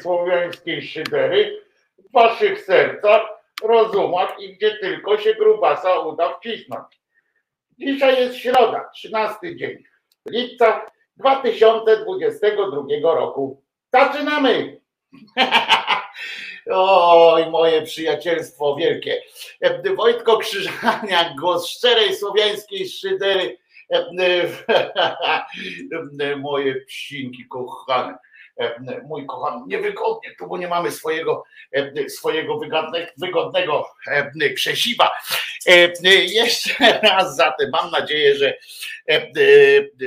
słowiańskiej szydery w waszych sercach, rozumach i gdzie tylko się grubasa uda wcisnąć. Dzisiaj jest środa, 13 dzień lipca 2022 roku. Zaczynamy! Oj, moje przyjacielstwo wielkie. Wojtko Krzyżaniak, głos szczerej słowiańskiej szydery moje psinki kochane, mój kochany, niewygodnie tu, bo nie mamy swojego, swojego wygodne, wygodnego krzesiwa. Jeszcze raz zatem mam nadzieję, że,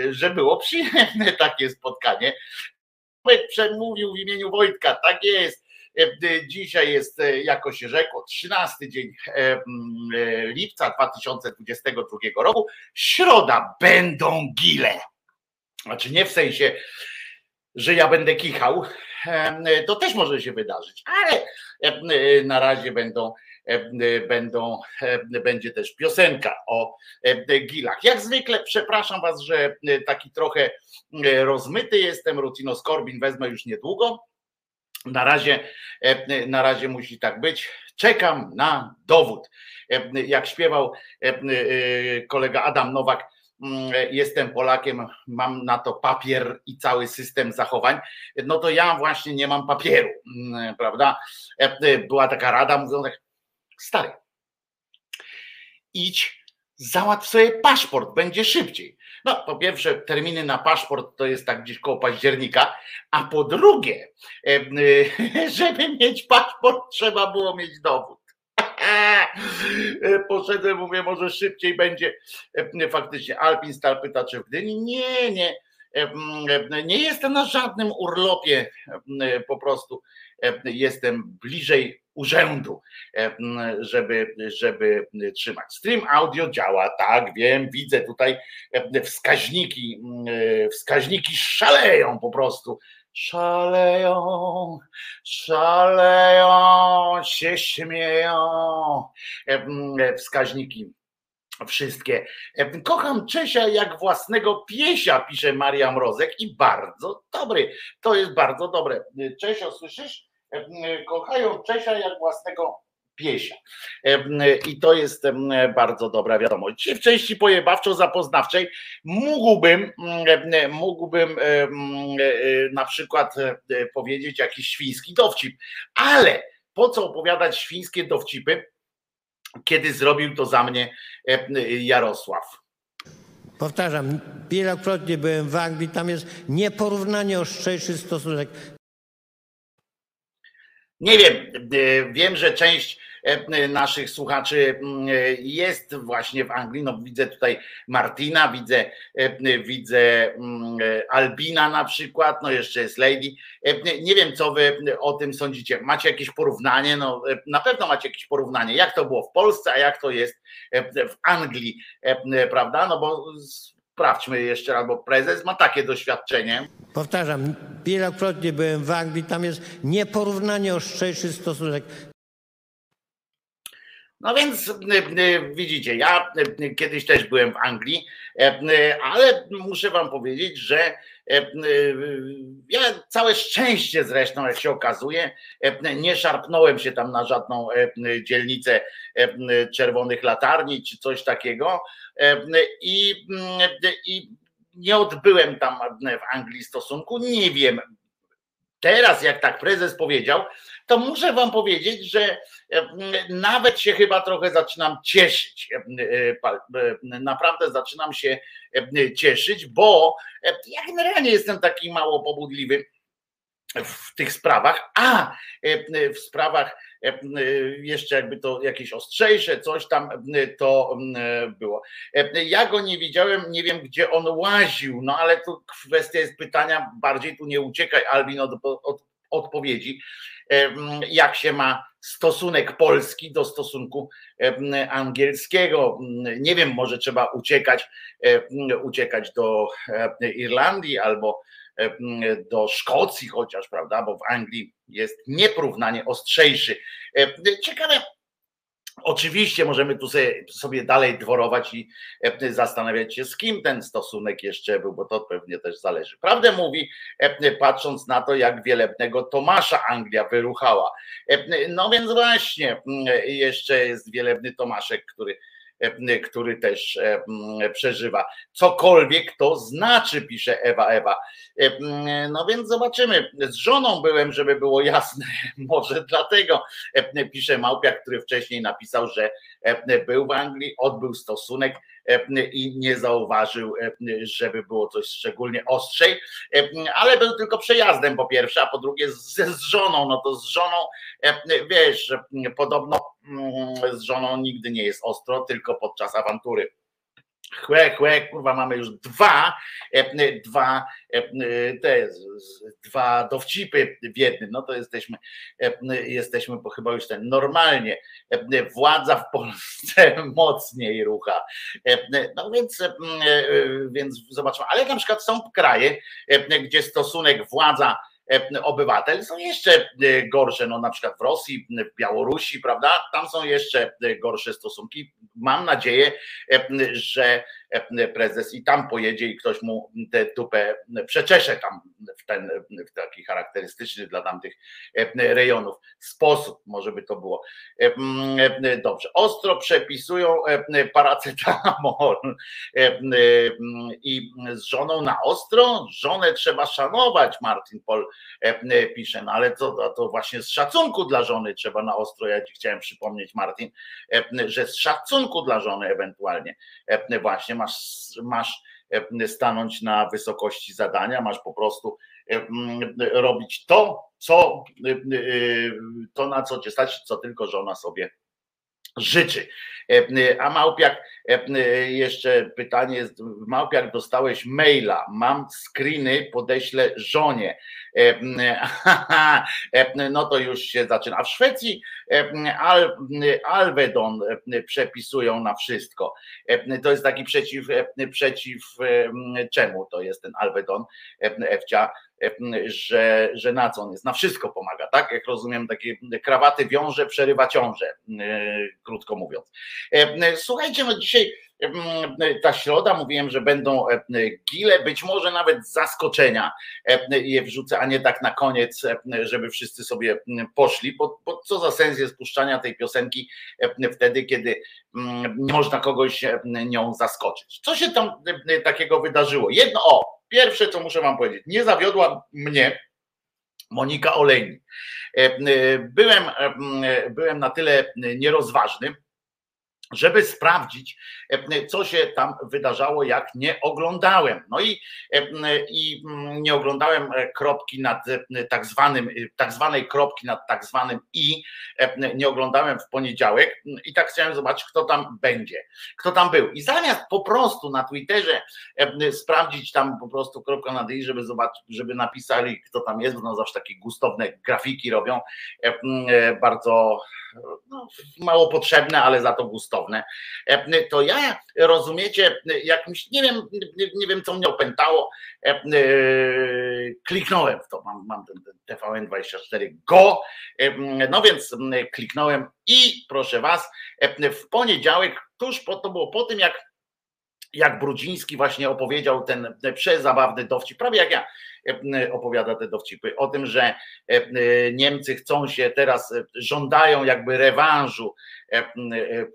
że było przyjemne takie spotkanie. Przemówił w imieniu Wojtka, tak jest. Dzisiaj jest, jako się rzekło, 13 dzień lipca 2022 roku. Środa będą gile. Znaczy nie w sensie, że ja będę kichał, to też może się wydarzyć, ale na razie będą, będą, będzie też piosenka o gilach. Jak zwykle przepraszam was, że taki trochę rozmyty jestem, Rutino Skorbin wezmę już niedługo. Na razie, na razie musi tak być. Czekam na dowód. Jak śpiewał kolega Adam Nowak, jestem Polakiem, mam na to papier i cały system zachowań, no to ja właśnie nie mam papieru, prawda? Była taka rada, mówią tak, stary, idź, załatw sobie paszport, będzie szybciej. No, po pierwsze, terminy na paszport to jest tak gdzieś koło października, a po drugie, żeby mieć paszport, trzeba było mieć dowód. Poszedłem, mówię, może szybciej będzie. Faktycznie Alpin Stal pyta, czy w Gdyni? Nie, nie. Nie jestem na żadnym urlopie, po prostu jestem bliżej urzędu, żeby, żeby trzymać. Stream audio działa, tak, wiem, widzę tutaj wskaźniki, wskaźniki szaleją po prostu. Szaleją, szaleją, się śmieją. Wskaźniki wszystkie. Kocham Czesia jak własnego piesia, pisze Maria Mrozek i bardzo dobry. To jest bardzo dobre. Czesio, słyszysz? Kochają Czesia jak własnego piesia. I to jest bardzo dobra wiadomość. W części pojebawczo-zapoznawczej mógłbym, mógłbym na przykład powiedzieć jakiś świński dowcip, ale po co opowiadać świńskie dowcipy, kiedy zrobił to za mnie Jarosław? Powtarzam, wielokrotnie byłem w Anglii, tam jest nieporównanie ostrzejszy stosunek. Nie wiem, e, wiem, że część e, naszych słuchaczy mm, jest właśnie w Anglii. No, widzę tutaj Martina, widzę, e, widzę mm, Albina na przykład, no jeszcze jest Lady. Nie wiem, co wy o tym sądzicie. Macie jakieś porównanie? No, na pewno macie jakieś porównanie, jak to było w Polsce, a jak to jest w Anglii, prawda? No bo sprawdźmy jeszcze, albo prezes ma takie doświadczenie. Powtarzam, wielokrotnie byłem w Anglii, tam jest nieporównanie ostrzejszy stosunek. No więc y, y, widzicie, ja y, kiedyś też byłem w Anglii, ale muszę wam powiedzieć, że ja całe szczęście zresztą, jak się okazuje, nie szarpnąłem się tam na żadną dzielnicę czerwonych latarni czy coś takiego i, i nie odbyłem tam w Anglii stosunku. Nie wiem, teraz jak tak prezes powiedział, to muszę wam powiedzieć, że nawet się chyba trochę zaczynam cieszyć. Naprawdę zaczynam się cieszyć, bo ja generalnie jestem taki mało pobudliwy w tych sprawach, a w sprawach jeszcze jakby to jakieś ostrzejsze, coś tam to było. Ja go nie widziałem, nie wiem gdzie on łaził, no ale tu kwestia jest pytania, bardziej tu nie uciekaj Albin od, od odpowiedzi, jak się ma stosunek polski do stosunku angielskiego. Nie wiem, może trzeba uciekać, uciekać do Irlandii albo do Szkocji chociaż, prawda, bo w Anglii jest nieporównanie ostrzejszy. Ciekawe, Oczywiście możemy tu sobie, sobie, dalej dworować i zastanawiać się, z kim ten stosunek jeszcze był, bo to pewnie też zależy. Prawdę mówi, patrząc na to, jak wielebnego Tomasza Anglia wyruchała. No więc właśnie, jeszcze jest wielebny Tomaszek, który E, który też e, przeżywa. Cokolwiek to znaczy, pisze Ewa Ewa. E, no więc zobaczymy. Z żoną byłem, żeby było jasne. Może dlatego pisze Małpiak, który wcześniej napisał, że był w Anglii, odbył stosunek i nie zauważył, żeby było coś szczególnie ostrzej, ale był tylko przejazdem po pierwsze, a po drugie z, z żoną, no to z żoną, wiesz, podobno mm, z żoną nigdy nie jest ostro, tylko podczas awantury. Chłe, chłe, kurwa, mamy już dwa, dwa, te, dwa dowcipy w jednym. No to jesteśmy, jesteśmy bo chyba już ten normalnie. Władza w Polsce mocniej rucha. No więc, więc zobaczmy. Ale na przykład są kraje, gdzie stosunek władza obywatel są jeszcze gorsze, no na przykład w Rosji, w Białorusi, prawda? Tam są jeszcze gorsze stosunki. Mam nadzieję, że prezes i tam pojedzie i ktoś mu tę tupę przeczesze tam w ten w taki charakterystyczny dla tamtych rejonów sposób, może by to było. Dobrze, ostro przepisują paracetamol. I z żoną na ostro, żonę trzeba szanować, Martin Pol pisze, no ale to, to właśnie z szacunku dla żony trzeba na ostro, ja ci chciałem przypomnieć Martin, że z szacunku dla żony ewentualnie. Właśnie masz, masz e, stanąć na wysokości zadania, masz po prostu e, robić to, co, e, to na co cię stać, co tylko żona sobie życzy. A Małpiak, jeszcze pytanie jest, Małpiak dostałeś maila, mam screeny, podeślę żonie. No to już się zaczyna. A w Szwecji Al, Alvedon przepisują na wszystko. To jest taki przeciw, przeciw czemu to jest ten Alvedon, Ewcia, że, że na co on jest? Na wszystko pomaga, tak? Jak rozumiem, takie krawaty wiąże, przerywa ciążę, krótko mówiąc. Słuchajcie, no dzisiaj ta środa, mówiłem, że będą gile, być może nawet zaskoczenia je wrzucę, a nie tak na koniec, żeby wszyscy sobie poszli, bo, bo co za sens jest puszczania tej piosenki wtedy, kiedy można kogoś nią zaskoczyć. Co się tam takiego wydarzyło? Jedno, o, pierwsze co muszę wam powiedzieć, nie zawiodła mnie Monika Olejnik. Byłem, byłem na tyle nierozważny, żeby sprawdzić, e, co się tam wydarzało, jak nie oglądałem. No i, e, i mm, nie oglądałem e, kropki nad tak zwanym, tak zwanej kropki nad tak zwanym i nie oglądałem w poniedziałek i tak chciałem zobaczyć, kto tam będzie, kto tam był. I zamiast po prostu na Twitterze sprawdzić tam po prostu kropka nad i, żeby zobaczyć, żeby napisali, kto tam jest, bo no zawsze takie gustowne grafiki robią, bardzo no, mało potrzebne, ale za to gustowne, e, to ja rozumiecie, jakimś, nie wiem, nie wiem co mnie opętało, e, e, kliknąłem w to, mam, mam ten TVN24 Go, no więc kliknąłem i proszę was, w poniedziałek, tuż po, to było po tym jak jak Brudziński właśnie opowiedział ten przezabawny dowcip, prawie jak ja e, opowiada te dowcipy, o tym, że e, e, Niemcy chcą się teraz, żądają jakby rewanżu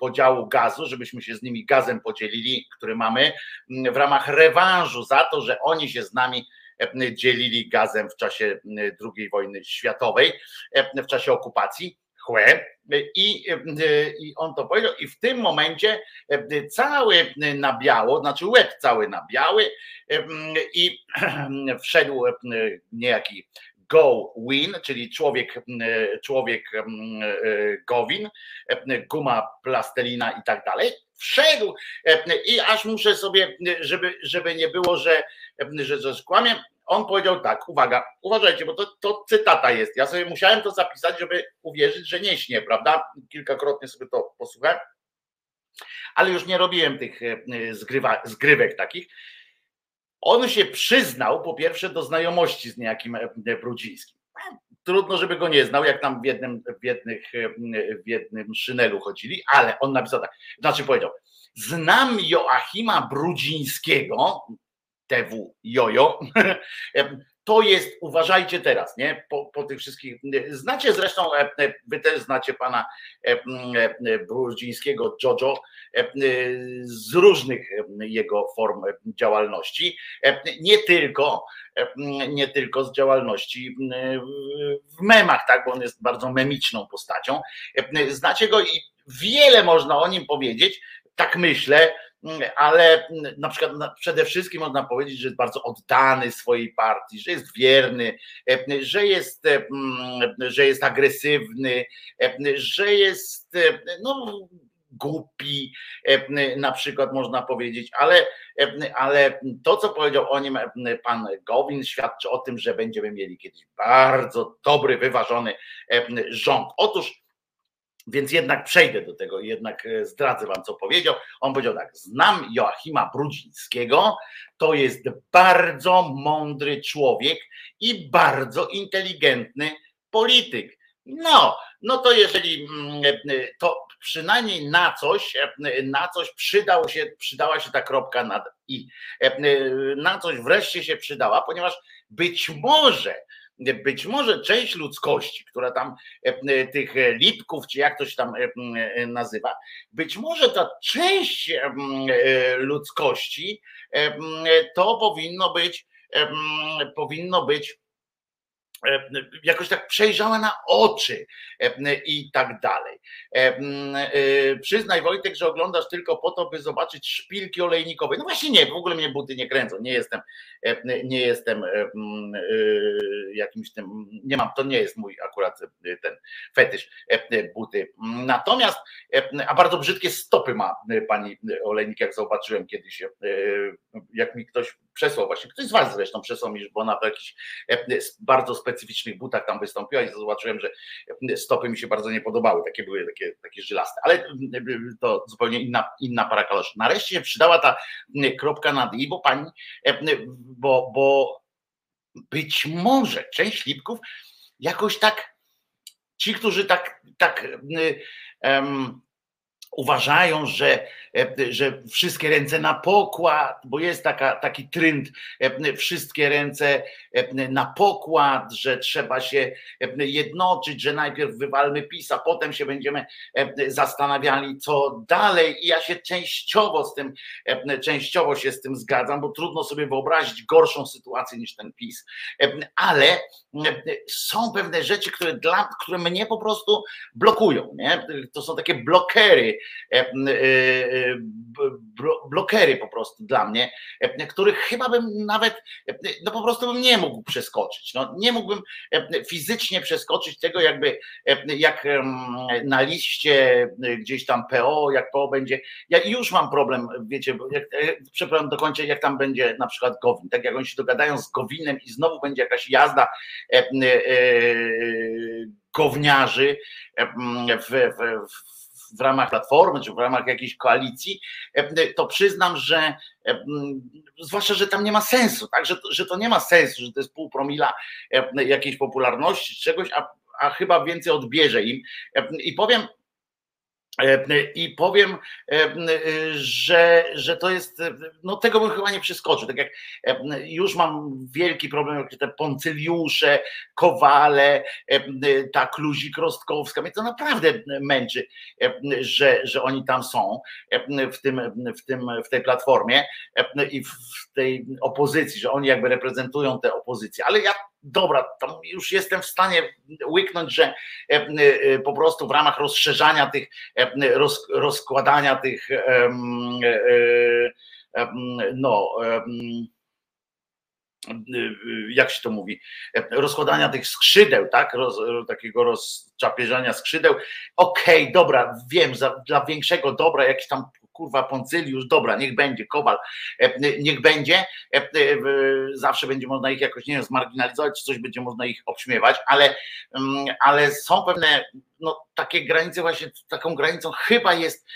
podziału gazu, żebyśmy się z nimi gazem podzielili, który mamy, w ramach rewanżu za to, że oni się z nami dzielili gazem w czasie II wojny światowej, w czasie okupacji chłe i, i on to powiedział i w tym momencie cały na biało, znaczy łeb cały na biały i wszedł niejaki Go Win, czyli człowiek, człowiek Gowin, guma, plastelina i tak dalej. Wszedł i aż muszę sobie, żeby, żeby nie było, że, że, skłamię, on powiedział tak, uwaga, uważajcie, bo to, to cytata jest. Ja sobie musiałem to zapisać, żeby uwierzyć, że nie śnie, prawda? Kilkakrotnie sobie to posłuchałem, ale już nie robiłem tych e, zgrywa, zgrywek takich. On się przyznał po pierwsze do znajomości z niejakim e, Brudzińskim. Trudno, żeby go nie znał, jak tam w jednym, w, jednych, e, w jednym szynelu chodzili, ale on napisał tak, znaczy powiedział, znam Joachima Brudzińskiego, TW Jojo. To jest, uważajcie teraz, nie? Po, po tych wszystkich. Znacie zresztą, wy też znacie pana Brudzińskiego Jojo z różnych jego form działalności. Nie tylko, nie tylko z działalności w memach, tak, bo on jest bardzo memiczną postacią. Znacie go i wiele można o nim powiedzieć, tak myślę, ale na przykład przede wszystkim można powiedzieć, że jest bardzo oddany swojej partii, że jest wierny, że jest, że jest agresywny, że jest no, głupi, na przykład można powiedzieć, ale, ale to, co powiedział o nim pan Gowin, świadczy o tym, że będziemy mieli kiedyś bardzo dobry, wyważony rząd. Otóż więc jednak przejdę do tego, jednak e, zdradzę wam, co powiedział. On powiedział tak: Znam Joachima Brudzińskiego, to jest bardzo mądry człowiek i bardzo inteligentny polityk. No, no to jeżeli mm, e, to przynajmniej na coś, e, na coś przydał się, przydała się ta kropka nad i. Na coś wreszcie się przydała, ponieważ być może być może część ludzkości, która tam e, e, tych lipków, czy jak to się tam e, nazywa, być może ta część ludzkości to powinno być, powinno być E, jakoś tak przejrzała na oczy e, i tak dalej. E, przyznaj Wojtek, że oglądasz tylko po to, by zobaczyć szpilki olejnikowe. No właśnie nie, w ogóle mnie buty nie kręcą, nie jestem, nie jestem jakimś tym, nie mam, to nie jest mój akurat ten fetysz buty. Natomiast, a bardzo brzydkie stopy ma pani olejnik, jak zobaczyłem kiedyś, jak mi ktoś przesłał właśnie, ktoś z was zresztą przesłał mi, bo ona w jakichś bardzo specjalnych specyficznych butach tam wystąpiła i zobaczyłem, że stopy mi się bardzo nie podobały, takie były takie, takie żylaste, ale to zupełnie inna, inna para kaloszy. Nareszcie się przydała ta kropka nad i, bo pani, bo, bo być może część lipków jakoś tak, ci, którzy tak, tak um, uważają, że, e, że wszystkie ręce na pokład, bo jest taka, taki trend, e, wszystkie ręce e, na pokład, że trzeba się jednoczyć, że najpierw wywalmy PiS, a potem się będziemy zastanawiali, co dalej. I ja się częściowo z tym, częściowo się z tym zgadzam, bo trudno sobie wyobrazić gorszą sytuację niż ten PiS. Ale są pewne rzeczy, które, dla, które mnie po prostu blokują. Nie? To są takie blokery blokery po prostu dla mnie, e, których chyba bym nawet, no po prostu bym nie mógł przeskoczyć. No, nie mógłbym fizycznie przeskoczyć tego, jakby jak na liście gdzieś tam PO, jak PO będzie. Ja już mam problem, wiecie, jak, przepraszam, dokończę, jak tam będzie na przykład Gowin. Tak jak oni się dogadają z Gowinem i znowu będzie jakaś jazda gówniarzy w, w, w w ramach platformy czy w ramach jakiejś koalicji, e, to przyznam, że e, zwłaszcza, że tam nie ma sensu, tak? że, że to nie ma sensu, że to jest pół promila e, jakiejś popularności, czegoś, a, a chyba więcej odbierze im. I powiem, I powiem, e, że, że to jest, no tego bym chyba nie przeskoczył. Tak jak e, już mam wielki problem, jak te poncyliusze, kowale, ta kluzik rostkowska. Mnie to naprawdę męczy, że, że oni tam są w, tym, w, tym, w tej platformie i w tej opozycji, że oni jakby reprezentują tę opozycję. Ale ja dobra, tam już jestem w stanie łyknąć, że e, e, po prostu w ramach rozszerzania tych, e, roz, rozkładania tych no jak się to mówi, rozkładania tych skrzydeł, tak, Roz, takiego rozczapieżania skrzydeł. Okej, okay, dobra, wiem, za, dla większego dobra jakiś tam kurwa Poncyliusz, dobra, niech będzie, Kowal, e, niech będzie, e, e, zawsze będzie można ich jakoś, nie wiem, zmarginalizować, czy coś będzie można ich obśmiewać, ale, mm, ale są pewne no, takie granice właśnie, taką granicą chyba jest,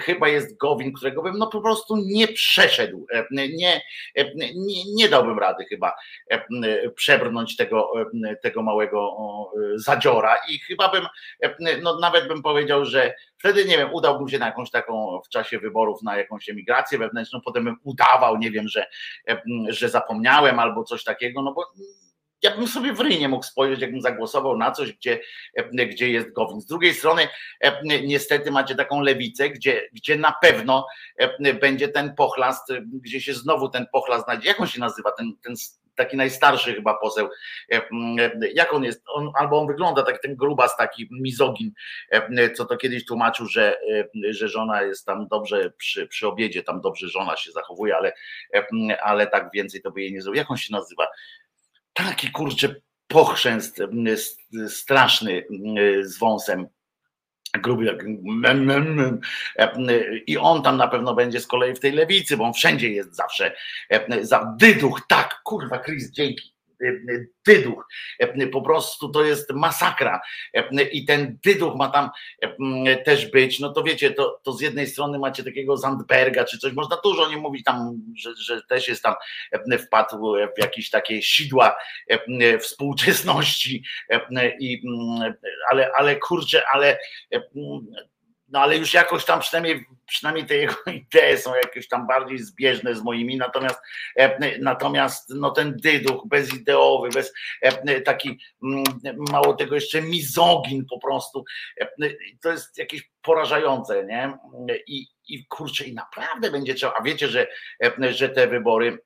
chyba jest Gowin, którego bym no po prostu nie przeszedł, nie, nie, nie dałbym rady chyba przebrnąć tego, tego małego zadziora. I chyba bym, no nawet bym powiedział, że wtedy nie wiem, udałbym się na jakąś taką w czasie wyborów na jakąś emigrację wewnętrzną, potem bym udawał, nie wiem, że, że zapomniałem albo coś takiego, no bo ja bym sobie w ryj nie mógł spojrzeć, jakbym zagłosował na coś, gdzie, gdzie jest Gowin. Z drugiej strony, niestety macie taką lewicę, gdzie, gdzie na pewno będzie ten pochlast, gdzie się znowu ten pochlast znajdzie. Jak on się nazywa, ten, ten taki najstarszy chyba poseł, jak on jest, on, albo on wygląda tak ten grubas, taki mizogin, co to kiedyś tłumaczył, że, że żona jest tam dobrze przy, przy obiedzie, tam dobrze żona się zachowuje, ale, ale tak więcej to by jej nie zrobił. Jak on się nazywa? Taki kurczę pochrzęst straszny z wąsem. Gruby jak i on tam na pewno będzie z kolei w tej lewicy, bo on wszędzie jest zawsze za dyduch, tak, kurwa Chris, dzięki dyduch. Po prostu to jest masakra. I ten dyduch ma tam też być. No to wiecie, to, to z jednej strony macie takiego Zandberga czy coś, można dużo o nim mówić tam, że, że też jest tam wpadł w jakieś takie sidła współczesności. I, ale, ale kurczę, ale no ale już jakoś tam przynajmniej, przynajmniej te jego idee są jakieś tam bardziej zbieżne z moimi, natomiast e, natomiast no ten dyduch bezideowy, bez e, taki mm, mało tego jeszcze mizogin po prostu, e, to jest jakieś porażające, nie? I, i kurczę, i naprawdę będzie trzeba, a wiecie, że, że te wybory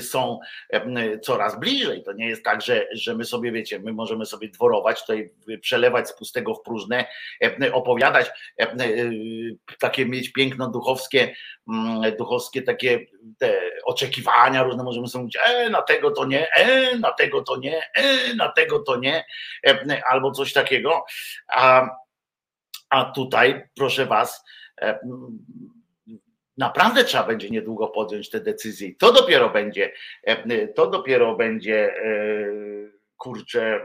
są e, coraz bliżej. To nie jest tak, że, że my sobie, wiecie, my możemy sobie dworować, tutaj przelewać z pustego w próżne, e, opowiadać, takie mieć piękno duchowskie, mm, duchowskie takie oczekiwania różne, możemy sobie mówić, e, na tego to nie, e, na tego to nie, e, na tego to nie, albo coś takiego. A, a tutaj, proszę was, naprawdę trzeba będzie niedługo podjąć te decyzje. To dopiero będzie, e, to dopiero będzie, e, kurczę,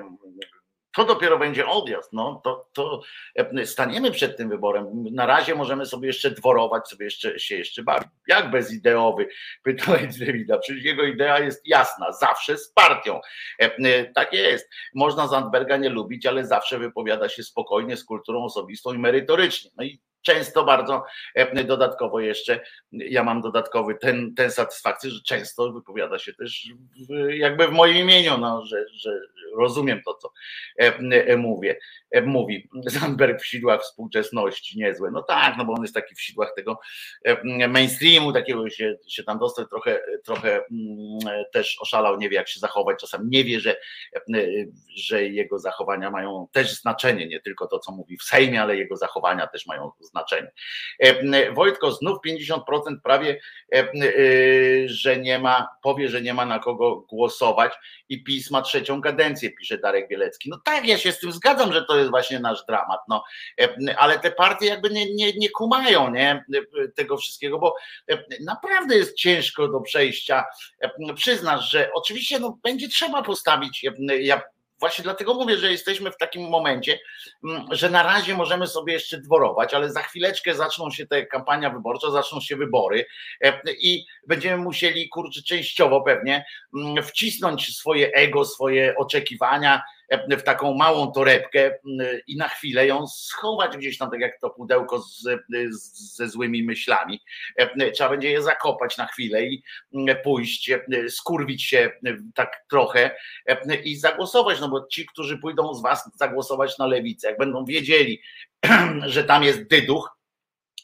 to dopiero będzie odjazd. No, to, to e, staniemy przed tym wyborem. Na razie możemy sobie jeszcze dworować, sobie jeszcze, się jeszcze bawić. Jak bezideowy? Pytałeś Dewida. Przecież jego idea jest jasna, zawsze z partią. Tak jest. Można Zandberga nie lubić, ale zawsze wypowiada się spokojnie, z kulturą osobistą i merytorycznie. No i często bardzo dodatkowo jeszcze, ja mam dodatkowy ten, ten satysfakcję, że często wypowiada się też jakby w moim imieniu, no, że, że rozumiem to, co mówię. Mówi Zandberg w sidłach współczesności, niezłe. No tak, no bo on jest taki w sidłach tego mainstreamu, takiego się, się tam dostał, trochę, trochę mm, też oszalał, nie wie jak się zachować, czasem nie wie, że, że jego zachowania mają też znaczenie, nie tylko to, co mówi w Sejmie, ale jego zachowania też mają znaczenie. E, Wojtko, znów 50% prawie, e, e, że nie ma, powie, że nie ma na kogo głosować i PiS ma trzecią kadencję, pisze Darek Bielecki. No tak, ja się z tym zgadzam, że to jest właśnie nasz dramat, no, ale te partie jakby nie, nie, nie kumają nie, tego wszystkiego, bo naprawdę jest ciężko do przejścia. Przyznasz, że oczywiście no, będzie trzeba postawić, ja Właśnie dlatego mówię, że jesteśmy w takim momencie, mm, że na razie możemy sobie jeszcze dworować, ale za chwileczkę zaczną się te kampania wyborcza, zaczną się wybory e, i będziemy musieli, kurczę, częściowo pewnie mm, wcisnąć swoje ego, swoje oczekiwania, w taką małą torebkę i na chwilę ją schować gdzieś tam, tak jak to pudełko z, z, ze złymi myślami. Trzeba będzie je zakopać na chwilę i pójść, skurwić się tak trochę i zagłosować, no bo ci, którzy pójdą z was zagłosować na lewicę, jak będą wiedzieli, że tam jest dyduch,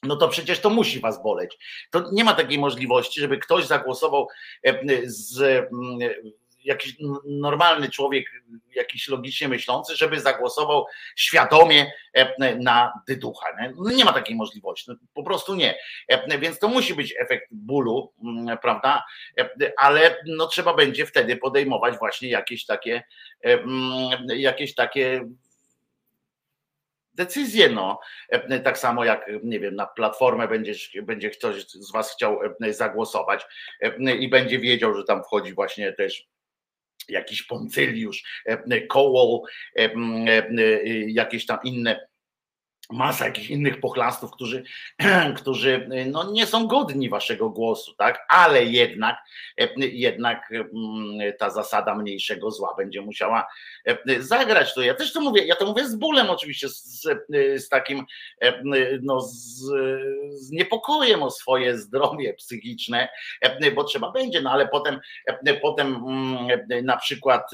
no to przecież to musi was boleć. To nie ma takiej możliwości, żeby ktoś zagłosował z jakiś normalny człowiek, jakiś logicznie myślący, żeby zagłosował świadomie e, na dyducha. Nie, no nie ma takiej możliwości, no po prostu nie. E, więc to musi być efekt bólu, mm, prawda? E, ale no trzeba będzie wtedy podejmować właśnie jakieś takie, mm, jakieś takie decyzje, no. Tak samo jak, nie wiem, na platformę będzie, będzie ktoś z Was chciał zagłosować i będzie wiedział, że tam wchodzi właśnie też jakiś poncyliusz, koło, jakieś tam inne masa jakichś innych pochlastów, którzy, którzy no, nie są godni waszego głosu, tak? Ale jednak, jednak ta zasada mniejszego zła będzie musiała zagrać. To ja też to mówię, ja to mówię z bólem oczywiście, z, z takim no, z, z niepokojem o swoje zdrowie psychiczne, bo trzeba będzie, no ale potem, potem mm, na przykład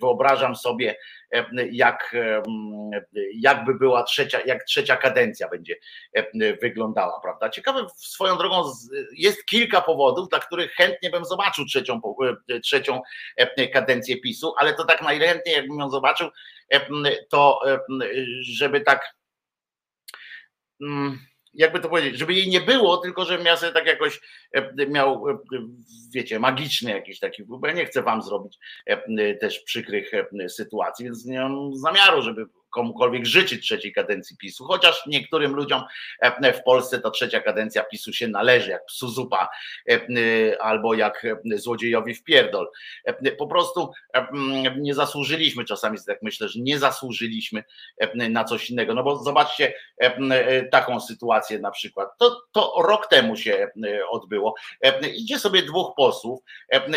wyobrażam sobie, jak, jakby była trzecia, jak trzecia kadencja będzie wyglądała, prawda? Ciekawe swoją drogą jest kilka powodów, dla których chętnie bym zobaczył trzecią, trzecią kadencję PiSu, ale to tak najchętniej jakbym ją zobaczył, to żeby tak mm, jakby to powiedzieć, żeby jej nie było, tylko żebym ja sobie tak jakoś e, miał, e, wiecie, magiczny jakiś taki, bo ja nie chcę wam zrobić e, też przykrych sytuacji, więc nie mam zamiaru, żeby komukolwiek życzyć trzeciej kadencji PiSu, chociaż niektórym ludziom e, w Polsce ta trzecia kadencja PiSu się należy, jak psu zupa e, e, albo jak złodziejowi w pierdol. Po prostu nie zasłużyliśmy czasami, tak myślę, że nie zasłużyliśmy na coś innego, no bo zobaczcie taką sytuację na przykład, to, to rok temu się odbyło, idzie sobie dwóch posłów,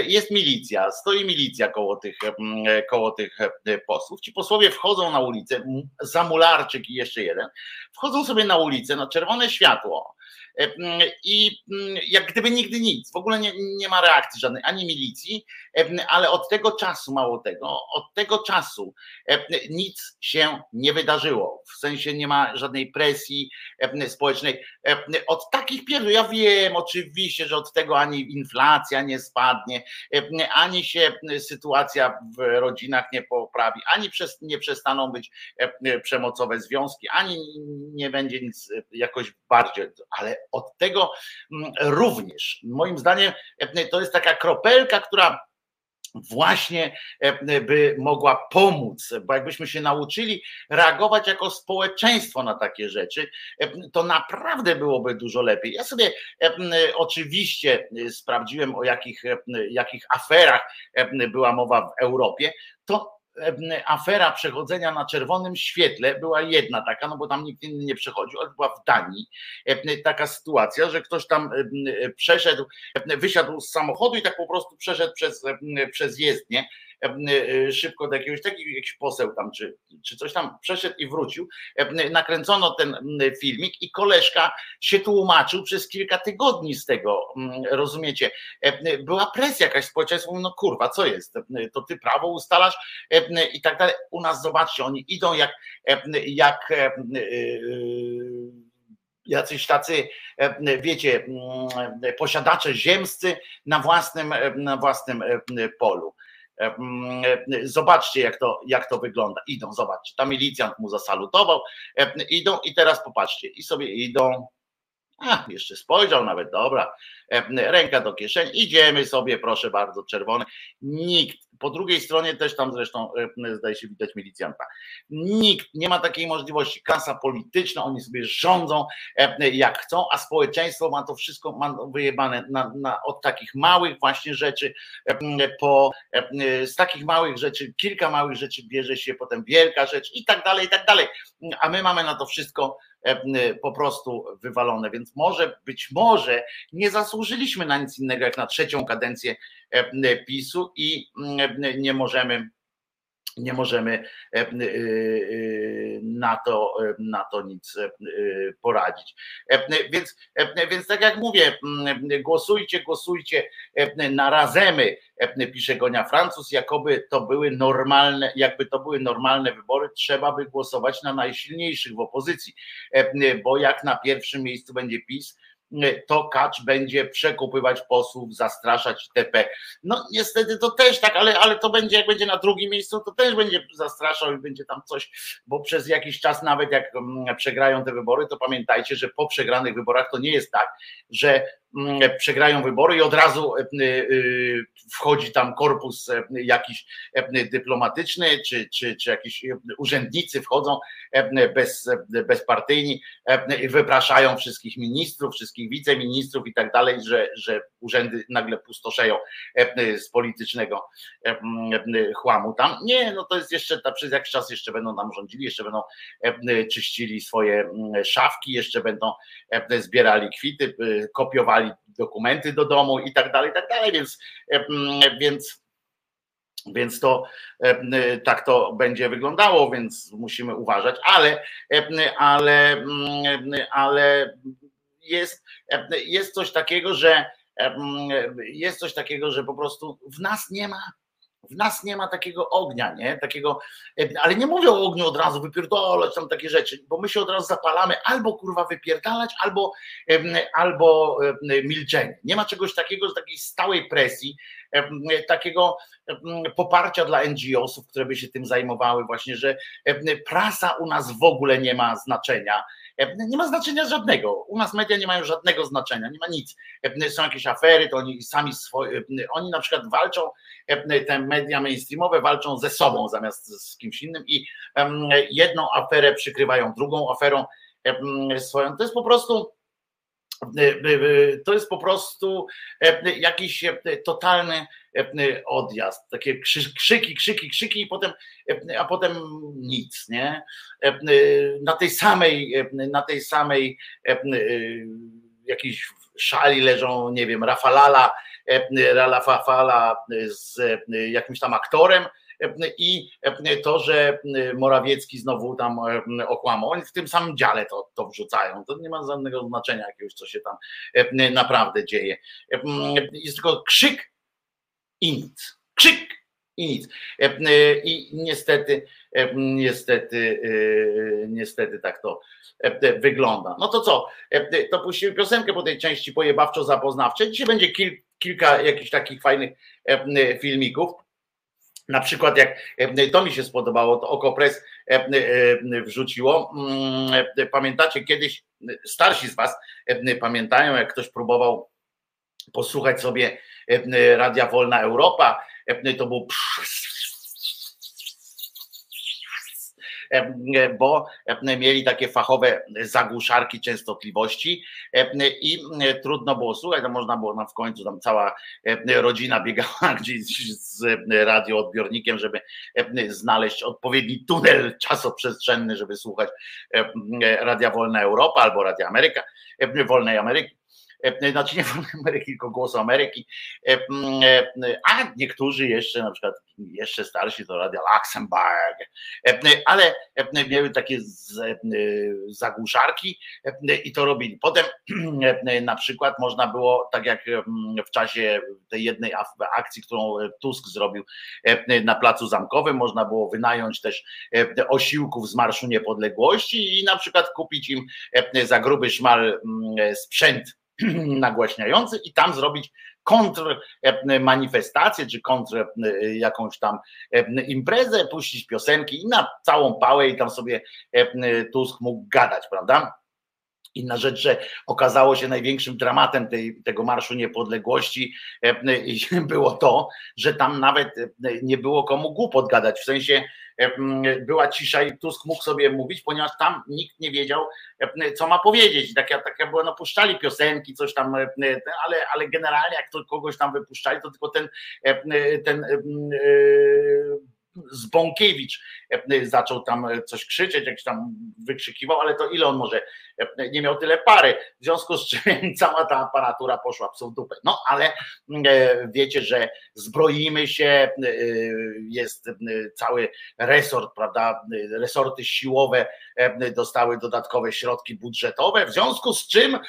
jest milicja, stoi milicja koło tych, koło tych posłów, ci posłowie wchodzą na ulicę, Zamularczyk i jeszcze jeden, wchodzą sobie na ulicę na czerwone światło i jak gdyby nigdy nic, w ogóle nie, nie ma reakcji żadnej, ani milicji, e, ale od tego czasu, mało tego, od tego czasu e, nic się nie wydarzyło, w sensie nie ma żadnej presji społecznej. Od takich pierdół, ja wiem oczywiście, że od tego ani inflacja nie spadnie, ani się sytuacja w rodzinach nie poprawi, ani przez, nie przestaną być przemocowe związki, ani nie będzie nic jakoś bardziej, ale od tego również, moim zdaniem, to jest taka kropelka, która właśnie e, by mogła pomóc, bo jakbyśmy się nauczyli reagować jako społeczeństwo na takie rzeczy, e, to naprawdę byłoby dużo lepiej. Ja sobie e, oczywiście sprawdziłem, o jakich, jakich aferach była mowa w Europie, to afera przechodzenia na czerwonym świetle była jedna taka, no bo tam nikt inny nie przechodził, ale była w Danii taka sytuacja, że ktoś tam przeszedł, wysiadł z samochodu i tak po prostu przeszedł przez, przez jezdnię szybko do jakiegoś takiego jakiś poseł tam, czy, czy coś tam przeszedł i wrócił. Nakręcono ten filmik i koleżka się tłumaczył przez kilka tygodni z tego, rozumiecie? Była presja jakaś społeczeństwa, no kurwa, co jest? To ty prawo ustalasz i tak dalej. U nas zobaczcie, oni idą jak, jak jacyś tacy, e, wiecie, posiadacze ziemscy na własnym, e, na własnym e, polu. Mm, zobaczcie, jak to, jak to wygląda. Idą, zobaczcie, tam milicjant mu zasalutował, idą i teraz popatrzcie, i sobie idą, a, jeszcze spojrzał nawet, dobra, ręka do kieszeni, idziemy sobie, proszę bardzo, czerwony. Nikt po drugiej stronie też tam zresztą e, zdaje się widać milicjanta. Nikt nie ma takiej możliwości. Klasa polityczna, oni sobie rządzą e, jak chcą, a społeczeństwo ma to wszystko ma wyjebane na, na, od takich małych właśnie rzeczy e, po z takich małych rzeczy, kilka małych rzeczy bierze się potem wielka rzecz i tak dalej, i tak dalej. A my mamy na to wszystko po prostu wywalone, więc może być może nie zasłużyliśmy na nic innego jak na trzecią kadencję PiSu i nie możemy nie możemy e, e, na to, na to nic e, poradzić. Więc, więc tak jak mówię, głosujcie, głosujcie na razemy, pisze Gonia Francuz, jakoby to były normalne, jakby to były normalne wybory, trzeba by głosować na najsilniejszych w opozycji, bo jak na pierwszym miejscu będzie PiS, to Kacz będzie przekupywać posłów, zastraszać TP. No niestety to też tak, ale, ale to będzie, jak będzie na drugim miejscu, to też będzie zastraszał i będzie tam coś, bo przez jakiś czas nawet jak mm, przegrają te wybory, to pamiętajcie, że po przegranych wyborach to nie jest tak, że przegrają wybory i od razu e, e, wchodzi tam korpus e, jakiś dyplomatyczny, czy, czy, czy jakiś urzędnicy wchodzą bez, bezpartyjni i wypraszają wszystkich ministrów, wszystkich wiceministrów i tak dalej, że, że urzędy nagle pustoszeją z politycznego chłamu tam. Nie, no to jest jeszcze, przez jakiś czas jeszcze będą tam rządzili, jeszcze będą czyścili swoje szafki, jeszcze będą zbierali kwity, kopiowali dokumenty do domu i tak dalej, i tak dalej, więc, więc więc to tak to będzie wyglądało, więc musimy uważać, ale, ale, ale jest, jest coś takiego, że jest coś takiego, że po prostu w nas nie ma w nas nie ma takiego ognia, nie? Takiego, ale nie mówię o ogniu od razu wypierdolać tam takie rzeczy, bo my się od razu zapalamy albo kurwa wypierdalać, albo, albo milczenie. Nie ma czegoś takiego, takiej stałej presji, takiego poparcia dla NGO-sów, które by się tym zajmowały, właśnie, że prasa u nas w ogóle nie ma znaczenia. Nie ma znaczenia żadnego. U nas media nie mają żadnego znaczenia, nie ma nic. Są jakieś afery, to oni sami swoje, oni na przykład walczą, te media mainstreamowe walczą ze sobą zamiast z kimś innym i jedną aferę przykrywają drugą aferą swoją. To jest po prostu to jest po prostu jakiś totalny odjazd, takie krzyki, krzyki, krzyki i potem, a potem nic, nie? Na tej samej, na tej samej jakiejś szali leżą, nie wiem, Rafalala, Rafala z jakimś tam aktorem, i to, że Morawiecki znowu tam okłamał. Oni w tym samym dziale to, to wrzucają. To nie ma żadnego znaczenia jakiegoś, co się tam naprawdę dzieje. Jest tylko krzyk i nic. Krzyk i nic. I niestety, niestety, niestety tak to wygląda. No to co? To puścimy piosenkę po tej części pojebawczo-zapoznawczej. Dzisiaj będzie kil, kilka jakichś takich fajnych filmików. Na przykład jak to mi się spodobało, to Okopres wrzuciło. Mm, pamiętacie kiedyś, starsi z was pamiętają, jak ktoś próbował posłuchać sobie Radia Wolna Europa, to był bo mieli takie fachowe zagłuszarki częstotliwości i trudno było słuchać, to można było nam w końcu, tam cała rodzina biegała gdzieś z radioodbiornikiem, żeby znaleźć odpowiedni tunel czasoprzestrzenny, żeby słuchać Radia Wolna Europa albo Radia Ameryka, Wolnej Ameryki znaczy nie Wolnej Ameryki, tylko Głosu Ameryki, a niektórzy jeszcze, na przykład jeszcze starsi to Radio Luxemburg, ale miały takie zagłuszarki i to robili. Potem na przykład można było, tak jak w czasie tej jednej akcji, którą Tusk zrobił na Placu Zamkowym, można było wynająć też osiłków z Marszu Niepodległości i na przykład kupić im za gruby szmal sprzęt nagłaśniający i tam zrobić kontrmanifestację, czy kontr jakąś tam imprezę, puścić piosenki i na całą pałę i tam sobie Tusk mógł gadać, prawda? Inna rzecz, że okazało się największym dramatem tej, tego Marszu Niepodległości było to, że tam nawet nie było komu głupot gadać, w sensie była cisza i Tusk mógł sobie mówić, ponieważ tam nikt nie wiedział, co ma powiedzieć. Taka, taka była, no puszczali piosenki, coś tam, ale, ale generalnie jak to kogoś tam wypuszczali, to tylko ten, ten Zbąkiewicz zaczął tam coś krzyczeć, jakiś tam wykrzykiwał, ale to ile on może, nie miał tyle pary, w związku z czym cała ta aparatura poszła psu w dupę. No ale wiecie, że zbroimy się, jest cały resort, prawda, resorty siłowe dostały dodatkowe środki budżetowe, w związku z czym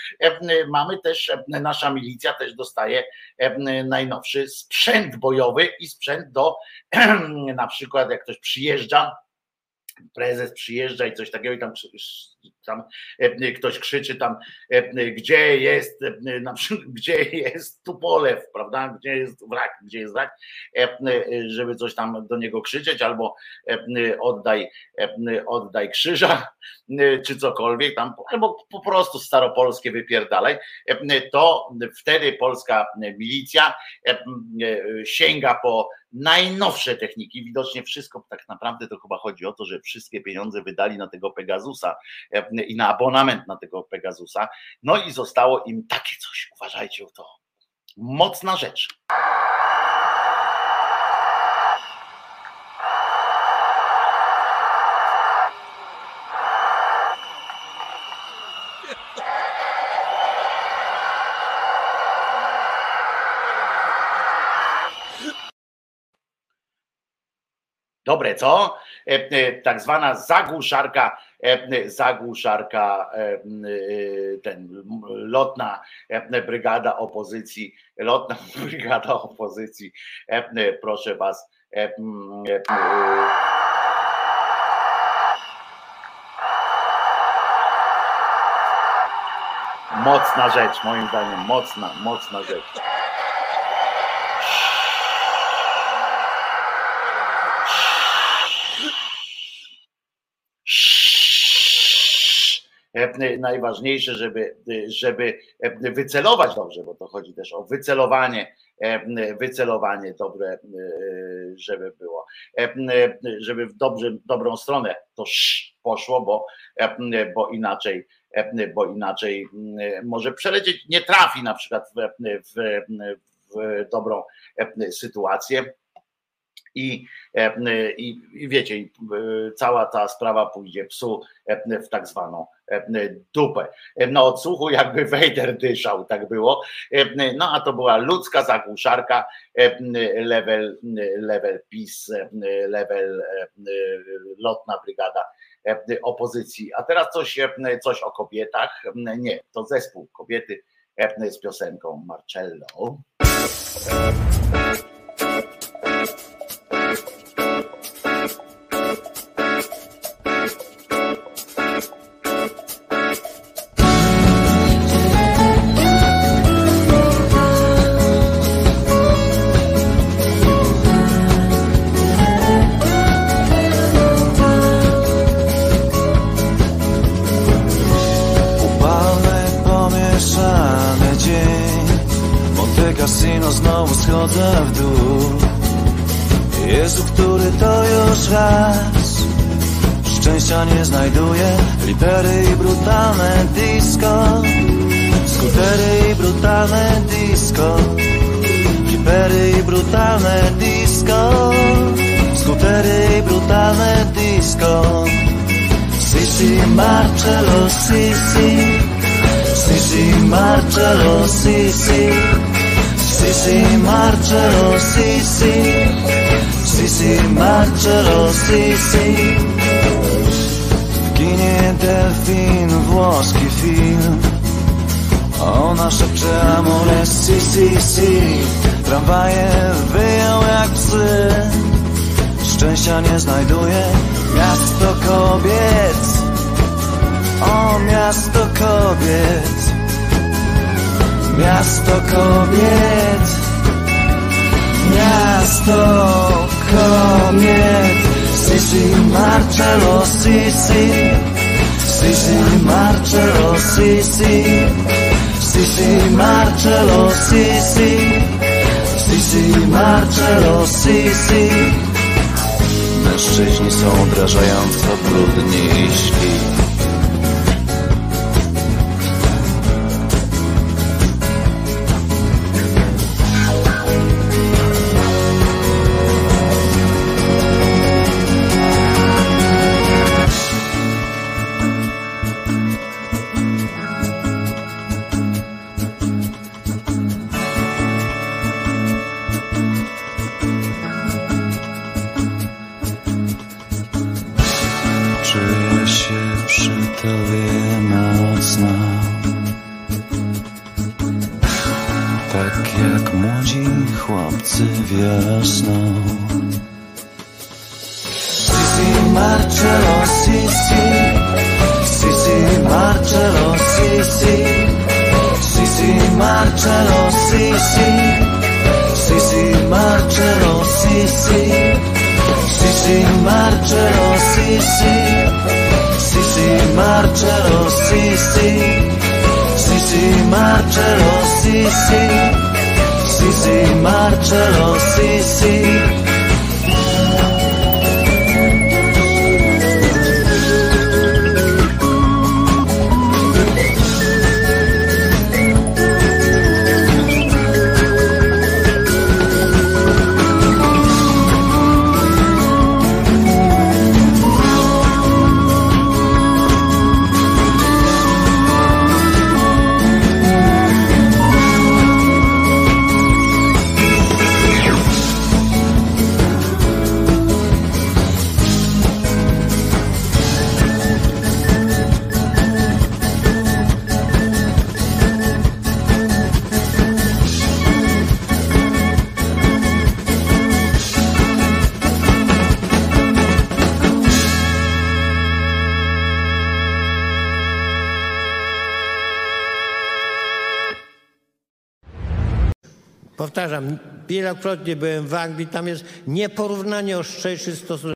mamy też, nasza milicja też dostaje najnowszy sprzęt bojowy i sprzęt do na przykład jak ktoś przyjeżdża, prezes przyjeżdża i coś takiego i tam, tam e, ktoś krzyczy tam, e, gdzie jest, e, na przykład, gdzie jest Tupolew, prawda, gdzie jest wrak, gdzie jest wrak, żeby coś tam do niego krzyczeć albo oddaj, oddaj krzyża, czy cokolwiek tam, albo po prostu staropolskie wypierdalaj, to wtedy polska milicja sięga po najnowsze techniki. Widocznie wszystko tak naprawdę to chyba chodzi o to, że wszystkie pieniądze wydali na tego Pegasusa i na abonament na tego Pegasusa. No i zostało im takie coś. Uważajcie o to. Mocna rzecz. Dobre, co? E, e, tak zwana zagłuszarka, zagłuszarka, ten lotna brygada opozycji, lotna brygada opozycji, proszę was. Mocna rzecz, moim zdaniem, mocna, mocna rzecz. E, najważniejsze, żeby, żeby e, wycelować dobrze, bo to chodzi też o wycelowanie, e, wycelowanie dobre, żeby było, żeby w dobrze, dobrą stronę to poszło, bo, bo inaczej bo inaczej może przelecieć, nie trafi na przykład w, w, w dobrą sytuację i, e, i, i wiecie, e, cała ta sprawa pójdzie psu e, w tak zwaną dupę. No odsłuchu jakby Wejder dyszał, tak było. No a to była ludzka zagłuszarka, level, level PiS, level lotna brygada opozycji. A teraz coś, coś o kobietach. Nie, to zespół kobiety z piosenką Marcello. Sisi Marcello Sisi. Sisi Marcello, Sisi. Sisi Marcello, Sisi. Sisi Marcello, Sisi. Ginie delfin, włoski film. Ona szepcze amore si si si. Tramwaje wyją jak psy. Szczęścia nie znajduje Miasto kobiet Miasto kobiet. Miasto kobiet. Miasto kobiet. Sisi Marcello Sisi. Sisi Marcello Sisi. Sisi Marcello Sisi. Sisi Marcello Sisi. Mężczyźni są obrażająco brudni i śli wielokrotnie byłem w Anglii, tam jest nieporównanie ostrzejszy stosunek.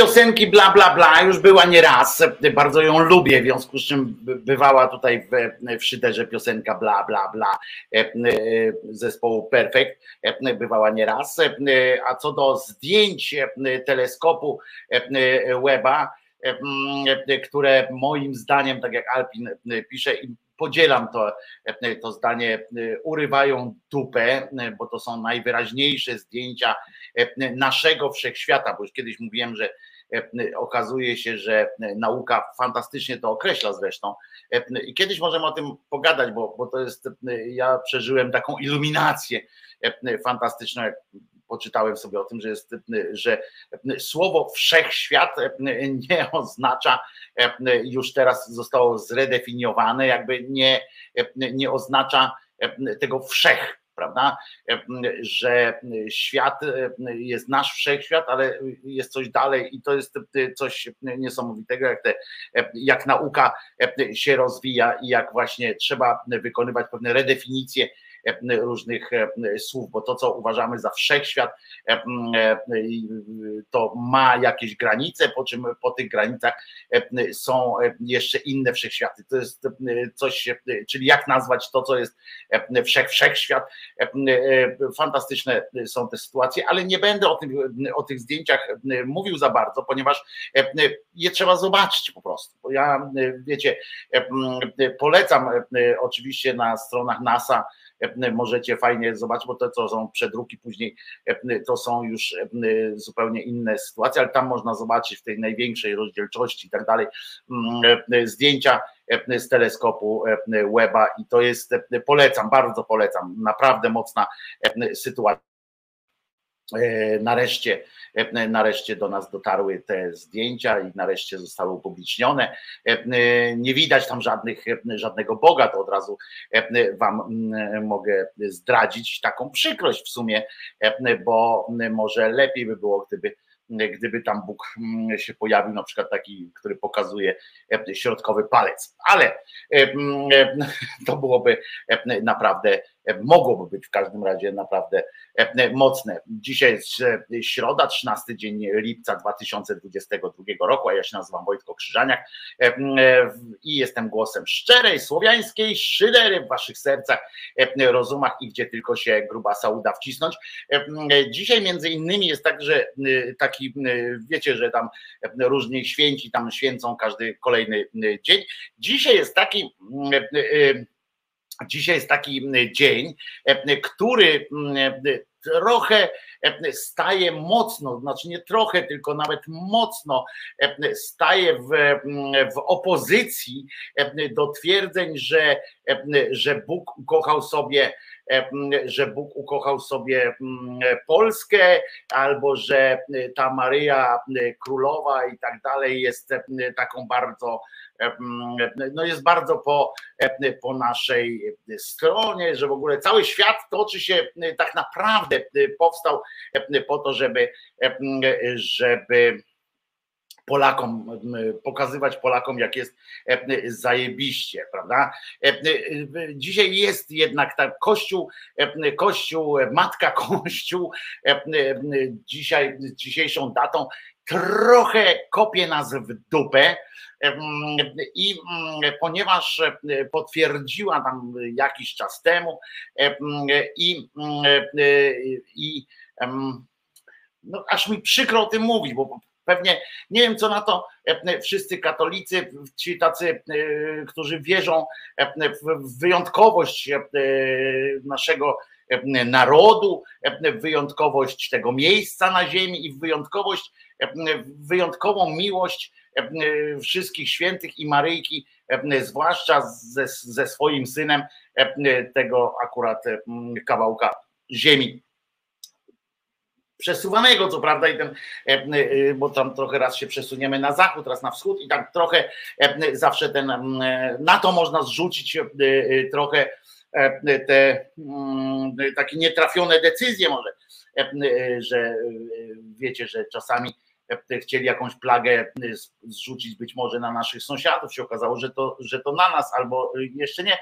Piosenki bla bla bla, już była nie raz, bardzo ją lubię, w związku z czym by- bywała tutaj w, w szyderze piosenka bla bla bla e, e, zespołu Perfect, e, bywała nie raz. E, A co do zdjęć teleskopu Weba, które moim zdaniem, tak jak Alpin pisze, podzielam to, to zdanie, urywają dupę, bo to są najwyraźniejsze zdjęcia naszego wszechświata, bo już kiedyś mówiłem, że okazuje się, że nauka fantastycznie to określa zresztą. E, I kiedyś możemy o tym pogadać, bo, bo to jest, e, ja przeżyłem taką iluminację e, fantastyczną, jak poczytałem sobie o tym, że jest, że słowo wszechświat e, nie oznacza, e, już teraz zostało zredefiniowane, jakby nie, nie oznacza e, tego wszech, prawda? E, Że świat e, jest nasz wszechświat, ale jest coś dalej i to jest e, coś niesamowitego, jak, te, jak nauka się rozwija i jak właśnie trzeba wykonywać pewne redefinicje różnych e, słów, bo to, co uważamy za wszechświat, e, e, to ma jakieś granice, po czym po tych granicach e, są jeszcze inne wszechświaty. To jest e, coś, e, czyli jak nazwać to, co jest e, wszech, wszechświat. E, e, Fantastyczne są te sytuacje, ale nie będę o, tym, o tych zdjęciach e, mówił za bardzo, ponieważ e, je trzeba zobaczyć po prostu. Bo ja, e, wiecie, e, e, polecam e, oczywiście na stronach NASA e, możecie fajnie zobaczyć, bo to co są przedruki później, e, to są już e, zupełnie inne sytuacje, ale tam można zobaczyć w tej największej rozdzielczości i tak dalej mm, e, zdjęcia e, z teleskopu e, Weba i to jest, e, polecam, bardzo polecam, naprawdę mocna e, sytuacja. E, Nareszcie, e, nareszcie do nas dotarły te zdjęcia i nareszcie zostały upublicznione. E, e, Nie widać tam żadnych, e, żadnego Boga, to od razu e, Wam mm, mogę zdradzić taką przykrość w sumie, e, bo może lepiej by było, gdyby gdyby tam Bóg mm, się pojawił, na przykład taki, który pokazuje e, środkowy palec. Ale e, mm, e, to byłoby e, naprawdę, e, mogłoby być w każdym razie naprawdę e, mocne. Dzisiaj jest e, środa, 13 dzień lipca 2022 roku, a ja się nazywam Wojtko Krzyżaniak e, e, i jestem głosem szczerej, słowiańskiej szydery w waszych sercach, e, rozumach i gdzie tylko się grubasa uda wcisnąć. E, e, Dzisiaj między innymi jest tak, że taki, wiecie, że tam e, różni święci tam święcą każdy kolejny dzień. Dzisiaj jest taki Dzisiaj jest taki mm, dzień, e, który mm, e, trochę e, staje mocno, znaczy nie trochę, tylko nawet mocno e, staje w, mm, w opozycji e, do twierdzeń, że, e, że Bóg ukochał sobie e, że Bóg ukochał sobie Polskę, albo że ta Maryja Królowa i tak dalej jest taką bardzo, no jest bardzo po, po naszej stronie, że w ogóle cały świat toczy się tak naprawdę, powstał po to, żeby, żeby Polakom, pokazywać Polakom, jak jest zajebiście, prawda? Dzisiaj jest jednak tak, Kościół, Kościół, Matka Kościół, dzisiaj, dzisiejszą datą trochę kopie nas w dupę i ponieważ potwierdziła tam jakiś czas temu i, i no, aż mi przykro o tym mówić, bo pewnie nie wiem, co na to wszyscy katolicy, ci tacy, którzy wierzą w wyjątkowość naszego narodu, w wyjątkowość tego miejsca na ziemi i w wyjątkowość, wyjątkową miłość wszystkich świętych i Maryjki, zwłaszcza ze, ze swoim synem tego akurat kawałka ziemi przesuwanego, co prawda, i ten, bo tam trochę raz się przesuniemy na zachód, raz na wschód, i tak trochę zawsze ten, na to można zrzucić trochę te takie nietrafione decyzje, może, że wiecie, że czasami chcieli jakąś plagę zrzucić być może na naszych sąsiadów, się okazało, że to, że to na nas, albo jeszcze nie.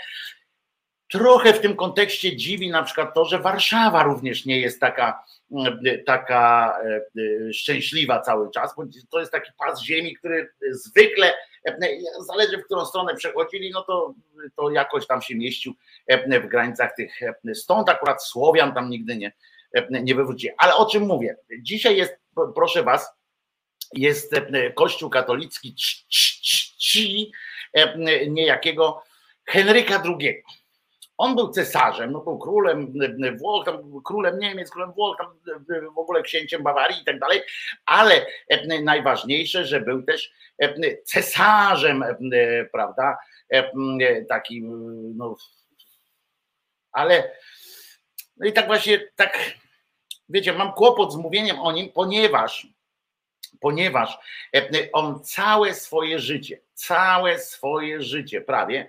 Trochę w tym kontekście dziwi na przykład to, że Warszawa również nie jest taka, taka szczęśliwa cały czas, bo to jest taki pas ziemi, który zwykle, zależy w którą stronę przechodzili, no to, to jakoś tam się mieścił w granicach tych, stąd akurat Słowian tam nigdy nie, nie wywrócili. Ale o czym mówię? Dzisiaj jest, proszę was, jest Kościół katolicki czci niejakiego Henryka II. On był cesarzem, no był królem Włoch, tam był królem Niemiec, królem Włoch, tam w ogóle księciem Bawarii i tak dalej, ale najważniejsze, że był też cesarzem, prawda, takim, no, ale no i tak właśnie, tak, wiecie, mam kłopot z mówieniem o nim, ponieważ ponieważ on całe swoje życie, całe swoje życie prawie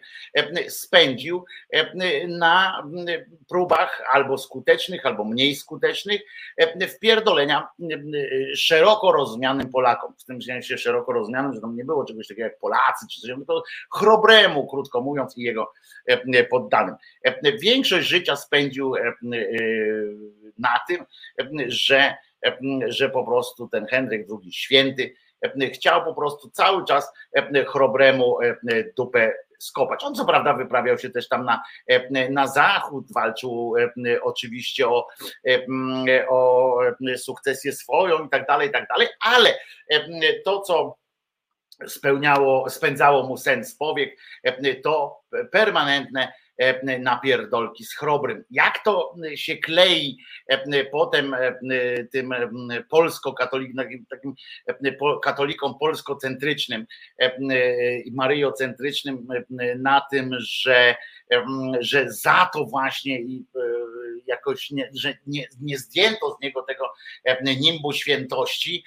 spędził na próbach albo skutecznych, albo mniej skutecznych wpierdolenia szeroko rozumianym Polakom. W tym sensie szeroko rozumianym, że tam nie było czegoś takiego jak Polacy, czy coś, to chrobremu, krótko mówiąc, i jego poddanym. Większość życia spędził na tym, że że po prostu ten Henryk II święty chciał po prostu cały czas chrobremu dupę skopać. On co prawda wyprawiał się też tam na, na zachód, walczył oczywiście o, o sukcesję swoją i tak dalej, i tak dalej, ale to, co spełniało, spędzało mu sens powiek, to permanentne E, napierdolki z chrobrym. Jak to się klei e, potem e, tym polsko-katolikom, takim katolikom polskocentrycznym i maryjocentrycznym na tym, że, że za to właśnie jakoś nie, że nie, nie zdjęto z niego tego nimbu świętości,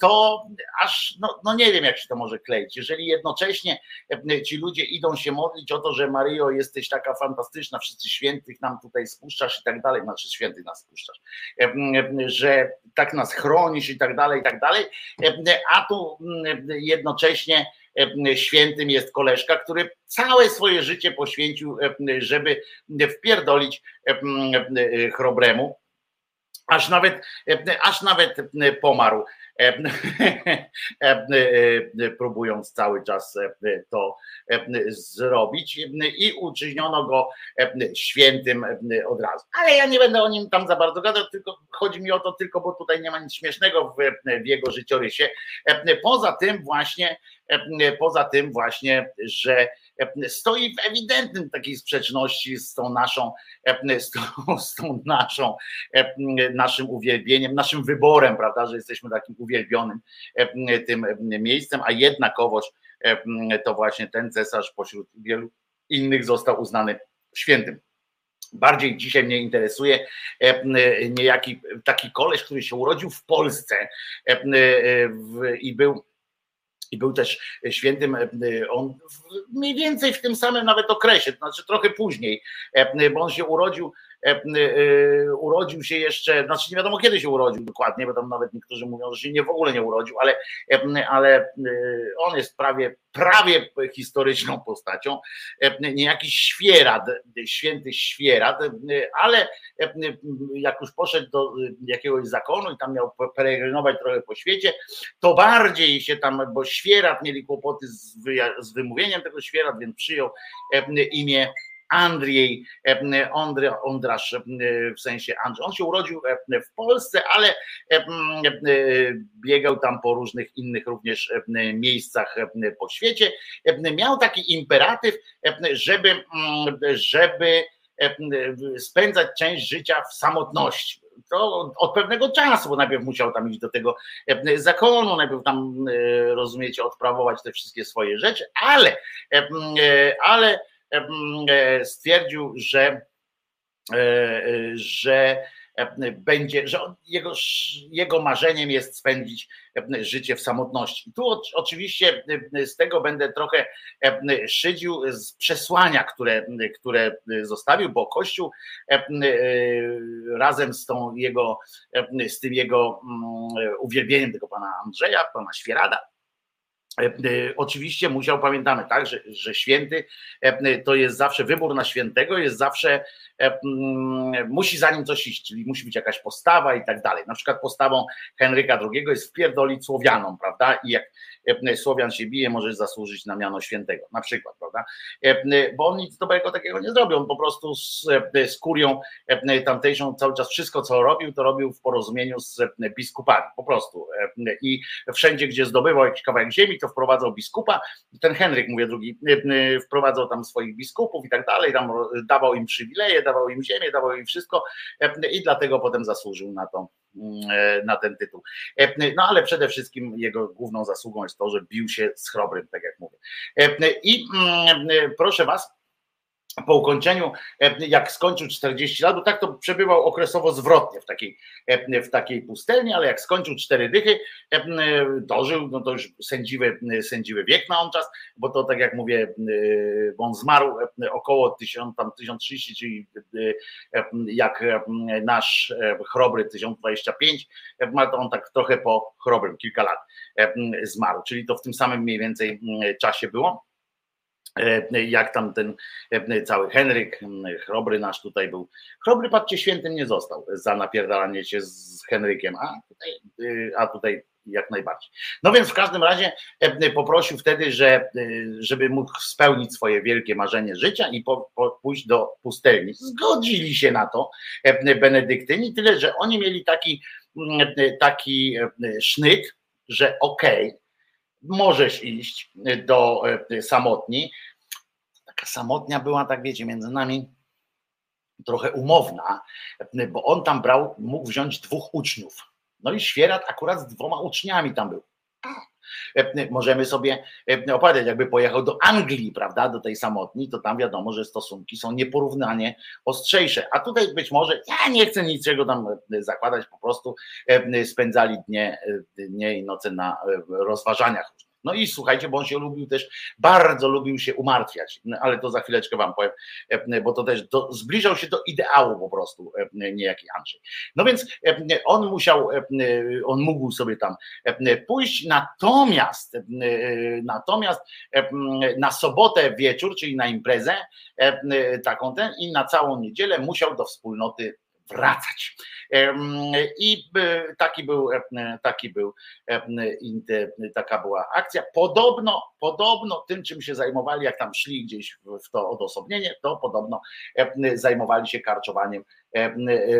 to aż no, no nie wiem, jak się to może kleić. Jeżeli jednocześnie ci ludzie idą się modlić o to, że Maryjo jesteś taka fantastyczna, wszyscy świętych nam tutaj spuszczasz i tak dalej, znaczy świętych nas spuszczasz, że tak nas chronisz i tak dalej, i tak dalej, a tu jednocześnie świętym jest koleżka, który całe swoje życie poświęcił, żeby wpierdolić chrobremu, aż nawet, aż nawet pomarł, próbując cały czas to zrobić i uczyniono go świętym od razu. Ale ja nie będę o nim tam za bardzo gadał, tylko chodzi mi o to tylko, bo tutaj nie ma nic śmiesznego w, w jego życiorysie. Poza tym właśnie, poza tym właśnie, że stoi w ewidentnym takiej sprzeczności z tą naszą, z tą, z tą naszą, naszym uwielbieniem, naszym wyborem, prawda, że jesteśmy takim uwielbionym tym miejscem, a jednakowoż to właśnie ten cesarz pośród wielu innych został uznany świętym. Bardziej dzisiaj mnie interesuje niejaki taki koleś, który się urodził w Polsce i był i był też świętym, e, on mniej więcej w tym samym nawet okresie, to znaczy trochę później, e, bo on się urodził E, e, urodził się jeszcze, znaczy nie wiadomo kiedy się urodził dokładnie, bo tam nawet niektórzy mówią, że się nie w ogóle nie urodził, ale, e, ale on jest prawie, prawie historyczną postacią, niejaki świerat, święty świerat, ale jak już poszedł do jakiegoś zakonu i tam miał peregrinować trochę po świecie, to bardziej się tam, bo świerat mieli kłopoty z, z wymówieniem tego świerat, więc przyjął imię Andrzej Ondry, Ondrasz w sensie Andrzej. On się urodził w Polsce, ale biegał tam po różnych innych również miejscach po świecie. Miał taki imperatyw, żeby, żeby spędzać część życia w samotności to od pewnego czasu, bo najpierw musiał tam iść do tego zakonu, najpierw tam, rozumiecie, odprawować te wszystkie swoje rzeczy, ale, ale stwierdził, że że będzie, że jego, jego marzeniem jest spędzić życie w samotności. Tu oczywiście z tego będę trochę szydził z przesłania, które, które zostawił, bo Kościół razem z tą jego, z tym jego uwielbieniem tego pana Andrzeja, pana Świerada, Oczywiście musiał, pamiętamy, tak, że, że święty to jest zawsze wybór na świętego, jest zawsze E, mm, musi za nim coś iść, czyli musi być jakaś postawa i tak dalej. Na przykład postawą Henryka II jest wpierdolić Słowianom, prawda? I jak e, Słowian się bije, może zasłużyć na miano świętego, na przykład, prawda? E, bo on nic dobrego takiego nie zrobił, on po prostu z, z kurią tamtejszą cały czas wszystko, co robił, to robił w porozumieniu z biskupami, po prostu. I wszędzie, gdzie zdobywał jakiś kawałek ziemi, to wprowadzał biskupa. Ten Henryk, mówię drugi, wprowadzał tam swoich biskupów i tak dalej, tam dawał im przywileje, dawał im ziemię, dawał im wszystko e, i dlatego potem zasłużył na to, e, na ten tytuł. E, no ale przede wszystkim jego główną zasługą jest to, że bił się z chrobrym, tak jak mówię. I mm, proszę was, po ukończeniu, e, jak skończył 40 lat, bo tak to przebywał okresowo zwrotnie w takiej, e, w takiej pustelni, ale jak skończył cztery dychy, e, dożył, no to już sędziwy, sędziwy wiek ma on czas, bo to tak jak mówię, on zmarł około 1000, tam 1030, czyli jak nasz chrobry 1025, ma to on tak trochę po chrobrym, kilka lat zmarł, czyli to w tym samym mniej więcej czasie było. E, jak tam ten e, cały Henryk, chrobry nasz tutaj był. Chrobry, patrzcie, świętym nie został za napierdalanie się z Henrykiem, a tutaj, e, a tutaj jak najbardziej. No więc w każdym razie poprosił wtedy, że, żeby mógł spełnić swoje wielkie marzenie życia i po, po, pójść do pustelni. Zgodzili się na to benedyktyni, tyle że oni mieli taki, taki sznyt, że okej, okay, możesz iść do samotni. Taka samotnia była, tak wiecie, między nami trochę umowna, bo on tam brał, mógł wziąć dwóch uczniów. No i Świerat akurat z dwoma uczniami tam był. E, możemy sobie e, opowiadać, jakby pojechał do Anglii, prawda, do tej samotni, to tam wiadomo, że stosunki są nieporównanie ostrzejsze. A tutaj być może, ja nie chcę niczego tam e, zakładać, po prostu spędzali dnie, dnie i noce na rozważaniach no i słuchajcie, bo on się lubił też, bardzo lubił się umartwiać, ale to za chwileczkę wam powiem, e, bo to też do, zbliżał się do ideału po prostu e, niejaki Andrzej. No więc e, on musiał, on mógł sobie tam pójść, natomiast natomiast na sobotę wieczór, czyli na imprezę taką ten i na całą niedzielę musiał do wspólnoty wracać. I taki był, taki był, taka była akcja. Podobno, podobno tym, czym się zajmowali, jak tam szli gdzieś w to odosobnienie, to podobno zajmowali się karczowaniem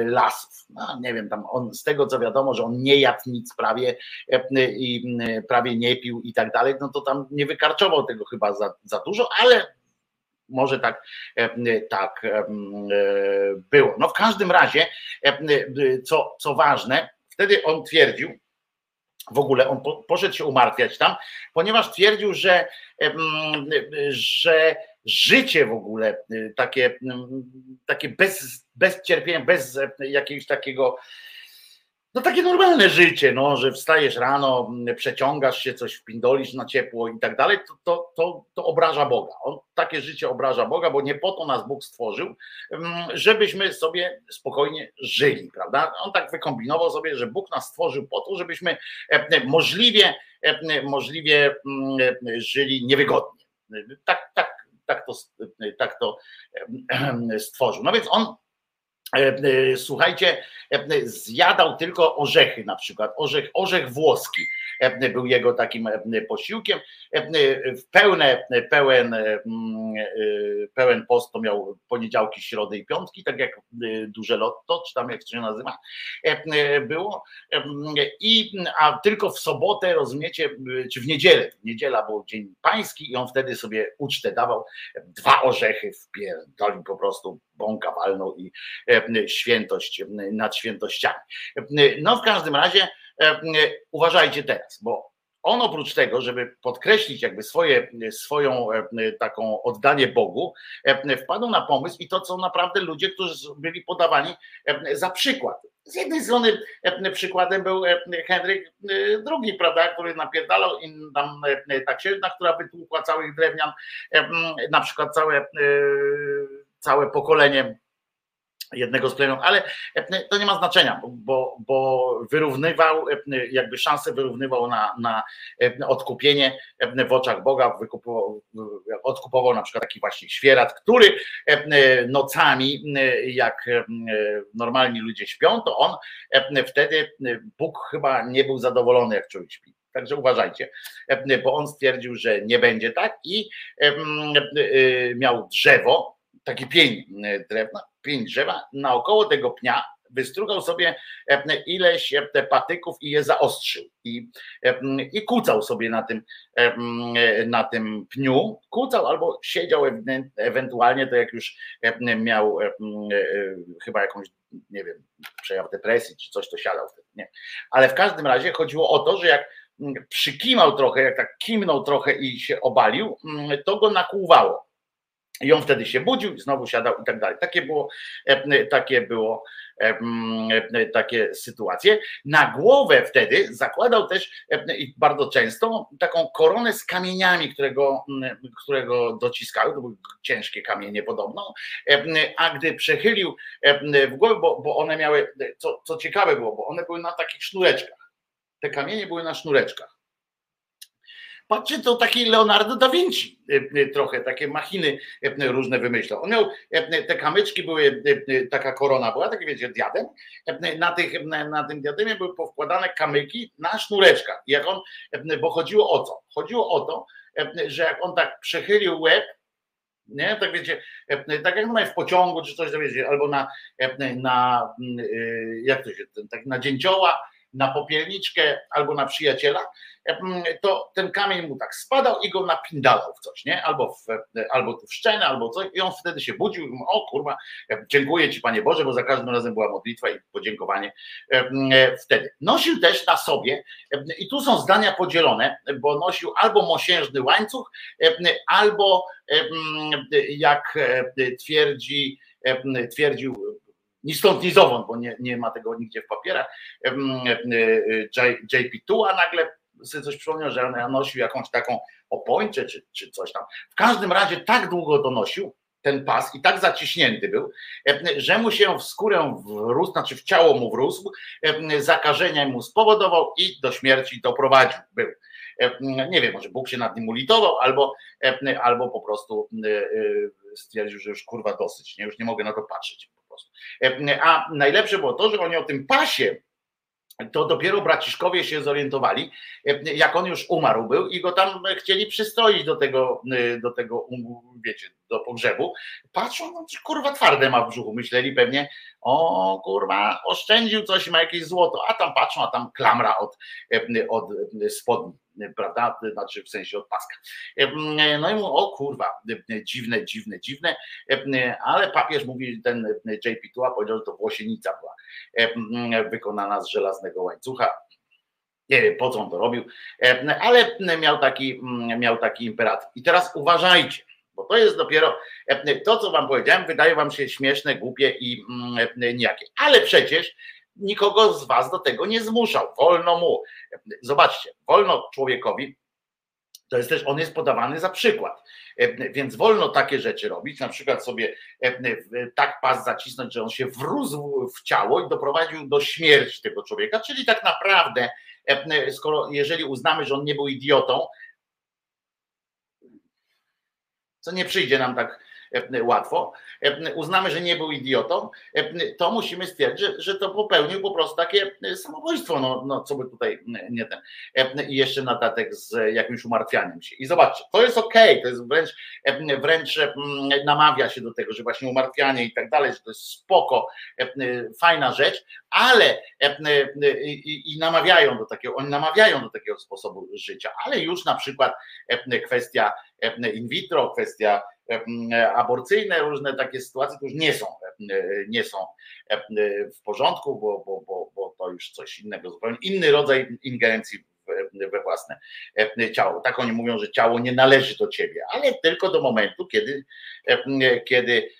lasów. No, nie wiem, tam on z tego co wiadomo, że on nie jadł nic prawie i prawie nie pił i tak dalej, no to tam nie wykarczował tego chyba za, za dużo, ale może tak, e, tak e, było. No w każdym razie, e, co, co ważne, wtedy on twierdził, w ogóle on poszedł się umartwiać tam, ponieważ twierdził, że, że życie w ogóle takie, takie bez, bez cierpienia, bez jakiegoś takiego no takie normalne życie, no, że wstajesz rano, przeciągasz się, coś wpindolisz na ciepło i tak dalej, to, to, to, to obraża Boga. On takie życie obraża Boga, bo nie po to nas Bóg stworzył, żebyśmy sobie spokojnie żyli, prawda? On tak wykombinował sobie, że Bóg nas stworzył po to, żebyśmy e, możliwie, e, możliwie żyli niewygodnie. Tak, tak, tak to, tak to stworzył. No więc on E, e, słuchajcie, e, zjadał tylko orzechy na przykład, orzech, orzech włoski był jego takim posiłkiem. W pełne, pełen, pełen post to miał poniedziałki, środy i piątki, tak jak duże lotto, czy tam jak to się nazywa, było. I, a tylko w sobotę, rozumiecie, czy w niedzielę, niedziela był dzień pański i on wtedy sobie ucztę dawał, dwa orzechy wpierdolił po prostu, bąka walną i świętość nad świętościami. No w każdym razie uważajcie teraz, bo on oprócz tego, żeby podkreślić jakby swoje, swoją taką oddanie Bogu, wpadł na pomysł i to są naprawdę ludzie, którzy byli podawani za przykład. Z jednej strony przykładem był Henryk II, prawda, który napierdalał i tam ta księżna, która wytłukła całych drewnian, na przykład całe, całe pokolenie jednego z plemion, ale to nie ma znaczenia, bo, bo wyrównywał, jakby szansę wyrównywał na, na odkupienie w oczach Boga, wykupował, odkupował na przykład taki właśnie świerat, który nocami, jak normalni ludzie śpią, to on wtedy, Bóg chyba nie był zadowolony, jak człowiek śpi. Także uważajcie, bo on stwierdził, że nie będzie tak i miał drzewo, taki pień drewna, pień drzewa, naokoło tego pnia wystrugał sobie ileś patyków i je zaostrzył i, i kucał sobie na tym, na tym pniu, kucał albo siedział ewentualnie, to jak już miał chyba jakąś, nie wiem, przejaw depresji czy coś, to siadał wtedy, nie. Ale w każdym razie chodziło o to, że jak przykimał trochę, jak tak kimnął trochę i się obalił, to go nakłuwało. I on wtedy się budził, znowu siadał i tak dalej. Takie było, takie było, takie sytuacje. Na głowę wtedy zakładał też i bardzo często taką koronę z kamieniami, którego, którego dociskały, to były ciężkie kamienie podobno, a gdy przechylił w głowę, bo, bo one miały, co, co ciekawe było, bo one były na takich sznureczkach. Te kamienie były na sznureczkach. Patrzcie, to taki Leonardo da Vinci trochę, takie machiny różne wymyślał. On miał, te kamyczki były, taka korona była, taki wiecie, diadem. Na, tych, na tym diademie były powkładane kamyki na sznureczkach. Jak on, bo chodziło o co? Chodziło o to, że jak on tak przechylił łeb, nie, tak wiecie, tak jak w pociągu czy coś, to wiecie, albo na, na jak to się, tak na dzięcioła, na popielniczkę albo na przyjaciela, to ten kamień mu tak spadał i go napindalał w coś, nie? Albo w, albo w szczenę, albo coś i on wtedy się budził o kurwa, dziękuję Ci Panie Boże, bo za każdym razem była modlitwa i podziękowanie wtedy. Nosił też na sobie i tu są zdania podzielone, bo nosił albo mosiężny łańcuch, albo jak twierdzi twierdził ni stąd, ni zowąd, bo nie, nie ma tego nigdzie w papierach. JP Tua nagle sobie coś przypomniał, że on nosił jakąś taką opończę czy, czy coś tam. W każdym razie tak długo to nosił, ten pas i tak zaciśnięty był, że mu się w skórę wrósł, znaczy w ciało mu wrósł, zakażenia mu spowodował i do śmierci doprowadził. Był. Nie wiem, może Bóg się nad nim ulitował, albo, albo po prostu stwierdził, że już kurwa dosyć, nie, już nie mogę na to patrzeć. A najlepsze było to, że oni o tym pasie to dopiero braciszkowie się zorientowali, jak on już umarł był i go tam chcieli przystroić do tego, do tego wiecie, do pogrzebu. Patrzą, no, kurwa twarde ma w brzuchu, myśleli pewnie, o kurwa, oszczędził coś, ma jakieś złoto, a tam patrzą, a tam klamra od, od spodni prawda? Znaczy w sensie od paska. No i mówią, o kurwa, dziwne, dziwne, dziwne, ale papież mówi, ten JP Tua powiedział, że to włosienica była wykonana z żelaznego łańcucha. Nie wiem, po co on to robił, ale miał taki, miał taki imperatyw. I teraz uważajcie, bo to jest dopiero to, co wam powiedziałem, wydaje wam się śmieszne, głupie i nijakie. Ale przecież nikogo z was do tego nie zmuszał. Wolno mu. Zobaczcie, wolno człowiekowi, to jest też, on jest podawany za przykład. Więc wolno takie rzeczy robić, na przykład sobie tak pas zacisnąć, że on się wrózł w ciało i doprowadził do śmierci tego człowieka, czyli tak naprawdę, skoro jeżeli uznamy, że on nie był idiotą, co nie przyjdzie nam tak łatwo, uznamy, że nie był idiotą, to musimy stwierdzić, że, to popełnił po prostu takie samobójstwo, no, no co by tutaj nie ten, i jeszcze na datek z jakimś umartwianiem się. I zobaczcie, to jest okej, okay, to jest wręcz, wręcz namawia się do tego, że właśnie umartwianie i tak dalej, że to jest spoko, fajna rzecz, ale i namawiają do takiego, oni namawiają do takiego sposobu życia, ale już na przykład kwestia in vitro, kwestia aborcyjne, różne takie sytuacje, to już nie są, nie są w porządku, bo, bo, bo, bo to już coś innego, zupełnie inny rodzaj ingerencji we własne ciało. Tak oni mówią, że ciało nie należy do ciebie, ale tylko do momentu, kiedy, kiedy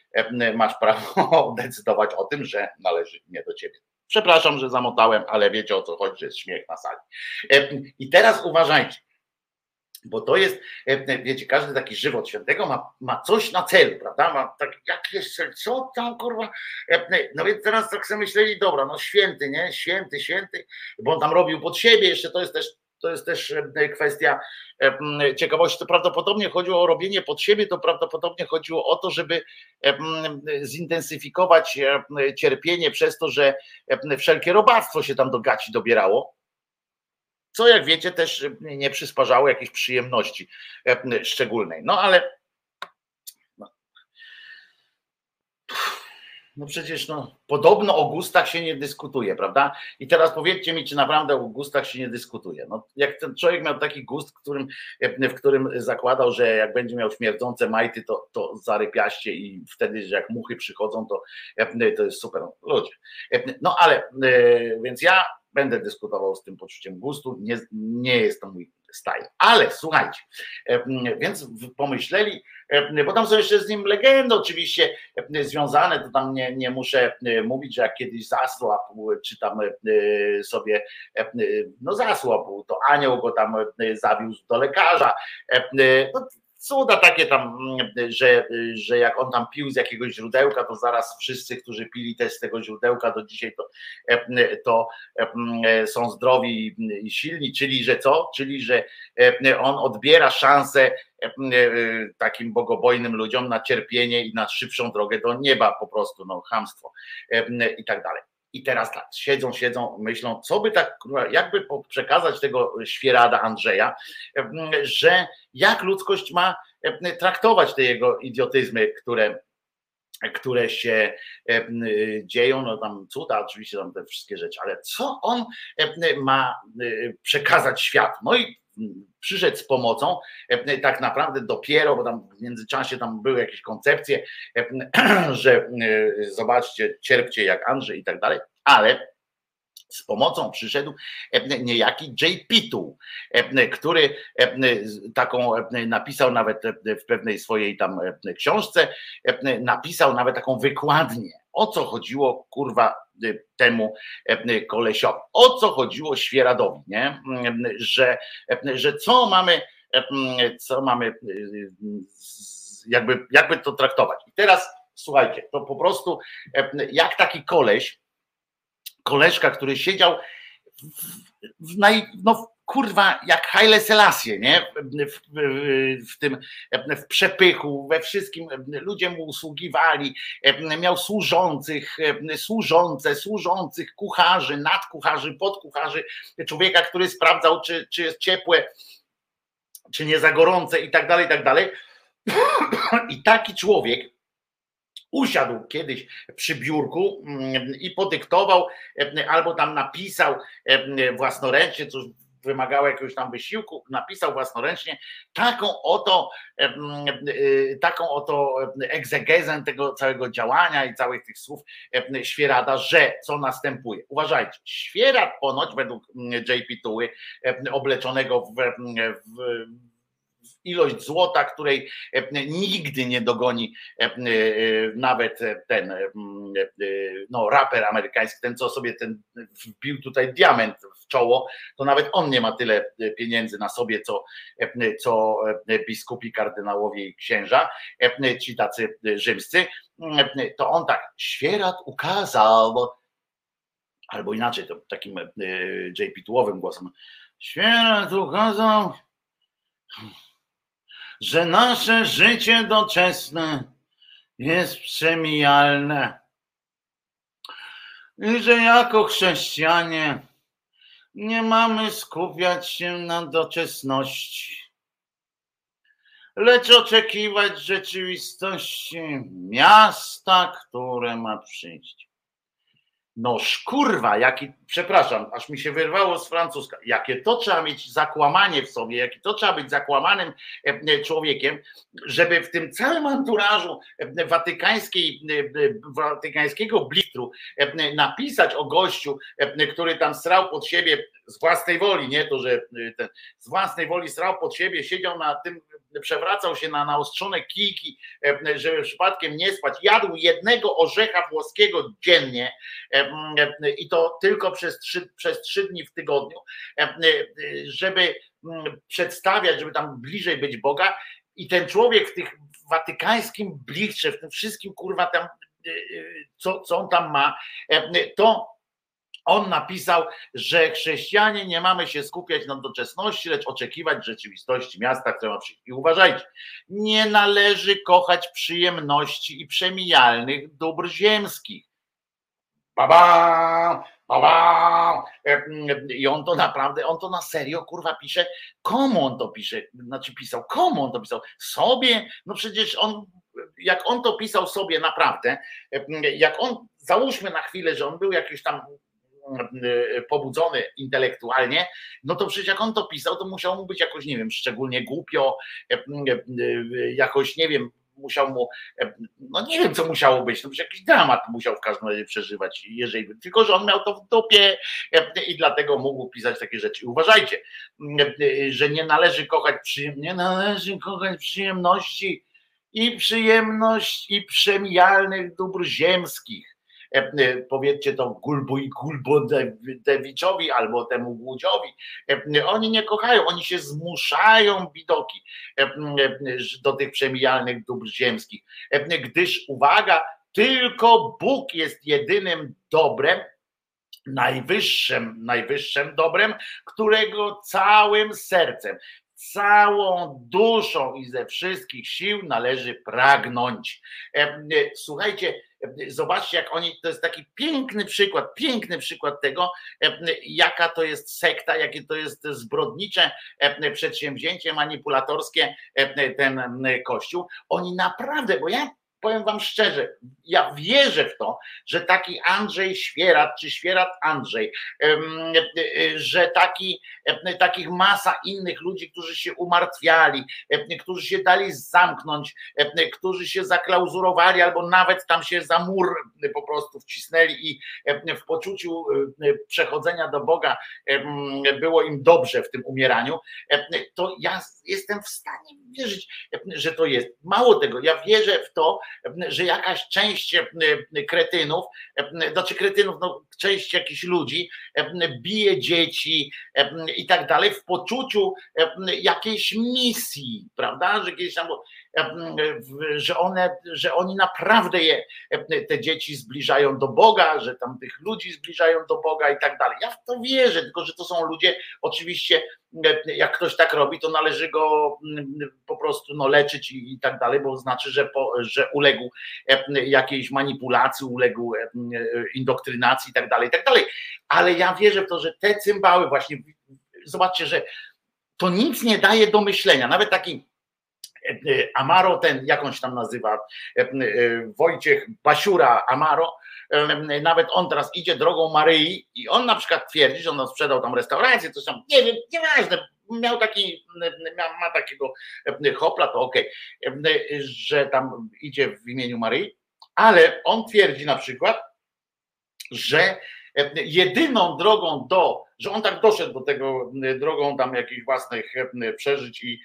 masz prawo decydować o tym, że należy nie do ciebie. Przepraszam, że zamotałem, ale wiecie o co chodzi, że jest śmiech na sali. I teraz uważajcie bo to jest, e, wiecie, każdy taki żywot świętego ma, ma coś na celu, prawda? Ma tak jakieś, co tam kurwa? E, no więc teraz tak sobie myśleli, dobra, no święty, nie? Święty, święty, bo on tam robił pod siebie, jeszcze to jest też to jest też e, kwestia ciekawości. To prawdopodobnie chodziło o robienie pod siebie, to prawdopodobnie chodziło o to, żeby zintensyfikować cierpienie przez to, że wszelkie robactwo się tam do gaci dobierało co jak wiecie też nie przysparzało jakiejś przyjemności e, szczególnej. No ale no, no przecież no, podobno o gustach się nie dyskutuje, prawda? I teraz powiedzcie mi, czy naprawdę o gustach się nie dyskutuje. No, jak ten człowiek miał taki gust, którym, e, w którym zakładał, że jak będzie miał śmierdzące majty, to, to zarypiaście i wtedy, że jak muchy przychodzą, to, e, to jest super. Ludzie. No ale, więc ja będę dyskutował z tym poczuciem gustu, nie, nie jest to mój style. Ale słuchajcie, więc pomyśleli, bo tam są jeszcze z nim legendy oczywiście związane, to tam nie, nie muszę mówić, że jak kiedyś zasłapł, czy tam sobie, no zasłapł, to anioł go tam zawiózł do lekarza, no, cuda takie tam, że, że jak on tam pił z jakiegoś źródełka, to zaraz wszyscy, którzy pili też z tego źródełka do dzisiaj, to, to są zdrowi i silni, czyli że co? Czyli że on odbiera szansę takim bogobojnym ludziom na cierpienie i na szybszą drogę do nieba po prostu, no chamstwo i tak dalej. I teraz tak, siedzą, siedzą, myślą, co by tak, jakby przekazać tego świerada Andrzeja, że jak ludzkość ma traktować te jego idiotyzmy, które które się dzieją, no tam cuda, oczywiście tam te wszystkie rzeczy, ale co on ma przekazać światu? No i przyszedł z pomocą, tak naprawdę dopiero, bo tam w międzyczasie tam były jakieś koncepcje, że zobaczcie, cierpcie jak Andrzej i tak dalej, ale z pomocą przyszedł niejaki J. Pitu, który taką napisał nawet w pewnej swojej tam książce, napisał nawet taką wykładnię, o co chodziło kurwa temu kolesiowi, o co chodziło Świeradowi, nie? Że, że co mamy, co mamy jakby, jakby to traktować. I teraz słuchajcie, to po prostu jak taki koleś koleżka, który siedział w, w naj, no kurwa, jak Haile Selassie, nie? W, w, w, tym, w przepychu, we wszystkim ludzie mu usługiwali, miał służących, służące, służących, kucharzy, nadkucharzy, podkucharzy, człowieka, który sprawdzał, czy, czy jest ciepłe, czy nie za gorące i tak dalej, i tak dalej. I taki człowiek usiadł kiedyś przy biurku mm, i podyktował e, albo tam napisał e, własnoręcznie, cóż wymagało jakiegoś tam wysiłku, napisał własnoręcznie taką oto, e, taką oto egzegezę tego całego działania i całych tych słów Świerada, że co następuje. Uważajcie, Świerad ponoć według JP Tuły obleczonego w, w ilość złota, której e, nigdy nie dogoni e, e, nawet ten no, raper amerykański, ten co sobie ten wbił tutaj diament w czoło, to nawet on nie ma tyle pieniędzy na sobie, co, co biskupi, kardynałowie i księża, ci tacy rzymscy, to on tak, świerat ukazał, albo inaczej, to takim JP-tułowym głosem, świerat ukazał że nasze życie doczesne jest przemijalne. I że jako chrześcijanie nie mamy skupiać się na doczesności, lecz oczekiwać rzeczywistości miasta, które ma przyjść. No szkurwa, jaki, przepraszam, aż mi się wyrwało z francuska, jakie to trzeba mieć zakłamanie w sobie, jakie to trzeba być zakłamanym e, e, człowiekiem, żeby w tym całym anturażu e, watykańskiej, watykańskiego blitru napisać o gościu, który tam srał pod siebie z własnej woli, nie to, że ten, z własnej woli srał pod siebie, siedział na tym, przewracał się na naostrzone kijki, żeby przypadkiem nie spać, jadł jednego orzecha włoskiego dziennie, i to tylko przez trzy, przez trzy dni w tygodniu, żeby przedstawiać, żeby tam bliżej być Boga. I ten człowiek w tych watykańskim bliższe, w tym wszystkim kurwa tam, co, co on tam ma, to on napisał, że chrześcijanie nie mamy się skupiać na doczesności, lecz oczekiwać rzeczywistości miasta, które ma przyjść. I uważajcie, nie należy kochać przyjemności i przemijalnych dóbr ziemskich baba, baba. I on to naprawdę, on to na serio kurwa pisze. Komu on to pisze? Znaczy pisał, komu on to pisał? Sobie? No przecież on, jak on to pisał sobie naprawdę, jak on, załóżmy na chwilę, że on był jakiś tam pobudzony intelektualnie, no to przecież jak on to pisał, to musiał mu być jakoś, nie wiem, szczególnie głupio, jakoś, nie wiem, musiał mu, no nie wiem, co musiało być, no jakiś dramat musiał w każdym razie przeżywać, jeżeli, tylko że on miał to w dupie i dlatego mógł pisać takie rzeczy. Uważajcie, że nie należy kochać przyjemności, nie należy kochać przyjemności i przyjemność i przemijalnych dóbr ziemskich powiedzcie to Gulbu i Gulbodewiczowi albo temu Głudziowi. Oni nie kochają, oni się zmuszają widoki do tych przemijalnych dóbr ziemskich, gdyż uwaga, tylko Bóg jest jedynym dobrem, najwyższym, najwyższym dobrem, którego całym sercem, całą duszą i ze wszystkich sił należy pragnąć. Słuchajcie, Zobaczcie, jak oni, to jest taki piękny przykład, piękny przykład tego, jaka to jest sekta, jakie to jest zbrodnicze przedsięwzięcie manipulatorskie ten kościół. Oni naprawdę, bo ja powiem wam szczerze, ja wierzę w to, że taki Andrzej Świerat, czy Świerat Andrzej, że taki, takich masa innych ludzi, którzy się umartwiali, którzy się dali zamknąć, którzy się zaklauzurowali, albo nawet tam się za mur po prostu wcisnęli i w poczuciu przechodzenia do Boga było im dobrze w tym umieraniu, to ja jestem w stanie wierzyć, że to jest. Mało tego, ja wierzę w to, że jakaś część e, kretynów, e, znaczy kretynów, no, część jakichś ludzi e, bije dzieci i tak dalej w poczuciu jakiejś misji, prawda, że kiedyś tam że one, że oni naprawdę je, te dzieci zbliżają do Boga, że tam tych ludzi zbliżają do Boga i tak dalej. Ja w to wierzę, tylko że to są ludzie, oczywiście jak ktoś tak robi, to należy go po prostu no, leczyć i, i tak dalej, bo znaczy, że, po, że uległ jakiejś manipulacji, uległ indoktrynacji i tak dalej, i tak dalej. Ale ja wierzę w to, że te cymbały właśnie, zobaczcie, że to nic nie daje do myślenia. Nawet taki Amaro, ten, jakąś tam nazywa, Wojciech Basiura Amaro, nawet on teraz idzie drogą Maryi i on na przykład twierdzi, że on sprzedał tam restaurację, coś tam, nie wiem, nieważne, miał taki, ma takiego hopla, to okej, okay, że tam idzie w imieniu Maryi, ale on twierdzi na przykład, że jedyną drogą do, że on tak doszedł do tego drogą tam jakichś własnych przeżyć i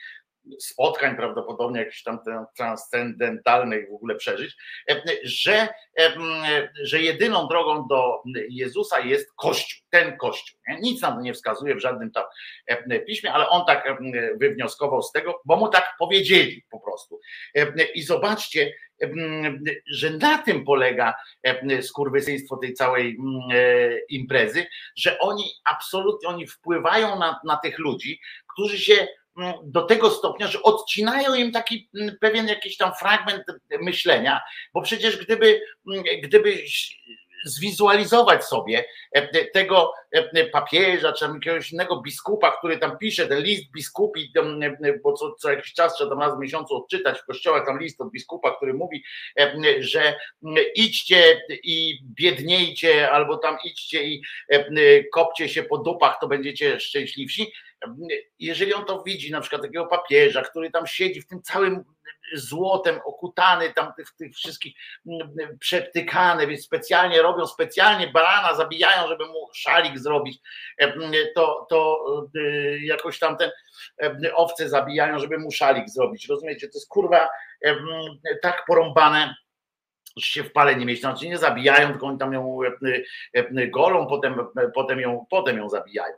spotkań, prawdopodobnie jakichś tam transcendentalnych w ogóle przeżyć, e, że, e, że jedyną drogą do Jezusa jest Kościół, ten Kościół. Nic nam nie wskazuje w żadnym tam e, piśmie, ale on tak wywnioskował z tego, bo mu tak powiedzieli po prostu. I zobaczcie, że na tym polega skurwysyństwo tej całej imprezy, że oni absolutnie oni wpływają na, na tych ludzi, którzy się do tego stopnia, że odcinają im taki mm, pewien jakiś tam fragment myślenia, bo przecież gdyby, mm, gdyby zwizualizować sobie e, tego e, papieża, czy jakiegoś innego biskupa, który tam pisze ten list biskupi, e, bo co, co jakiś czas trzeba tam raz w miesiącu odczytać w kościołach tam list od biskupa, który mówi, że idźcie i biedniejcie, albo tam idźcie i kopcie się po dupach, to będziecie szczęśliwsi. Jeżeli on to widzi, na przykład takiego papieża, który tam siedzi w tym całym złotem okutany, tam tych, tych wszystkich przeptykane, więc specjalnie robią, specjalnie barana zabijają, żeby mu szalik zrobić, e, to, to e, jakoś tam ten e, owce zabijają, żeby mu szalik zrobić. Rozumiecie, to jest kurwa tak porąbane się w pale nie mieści, znaczy nie zabijają, tylko oni tam ją golą, potem, potem, ją, potem ją zabijają.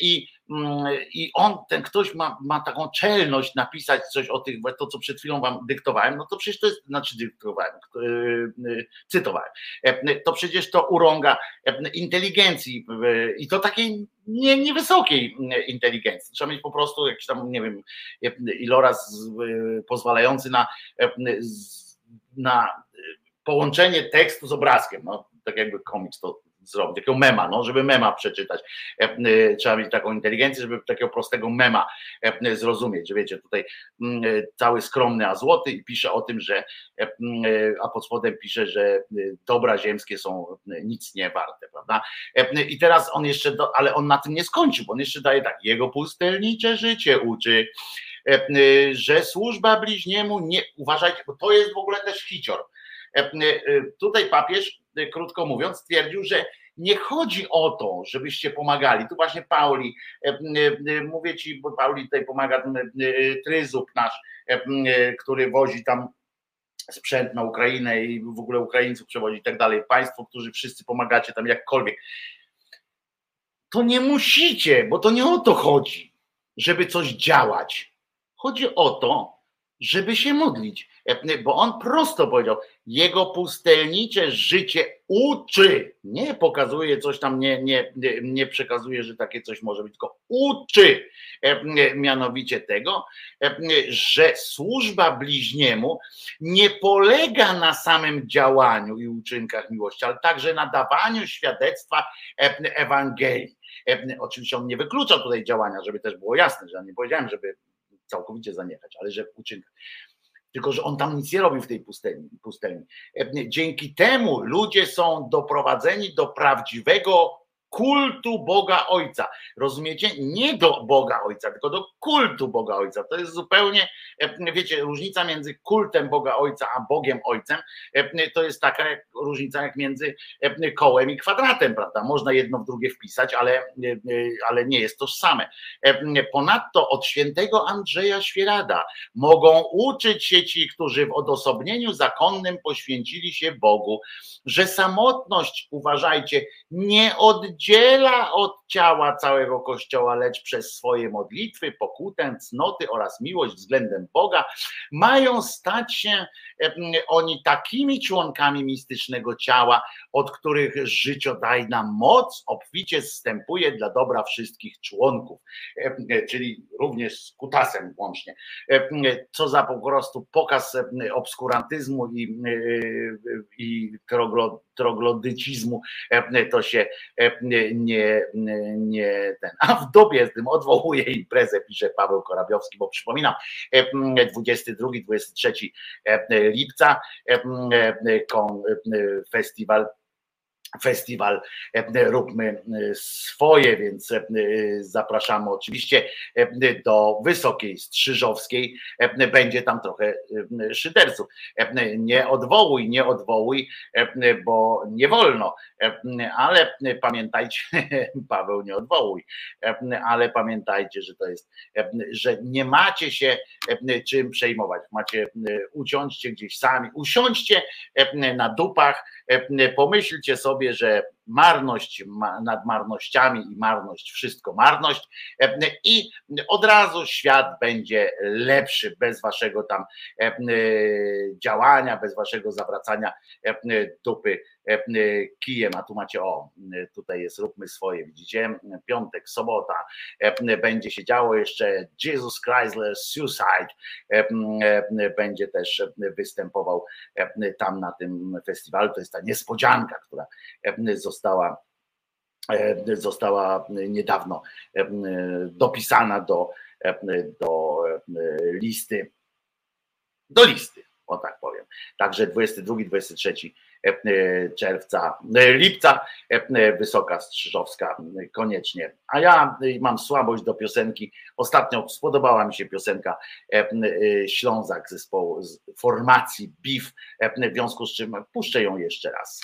I i on, ten ktoś ma, ma taką czelność napisać coś o tych, to co przed chwilą wam dyktowałem, no to przecież to jest, znaczy dyktowałem, cytowałem, e, to przecież to urąga e, inteligencji i to takiej nie, niewysokiej inteligencji. Trzeba mieć po prostu jakiś tam, nie wiem, e, iloraz pozwalający na, na połączenie tekstu z obrazkiem. No, tak jakby komiks to zrobić, takiego mema, no, żeby mema przeczytać. E, e, trzeba mieć taką inteligencję, żeby takiego prostego mema e, zrozumieć, wiecie, tutaj cały skromny, a złoty i pisze o tym, że a pod spodem pisze, że dobra ziemskie są nic nie warte, prawda? I teraz on jeszcze, do, ale on na tym nie skończył, bo on jeszcze daje tak, jego pustelnicze życie uczy, że służba bliźniemu nie, uważajcie, bo to jest w ogóle też hicior. Tutaj papież krótko mówiąc, stwierdził, że nie chodzi o to, żebyście pomagali. Tu właśnie Pauli, e, e, mówię ci, bo Pauli tutaj pomaga tryzub nasz, e, który wozi tam sprzęt na Ukrainę i w ogóle Ukraińców przewozi i tak dalej. Państwo, którzy wszyscy pomagacie tam jakkolwiek. To nie musicie, bo to nie o to chodzi, żeby coś działać. Chodzi o to, żeby się modlić. Bo on prosto powiedział, jego pustelnicze życie uczy, nie pokazuje coś tam, nie, nie, nie przekazuje, że takie coś może być, tylko uczy mianowicie tego, że służba bliźniemu nie polega na samym działaniu i uczynkach miłości, ale także na dawaniu świadectwa Ewangelii. Oczywiście on nie wykluczał tutaj działania, żeby też było jasne, że ja nie powiedziałem, żeby całkowicie zaniechać, ale że uczynkach tylko że on tam nic nie robił w tej pustelni, pustelni. Dzięki temu ludzie są doprowadzeni do prawdziwego kultu Boga Ojca. Rozumiecie? Nie do Boga Ojca, tylko do kultu Boga Ojca. To jest zupełnie, e, wiecie, różnica między kultem Boga Ojca a Bogiem Ojcem e, to jest taka różnica jak między e, kołem i kwadratem, prawda? Można jedno w drugie wpisać, ale, ale nie jest tożsame. Ponadto od świętego Andrzeja Świerada mogą uczyć się ci, którzy w odosobnieniu zakonnym poświęcili się Bogu, że samotność, uważajcie, nie oddziela oddziela od ciała całego Kościoła, lecz przez swoje modlitwy, pokutę, cnoty oraz miłość względem Boga mają stać się oni takimi członkami mistycznego ciała, od których życiodajna moc obficie zstępuje dla dobra wszystkich członków, czyli również z kutasem łącznie. Co za po prostu pokaz obskurantyzmu i, i troglodycizmu, to się nie, nie ten. A w dobie z tym odwołuje imprezę, pisze Paweł Korabiowski, bo przypominam, 22-23 lipca festiwal festiwal Róbmy swoje, więc zapraszamy oczywiście do Wysokiej Strzyżowskiej. Będzie tam trochę szyderców. Nie odwołuj, nie odwołuj, bo nie wolno, ale pamiętajcie, Paweł nie odwołuj, ale pamiętajcie, że to jest, że nie macie się czym przejmować. Macie, usiądźcie gdzieś sami, usiądźcie na dupach, pomyślcie sobie, że marność nad marnościami i marność, wszystko marność. I od razu świat będzie lepszy bez waszego tam działania, bez waszego zawracania dupy kijem, a tu macie o, tutaj jest róbmy swoje, widzicie, piątek, sobota, będzie się działo jeszcze. Jesus Chrysler Suicide będzie też występował tam na tym festiwalu, to jest ta niespodzianka, która została została niedawno dopisana do, do listy, do listy, o tak powiem. Także 22, 23 czerwca, lipca, Wysoka Strzyżowska koniecznie. A ja mam słabość do piosenki. Ostatnio spodobała mi się piosenka Ślązak zespołu z formacji BIF, w związku z czym puszczę ją jeszcze raz.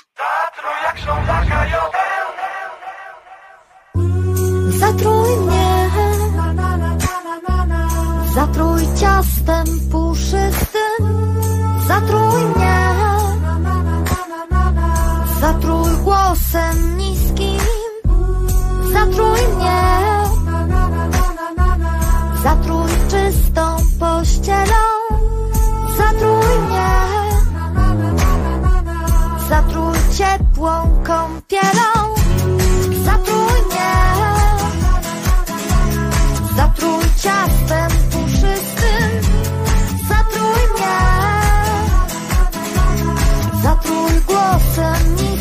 Zatrój mnie, zatrój ciastem puszystym, zatrój mnie, głosem niskim, zatrój mnie, zatrój czystą pościelą, zatrój mnie, zatrój ciepłą kąpielą, zatrój mnie, zatrój ciastem puszystym, zatrój mnie, zatrój głosem niskim,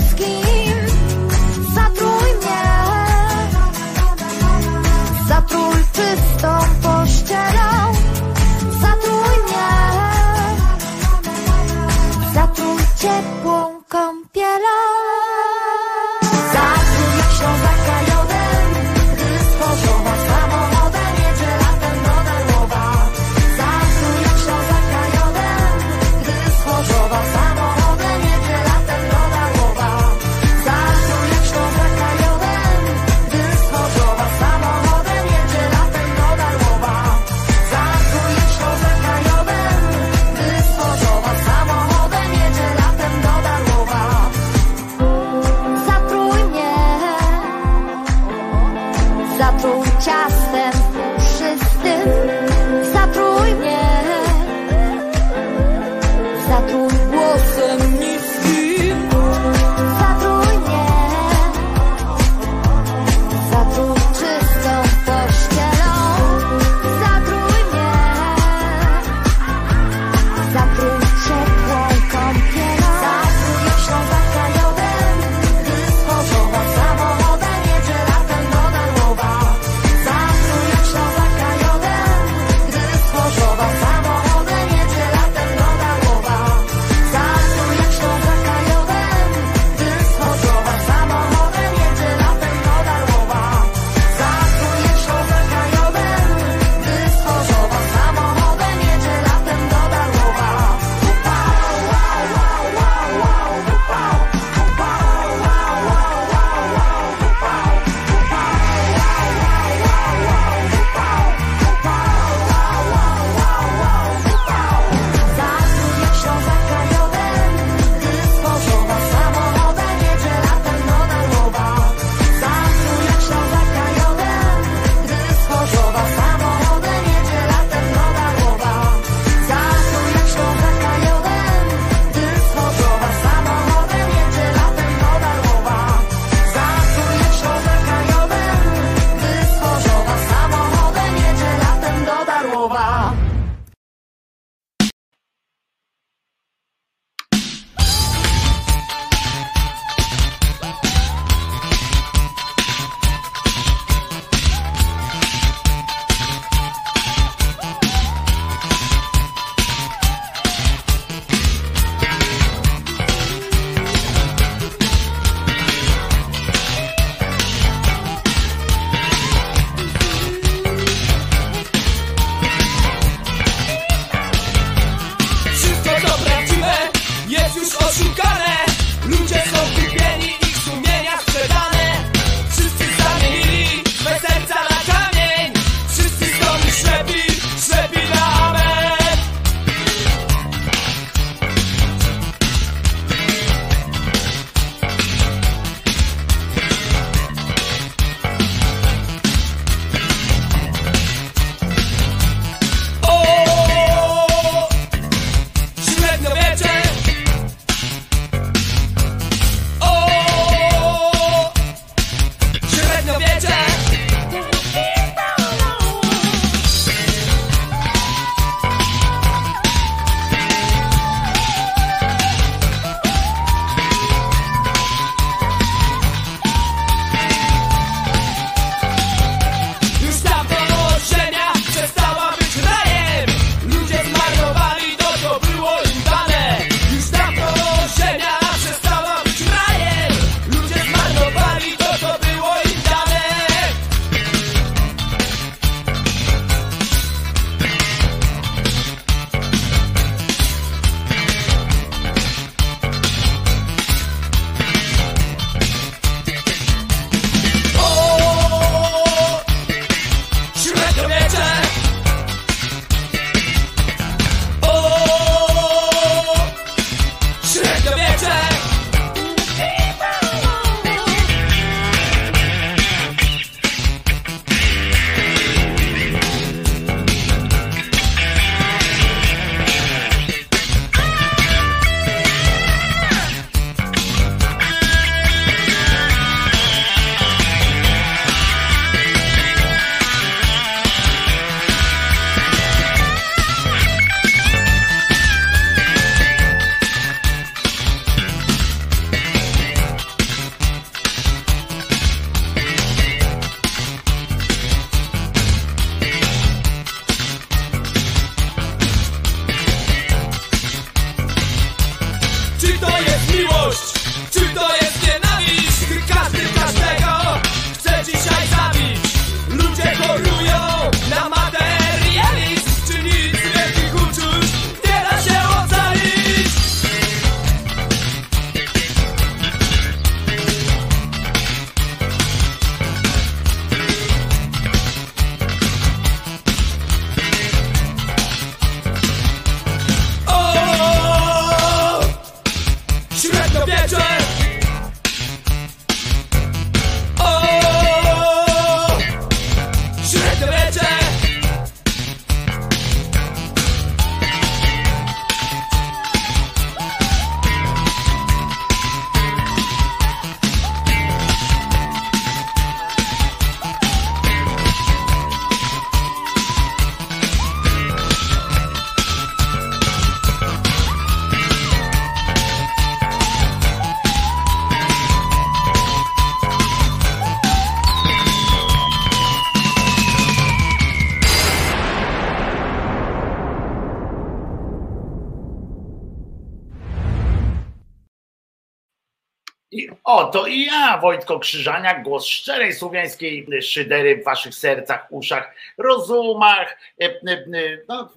Wojtko Krzyżaniak, głos szczerej słowiańskiej szydery w waszych sercach, uszach, rozumach, e, e, e, no,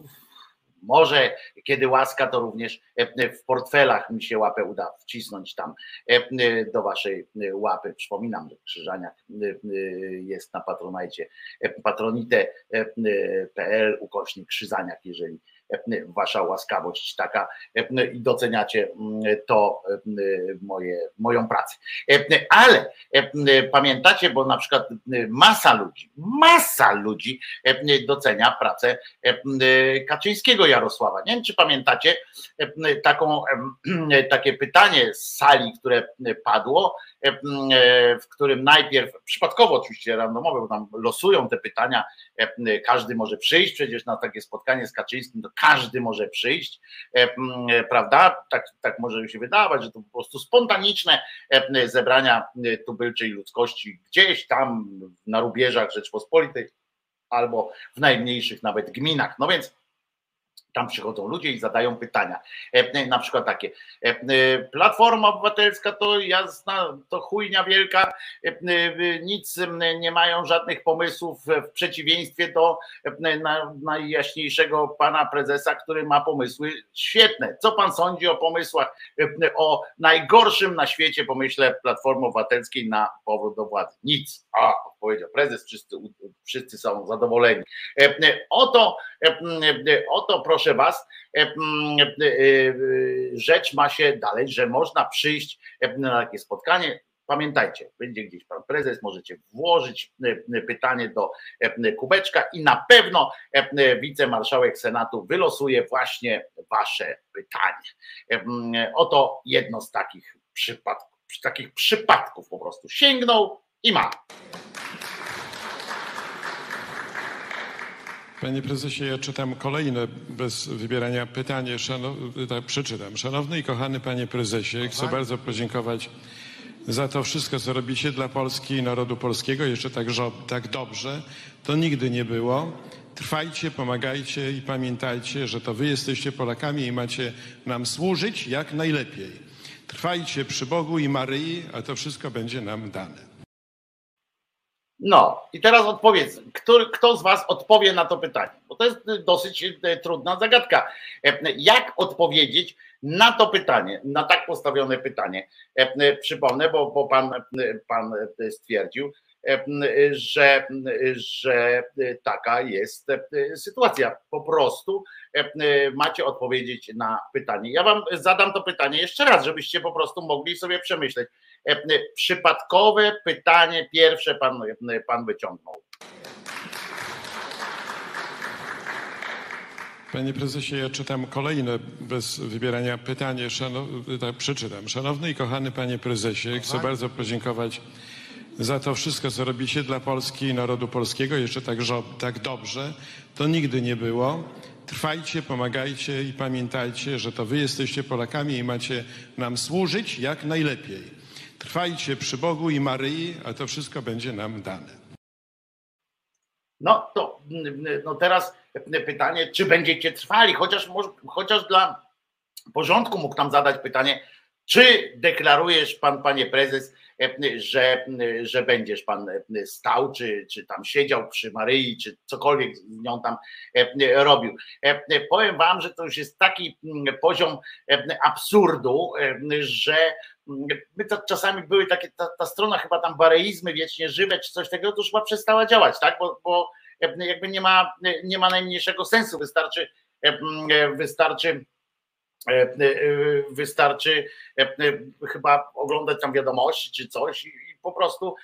może kiedy łaska, to również w portfelach mi się łapę uda wcisnąć tam do waszej łapy. Przypominam, że Krzyżaniak jest na patronajcie patronite.pl ukośnik Krzyżaniak, jeżeli wasza łaskawość taka e, i doceniacie mm, to e, moje, moją pracę. E, Ale e, pamiętacie, bo na przykład e, masa ludzi, masa ludzi e, docenia pracę e, Kaczyńskiego Jarosława. Nie wiem, czy pamiętacie e, taką, e, takie pytanie z sali, które padło, e, w którym najpierw, przypadkowo oczywiście randomowe, bo tam losują te pytania, e, każdy może przyjść, przecież na takie spotkanie z Kaczyńskim to każdy może przyjść, e, prawda? Tak, tak może się wydawać, że to po prostu spontaniczne e, zebrania e, tubylczej ludzkości gdzieś tam na rubieżach Rzeczpospolitej albo w najmniejszych nawet gminach. No więc tam przychodzą ludzie i zadają pytania. E, Na przykład takie. e, e, Platforma Obywatelska to jasna, to chujnia wielka, e, e, nic nie mają żadnych pomysłów e, w przeciwieństwie do e, na- najjaśniejszego pana prezesa, który ma pomysły świetne. Co pan sądzi o pomysłach, e, o najgorszym na świecie pomyśle Platformy Obywatelskiej na powrót do władzy? Nic. A, powiedział prezes, wszyscy, wszyscy są zadowoleni. E, e, Oto, e, e, oto proszę was, e, e, e, rzecz ma się dalej, że można przyjść na takie spotkanie. Pamiętajcie, będzie gdzieś pan prezes, możecie włożyć pytanie do kubeczka i na pewno wicemarszałek Senatu wylosuje właśnie wasze pytanie. Oto jedno z takich przypadków, takich przypadków po prostu. Sięgnął i ma. Panie prezesie, ja czytam kolejne bez wybierania pytanie. Szanow... Tak, przeczytam. Szanowny i kochany panie prezesie, chcę bardzo podziękować za to wszystko, co robicie dla Polski i narodu polskiego. Jeszcze tak, tak dobrze to nigdy nie było. Trwajcie, pomagajcie i pamiętajcie, że to wy jesteście Polakami i macie nam służyć jak najlepiej. Trwajcie przy Bogu i Maryi, a to wszystko będzie nam dane. No i teraz odpowiedz, kto, z Was odpowie na to pytanie? Bo to jest dosyć e, trudna zagadka. E, Jak odpowiedzieć na to pytanie, na tak postawione pytanie? E, Przypomnę, bo, bo pan, pan stwierdził, że, że taka jest sytuacja. Po prostu macie odpowiedzieć na pytanie. Ja Wam zadam to pytanie jeszcze raz, żebyście po prostu mogli sobie przemyśleć. E, Przypadkowe pytanie pierwsze pan, pan wyciągnął. Panie prezesie, ja czytam kolejne bez wybierania pytanie. Szanow... Tak, przeczytam. Szanowny i kochany panie prezesie, chcę bardzo podziękować za to wszystko, co robicie dla Polski i narodu polskiego. Jeszcze tak, tak dobrze to nigdy nie było. Trwajcie, pomagajcie i pamiętajcie, że to wy jesteście Polakami i macie nam służyć jak najlepiej. Trwajcie przy Bogu i Maryi, a to wszystko będzie nam dane. No to no teraz pytanie, czy będziecie trwali, chociaż, chociaż dla porządku mógł tam zadać pytanie, czy deklarujesz pan, panie prezes, że, że będziesz pan stał, czy, czy tam siedział przy Maryi, czy cokolwiek z nią tam robił. Powiem wam, że to już jest taki poziom absurdu, że my to czasami były takie, ta, ta strona chyba tam bareizmy wiecznie żywe, czy coś takiego, to już chyba przestała działać, tak? Bo, bo jakby nie ma, nie ma najmniejszego sensu, wystarczy, wystarczy wystarczy chyba oglądać tam wiadomości czy coś i po prostu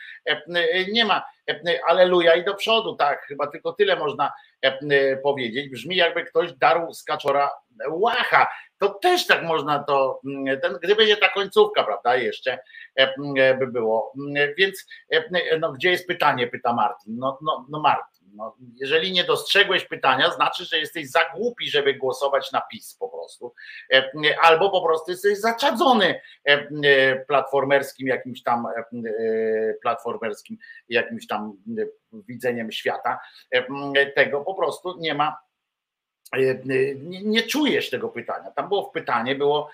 nie ma. Aleluja i do przodu, tak, chyba tylko tyle można powiedzieć. Brzmi jakby ktoś darł z kaczora łacha. To też tak można to, ten, gdyby nie ta końcówka, prawda, jeszcze by było. Więc no, gdzie jest pytanie, pyta Martin. No, no, no Martin, no, jeżeli nie dostrzegłeś pytania, znaczy, że jesteś za głupi, żeby głosować na PiS po prostu. E, Albo po prostu jesteś zaczadzony e, e, platformerskim jakimś tam e, platformerskim jakimś tam e, widzeniem świata. E, Tego po prostu nie ma nie, nie czujesz tego pytania. Tam było pytanie, było,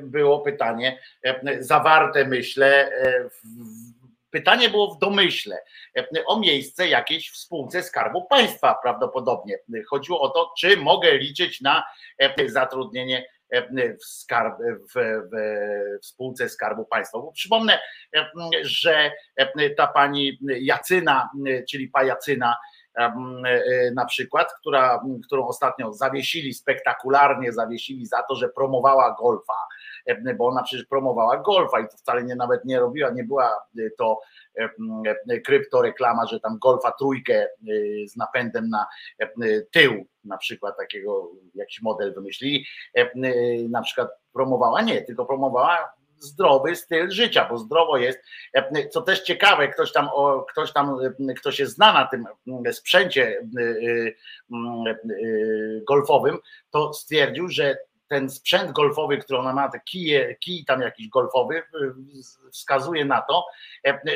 było pytanie zawarte, myślę, w, Pytanie było w domyśle o miejsce jakiejś w spółce Skarbu Państwa prawdopodobnie. Chodziło o to, czy mogę liczyć na zatrudnienie w, skarb, w, w spółce Skarbu Państwa. Bo przypomnę, że ta pani Jacyna, czyli pajacyna, na przykład, która, którą ostatnio zawiesili spektakularnie, zawiesili za to, że promowała golfa, bo ona przecież promowała golfa i to wcale nie nawet nie robiła, nie była to kryptoreklama, że tam golfa trójkę z napędem na tył, na przykład takiego jakiś model wymyślili, na przykład promowała, nie, tylko promowała zdrowy styl życia, bo zdrowo jest. Co też ciekawe, ktoś tam, ktoś tam, kto się zna na tym sprzęcie golfowym, to stwierdził, że ten sprzęt golfowy, który ona ma, te kije, kij tam jakiś golfowy, wskazuje na to,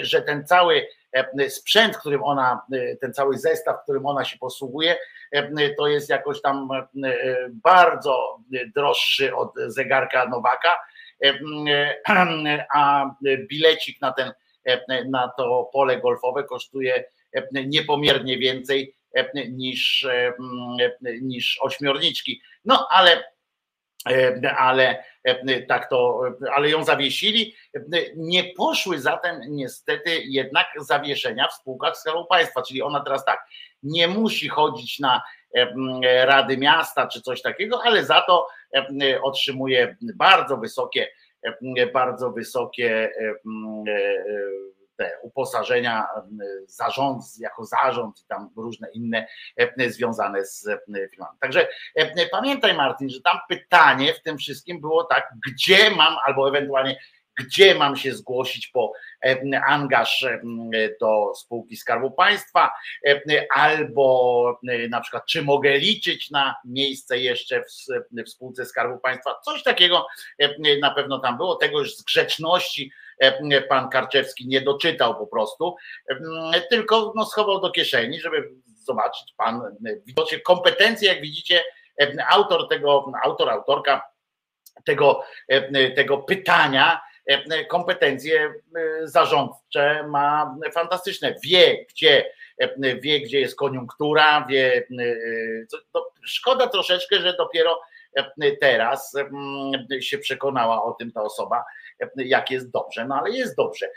że ten cały sprzęt, którym ona, ten cały zestaw, którym ona się posługuje, to jest jakoś tam bardzo droższy od zegarka Nowaka, a bilecik na ten na to pole golfowe kosztuje niepomiernie więcej niż, niż ośmiorniczki. No ale ale tak to, ale ją zawiesili. Nie poszły zatem niestety jednak zawieszenia w spółkach Skarbu Państwa, czyli ona teraz tak, nie musi chodzić na rady miasta czy coś takiego, ale za to otrzymuje bardzo wysokie, bardzo wysokie te uposażenia zarząd, jako zarząd i tam różne inne związane z firmami. Także pamiętaj Martin, że tam pytanie w tym wszystkim było tak, gdzie mam albo ewentualnie gdzie mam się zgłosić po angaż do spółki Skarbu Państwa, albo na przykład, czy mogę liczyć na miejsce jeszcze w, spółce Skarbu Państwa. Coś takiego na pewno tam było, tego już z grzeczności pan Karczewski nie doczytał po prostu, tylko no, schował do kieszeni, żeby zobaczyć pan widocznie kompetencje, jak widzicie, autor tego, autor, autorka tego, tego pytania kompetencje zarządcze ma fantastyczne. Wie, gdzie wie, gdzie jest koniunktura, wie. To szkoda troszeczkę, że dopiero teraz się przekonała o tym ta osoba, jak jest dobrze, no ale jest dobrze.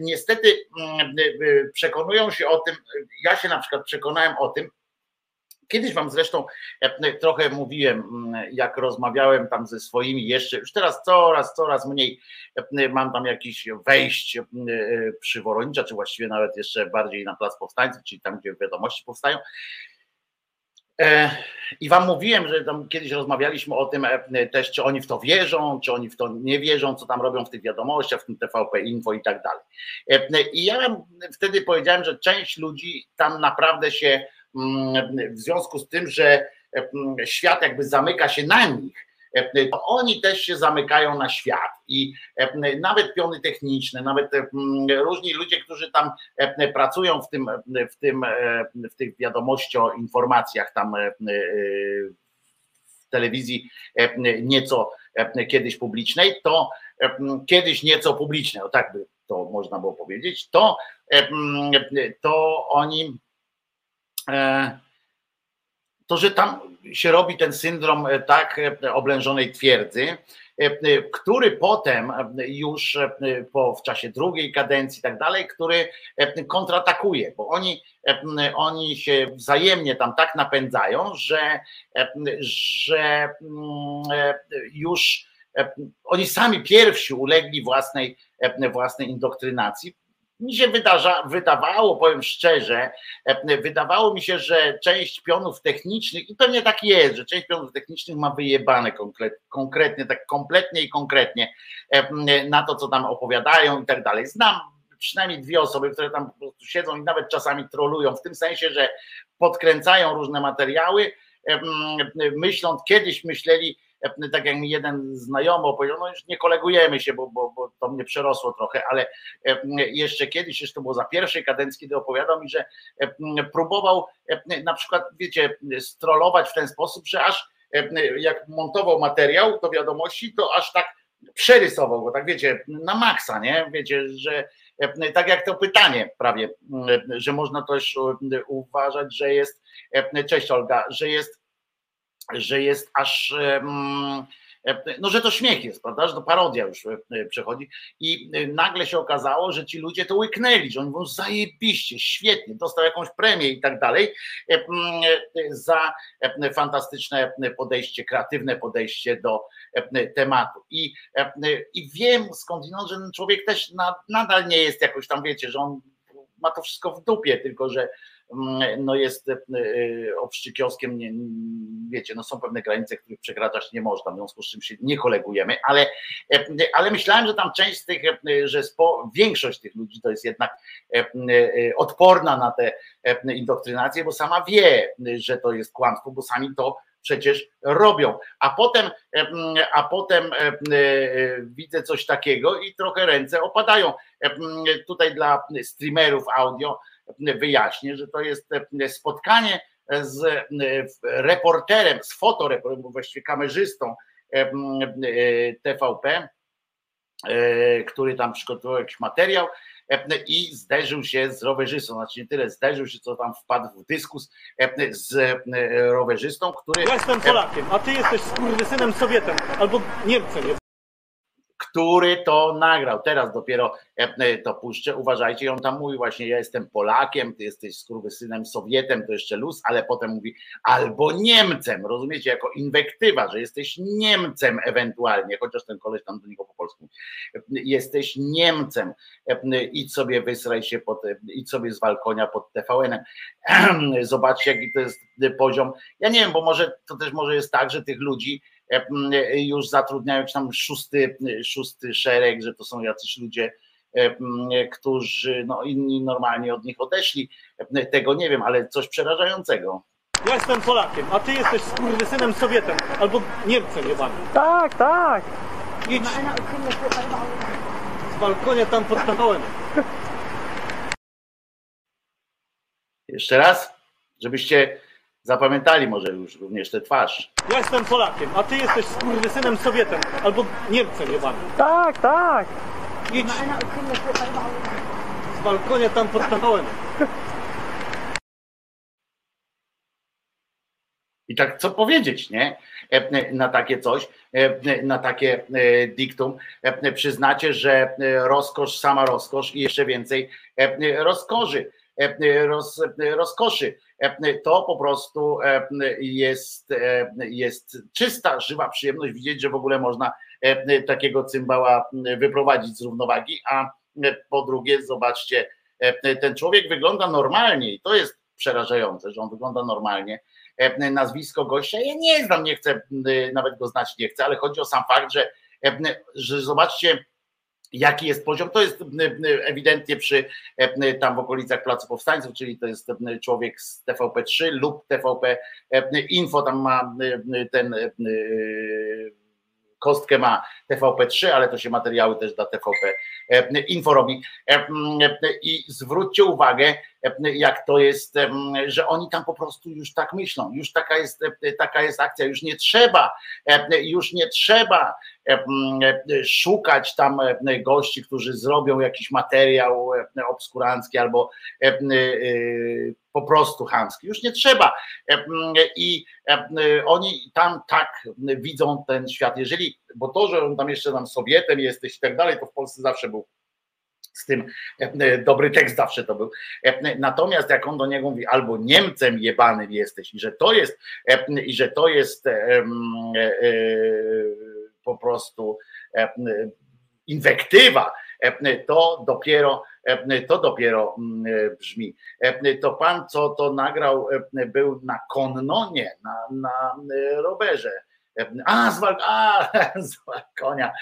Niestety przekonują się o tym, ja się na przykład przekonałem o tym, Kiedyś wam zresztą trochę mówiłem, jak rozmawiałem tam ze swoimi jeszcze, już teraz coraz, coraz mniej mam tam jakiś wejść przy Woronicza, czy właściwie nawet jeszcze bardziej na Plac Powstańców, czyli tam, gdzie wiadomości powstają. I wam mówiłem, że tam kiedyś rozmawialiśmy o tym też, czy oni w to wierzą, czy oni w to nie wierzą, co tam robią w tych wiadomościach, w tym TVP Info i tak dalej. I ja wtedy powiedziałem, że część ludzi tam naprawdę się w związku z tym, że świat jakby zamyka się na nich, to oni też się zamykają na świat i nawet piony techniczne, nawet różni ludzie, którzy tam pracują w tym, w tym, w tych wiadomościach, informacjach tam w telewizji nieco kiedyś publicznej, to kiedyś nieco publicznej, o tak by to można było powiedzieć, to, to oni to, że tam się robi ten syndrom tak oblężonej twierdzy, który potem już po, w czasie drugiej kadencji i tak dalej, który kontratakuje, bo oni, oni się wzajemnie tam tak napędzają, że, że już oni sami pierwsi ulegli własnej, własnej indoktrynacji, mi się wydarza, wydawało, powiem szczerze, wydawało mi się, że część pionów technicznych, i pewnie tak jest, że część pionów technicznych ma wyjebane konkretnie, tak kompletnie i konkretnie na to, co tam opowiadają i tak dalej. Znam przynajmniej dwie osoby, które tam po prostu siedzą i nawet czasami trolują, w tym sensie, że podkręcają różne materiały, myśląc, kiedyś myśleli, e, tak jak mi jeden znajomy opowiedział, no już nie kolegujemy się, bo, bo, bo to mnie przerosło trochę, ale e, jeszcze kiedyś, jeszcze było za pierwszej kadencji, kiedy opowiadał mi, że e, próbował e, na przykład, wiecie, strollować w ten sposób, że aż jak montował materiał do wiadomości, to aż tak przerysował go, tak wiecie, na maksa, nie? Wiecie, że tak jak to pytanie prawie, e, że można też uważać, że jest, cześć Olga, że jest, że jest aż no, że to śmiech jest, prawda, że to parodia już przechodzi i nagle się okazało, że ci ludzie to łyknęli, że oni mówią zajebiście, świetnie, dostał jakąś premię i tak dalej mm, za fantastyczne podejście, kreatywne podejście do tematu. I, i wiem skądinąd, że ten człowiek też nadal nie jest jakoś tam, wiecie, że on ma to wszystko w dupie, tylko że no jest e, obszczykioskiem, nie, wiecie, no są pewne granice, których przekraczać nie można, w związku z czym się nie kolegujemy, ale, e, ale myślałem, że tam część z tych, e, że spo, większość tych ludzi to jest jednak odporna na te indoktrynacje, bo sama wie, że to jest kłamstwo, bo sami to przecież robią. A potem, a potem widzę coś takiego i trochę ręce opadają. Tutaj dla streamerów audio wyjaśnię, że to jest e, spotkanie z e, reporterem, z fotoreporterem, właściwie kamerzystą e, TVP, który tam przygotował jakiś materiał i zderzył się z rowerzystą, znaczy nie tyle zderzył się, co tam wpadł w dyskus z rowerzystą, który... Ja jestem Polakiem, a ty jesteś skurwysynem Sowietem albo Niemcem który to nagrał. Teraz dopiero e, to puszczę. Uważajcie, on tam mówi właśnie, ja jestem Polakiem, ty jesteś synem Sowietem, to jeszcze luz, ale potem mówi albo Niemcem, rozumiecie, jako inwektywa, że jesteś Niemcem ewentualnie, chociaż ten koleś tam do niego po polsku jesteś Niemcem, e, idź sobie wysraj się, pod, idź sobie z Walkonia pod TVN-em. Zobaczcie, jaki to jest poziom. Ja nie wiem, bo może to też może jest tak, że tych ludzi E, już zatrudniają tam szósty, szósty szereg, że to są jacyś ludzie, e, którzy no, inni normalnie od nich odeszli. E, tego nie wiem, ale coś przerażającego. Ja jestem Polakiem, a ty jesteś skurwysynem Sowietem albo Niemcem jebanym. Tak, tak. Idź z balkonia tam pod TVN. Jeszcze raz, żebyście Zapamiętali może już również tę twarz. Ja jestem Polakiem, a ty jesteś skurwysynem Sowietem albo Niemcem jebanym. Tak, tak. Idź z balkonia tam pod TVN. I tak co powiedzieć, nie? E, na takie coś, e, na takie e, diktum. Przyznacie, że rozkosz, sama rozkosz i jeszcze więcej rozkoszy, roz, rozkoszy to po prostu jest, jest czysta, żywa przyjemność widzieć, że w ogóle można takiego cymbała wyprowadzić z równowagi, a po drugie, zobaczcie, ten człowiek wygląda normalnie i to jest przerażające, że on wygląda normalnie. Nazwisko gościa, ja nie znam, nie chcę nawet go znać, nie chcę, ale chodzi o sam fakt, że, że zobaczcie, jaki jest poziom. To jest ewidentnie przy tam w okolicach Placu Powstańców, czyli to jest człowiek z TVP3 lub TVP Info, tam ma ten kostkę ma TVP3, ale to się materiały też dla TVP Info robi. I zwróćcie uwagę, jak to jest, że oni tam po prostu już tak myślą, już taka jest, taka jest akcja, już nie trzeba, już nie trzeba szukać tam gości, którzy zrobią jakiś materiał obskurancki albo po prostu chamski. Już nie trzeba. I oni tam tak widzą ten świat. Jeżeli, bo to, że on tam jeszcze tam Sowietem jesteś i tak dalej, to w Polsce zawsze był z tym dobry tekst zawsze to był. Natomiast jak on do niego mówi, albo Niemcem jebanym jesteś i że to jest i że to jest po prostu inwektywa, to dopiero to dopiero brzmi. To pan, co to nagrał, był na konno? Nie, na, na rowerze. A, z, walk a, z balkonia.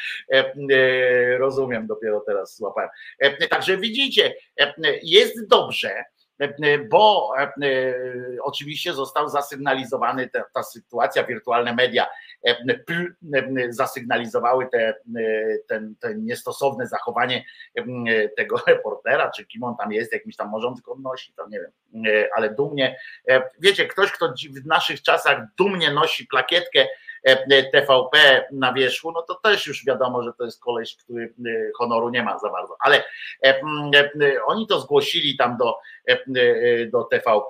Rozumiem, dopiero teraz złapałem. Także widzicie, jest dobrze bo oczywiście został zasygnalizowany ta, ta sytuacja, wirtualne media e, e, zasygnalizowały te, e, ten, ten niestosowne zachowanie e, tego reportera, czy kim on tam jest, jakimś tam może on tylko nosi, to nie wiem, e, ale dumnie, e, wiecie, ktoś, kto w naszych czasach dumnie nosi plakietkę e, TVP na wierzchu, no to też już wiadomo, że to jest koleś, który e, honoru nie ma za bardzo, ale e, e, oni to zgłosili tam do, e, e, do TVP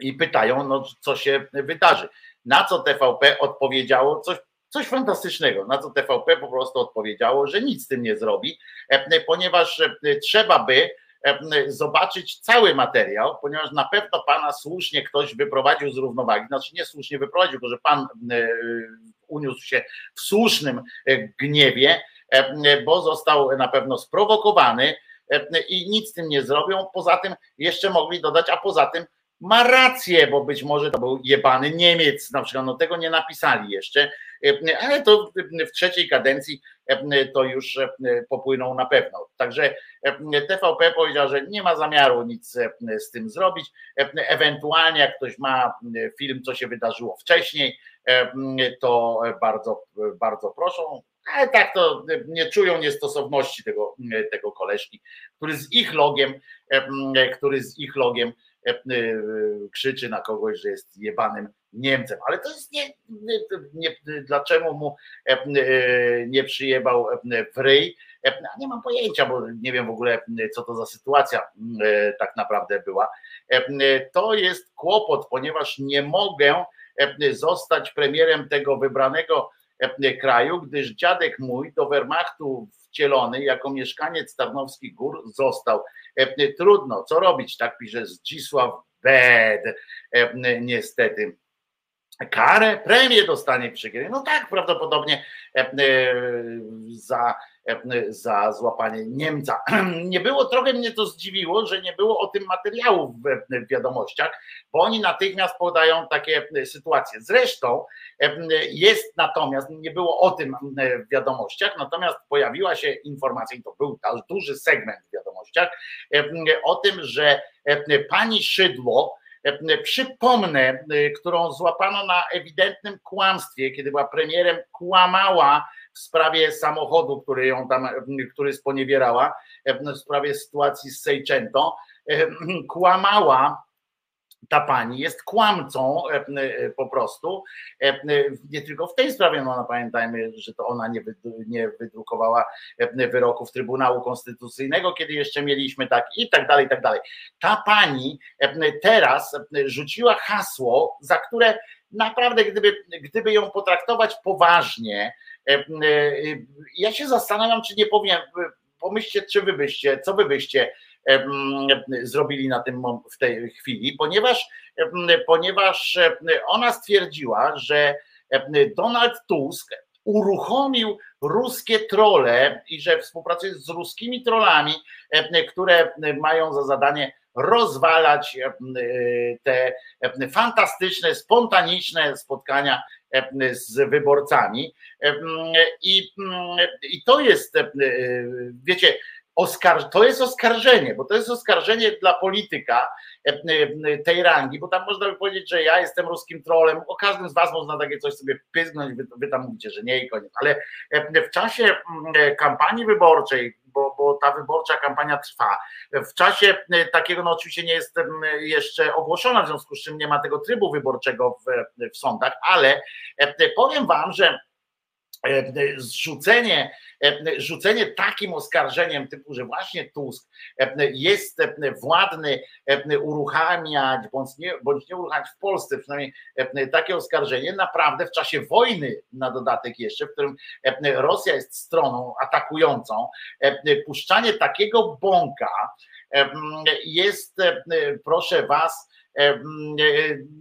i pytają, no co się wydarzy. Na co TVP odpowiedziało? Coś, coś fantastycznego, na co TVP po prostu odpowiedziało, że nic z tym nie zrobi, e, ponieważ e, trzeba by e, zobaczyć cały materiał, ponieważ na pewno pana słusznie ktoś wyprowadził z równowagi, znaczy nie słusznie wyprowadził, tylko że pan e, uniósł się w słusznym e, gniewie, e, bo został na pewno sprowokowany e, i nic z tym nie zrobią. Poza tym jeszcze mogli dodać, a poza tym ma rację, bo być może to był jebany Niemiec, na przykład, no tego nie napisali jeszcze, e, ale to w trzeciej kadencji e, to już e, popłyną na pewno. Także TVP powiedział, że nie ma zamiaru nic z tym zrobić. Ewentualnie jak ktoś ma film, co się wydarzyło wcześniej, to bardzo, bardzo proszą. Ale tak to nie czują niestosowności tego, tego koleżki, który z ich logiem, który z ich logiem krzyczy na kogoś, że jest jebanym Niemcem. Ale to jest nie, nie, nie dlaczego mu e, nie przyjebał w ryj. Nie mam pojęcia, bo nie wiem w ogóle, co to za sytuacja e, tak naprawdę była. To jest kłopot, ponieważ nie mogę zostać premierem tego wybranego kraju, gdyż dziadek mój do Wehrmachtu wcielony jako mieszkaniec Tarnowskich Gór został. E, Trudno, co robić, tak pisze Zdzisław Bed, E, niestety. Karę, premię dostanie przy No tak, prawdopodobnie e, e, za, e, za złapanie Niemca. Nie było, trochę mnie to zdziwiło, że nie było o tym materiału w wiadomościach, bo oni natychmiast podają takie sytuacje. Zresztą jest natomiast, nie było o tym w wiadomościach, natomiast pojawiła się informacja, i to był duży segment w wiadomościach, o tym, że pani Szydło, Przypomnę, e, którą złapano na ewidentnym kłamstwie, kiedy była premierem, kłamała w sprawie samochodu, który ją tam, e, który sponiewierała, w sprawie sytuacji z Seicento. Kłamała ta pani jest kłamcą e, e, po prostu. E, Nie tylko w tej sprawie, no, pamiętajmy, że to ona nie, wydru- nie wydrukowała wyroków Trybunału Konstytucyjnego, kiedy jeszcze mieliśmy tak i tak dalej, i tak dalej. Ta pani teraz rzuciła hasło, za które naprawdę, gdyby, gdyby ją potraktować poważnie, ja się zastanawiam, czy nie powiem, pomyślcie, czy wy byście, co wy byście zrobili na tym w tej chwili, ponieważ, ponieważ ona stwierdziła, że Donald Tusk uruchomił ruskie trole i że współpracuje z ruskimi trollami, em, które mają za zadanie rozwalać te fantastyczne, spontaniczne spotkania z wyborcami. I, mm, i to jest, wiecie, to jest oskarżenie, bo to jest oskarżenie dla polityka e, e, tej rangi, bo tam można by powiedzieć, że ja jestem ruskim trolem, o każdym z was można takie coś sobie pyzgnąć, wy, wy tam mówicie, że nie i koniec, ale e, w czasie mm, kampanii wyborczej, bo, bo ta wyborcza kampania trwa, w czasie takiego, no oczywiście nie jest em, jeszcze ogłoszona, w związku z czym nie ma tego trybu wyborczego w, w sądach, ale powiem wam, że e, zrzucenie, e, rzucenie takim oskarżeniem typu, że właśnie Tusk e, jest e, władny e, uruchamiać bądź nie, bądź nie uruchamiać w Polsce przynajmniej e, takie oskarżenie naprawdę w czasie wojny na dodatek jeszcze, w którym e, Rosja jest stroną atakującą, e, puszczanie takiego bąka e, jest e, proszę was e,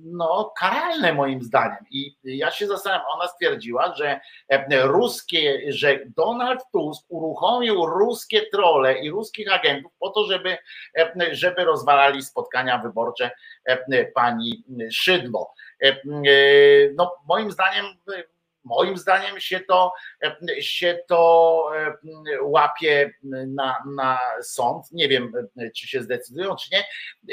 no, karalne moim zdaniem. I ja się zastanawiam, ona stwierdziła, że e, ruskie, że Donald Tusk uruchomił ruskie trole i ruskich agentów po to, żeby, e, żeby rozwalali spotkania wyborcze e, pani Szydło. E, No, moim zdaniem moim zdaniem się to, się to łapie na, na sąd. Nie wiem, czy się zdecydują, czy nie.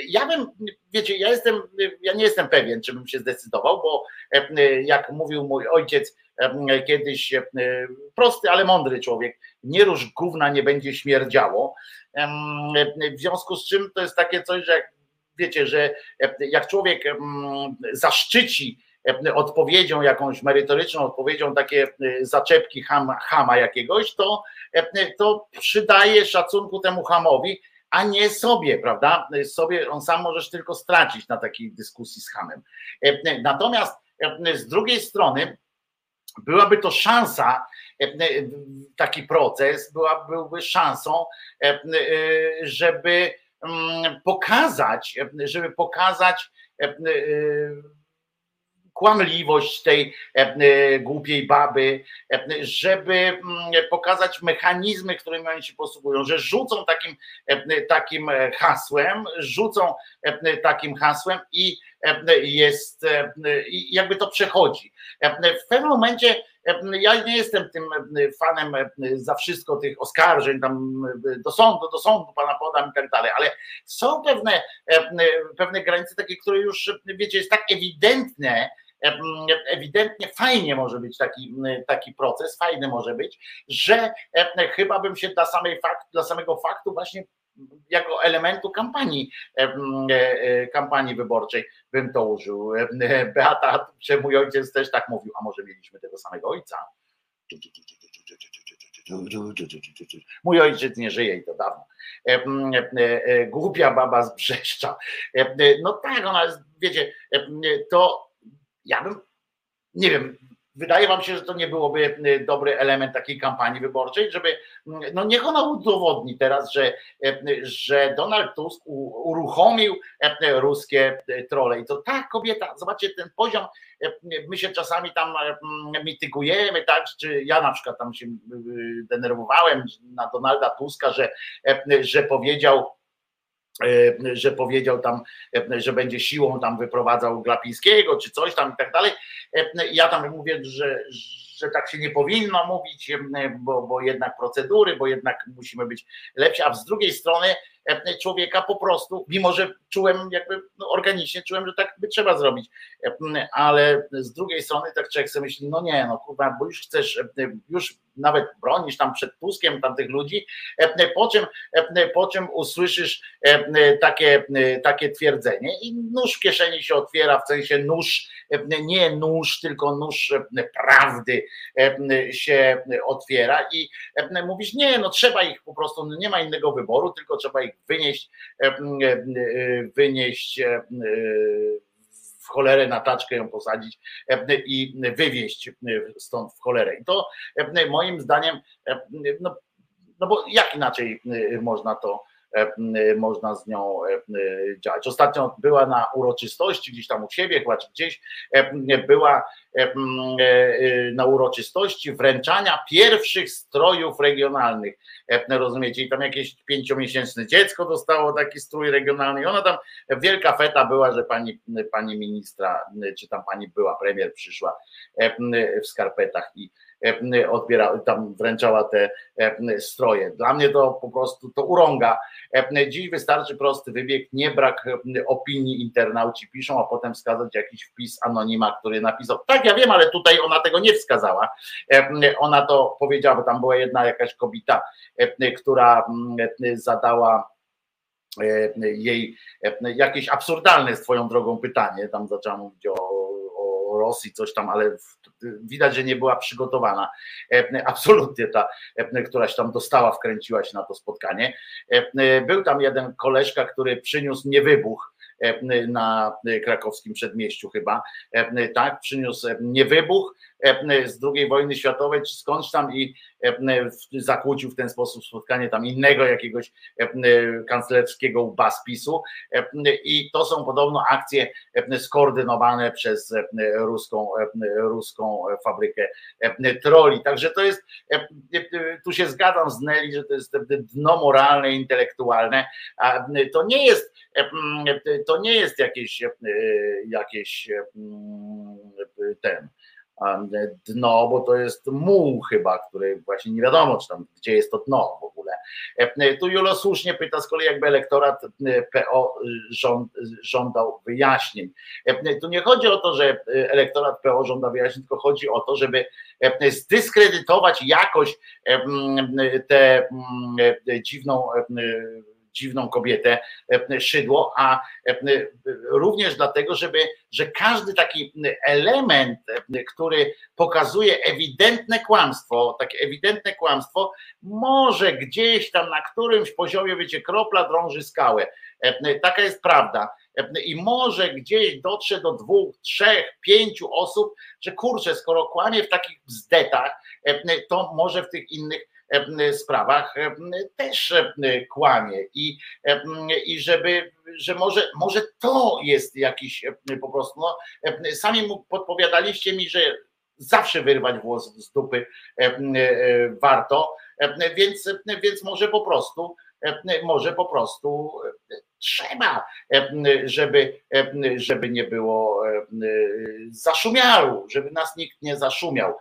Ja bym, wiecie, ja jestem, ja nie jestem pewien, czy bym się zdecydował, bo jak mówił mój ojciec kiedyś, prosty, ale mądry człowiek, nie gówna, nie będzie śmierdziało. W związku z czym to jest takie coś, że jak wiecie, że jak człowiek zaszczyci odpowiedzią, jakąś merytoryczną odpowiedzią, takie zaczepki hama, hama jakiegoś, to, to przydaje szacunku temu hamowi, a nie sobie, prawda? Sobie on sam możesz tylko stracić na takiej dyskusji z hamem. Natomiast z drugiej strony byłaby to szansa, taki proces była, byłby szansą, żeby mm, pokazać, żeby pokazać kłamliwość tej głupiej baby, żeby pokazać mechanizmy, którymi oni się posługują, że rzucą takim, takim hasłem, rzucą takim hasłem i jest, jakby to przechodzi. W pewnym momencie ja nie jestem tym fanem za wszystko tych oskarżeń tam do sądu, do sądu pana podam i tak dalej, ale są pewne, pewne granice takie, które już wiecie, jest tak ewidentne, ewidentnie fajnie może być taki, taki proces, fajny może być, że chyba bym się dla samej fakt, dla samego faktu właśnie jako elementu kampanii, kampanii wyborczej bym to użył. Beata, czy mój ojciec też tak mówił, a może mieliśmy tego samego ojca. Mój ojciec nie żyje i to dawno. Głupia baba z Brzeszcza. No tak, ona jest, wiecie, to ja bym, nie wiem, wydaje wam się, że to nie byłoby dobry element takiej kampanii wyborczej, żeby, no niech ona udowodni teraz, że, że Donald Tusk uruchomił ruskie trole. I to ta kobieta, zobaczcie ten poziom, my się czasami tam mitygujemy, tak, czy ja na przykład tam się denerwowałem na Donalda Tuska, że, że powiedział, że powiedział tam, że będzie siłą tam wyprowadzał Glapińskiego, czy coś tam i tak dalej. Ja tam mówię, że, że tak się nie powinno mówić, bo, bo jednak procedury, bo jednak musimy być lepsi, a z drugiej strony człowieka po prostu, mimo że czułem jakby no, organicznie, czułem, że tak by trzeba zrobić, ale z drugiej strony tak człowiek sobie myśli, no nie, no kurwa, bo już chcesz, już nawet bronisz tam przed Tuskiem tamtych ludzi, po czym, po czym usłyszysz takie, takie twierdzenie. I nóż w kieszeni się otwiera, w sensie nóż, nie nóż, tylko nóż prawdy się otwiera i mówisz, nie, no trzeba ich po prostu, no nie ma innego wyboru, tylko trzeba ich wynieść, wynieść w cholerę na taczkę ją posadzić i wywieźć stąd w cholerę. I to moim zdaniem, no, no bo jak inaczej można to można z nią działać. Ostatnio była na uroczystości gdzieś tam u siebie, chyba czy gdzieś była na uroczystości wręczania pierwszych strojów regionalnych. Rozumiecie? I tam jakieś pięciomiesięczne dziecko dostało taki strój regionalny i ona tam, wielka feta była, że pani, pani ministra, czy tam pani była premier przyszła w skarpetach i odbierała, tam wręczała te stroje. Dla mnie to po prostu to urąga. Dziś wystarczy prosty wybieg, nie brak opinii internauci piszą, a potem wskazać jakiś wpis anonima, który napisał. Tak, ja wiem, ale tutaj ona tego nie wskazała. Ona to powiedziała, bo tam była jedna jakaś kobieta, która zadała jej jakieś absurdalne swoją drogą pytanie. Tam zaczęła mówić o Rosji, coś tam, ale widać, że nie była przygotowana. Absolutnie ta, któraś tam dostała, wkręciła się na to spotkanie. Był tam jeden koleżka, który przyniósł niewybuch na krakowskim przedmieściu chyba, tak, przyniósł niewybuch z II wojny światowej, czy skądś tam i zakłócił w ten sposób spotkanie tam innego jakiegoś kanclerskiego łba spisu i to są podobno akcje skoordynowane przez ruską, ruską fabrykę troli. Także to jest, tu się zgadzam z Nelly, że to jest dno moralne, intelektualne, to nie jest to nie jest jakieś jakieś ten dno, bo to jest muł chyba, który właśnie nie wiadomo, czy tam, gdzie jest to dno w ogóle. E, Tu Julo słusznie pyta z kolei, jakby elektorat e, PO żąd, żądał wyjaśnień. E, Tu nie chodzi o to, że elektorat PO żąda wyjaśnień, tylko chodzi o to, żeby zdyskredytować jakoś tę dziwną dziwną kobietę szydło, a również dlatego, żeby, że każdy taki element, który pokazuje ewidentne kłamstwo, takie ewidentne kłamstwo, może gdzieś tam na którymś poziomie, wiecie, kropla drąży skałę. Taka jest prawda. I może gdzieś dotrze do dwóch, trzech, pięciu osób, że kurczę, skoro kłamie w takich bzdetach, to może w tych innych sprawach też kłamie i, i żeby, że może, może to jest jakiś po prostu, no, sami podpowiadaliście mi, że zawsze wyrwać włos z dupy warto, więc, więc może po prostu może po prostu trzeba, żeby, żeby nie było zaszumiaru, żeby nas nikt nie zaszumiał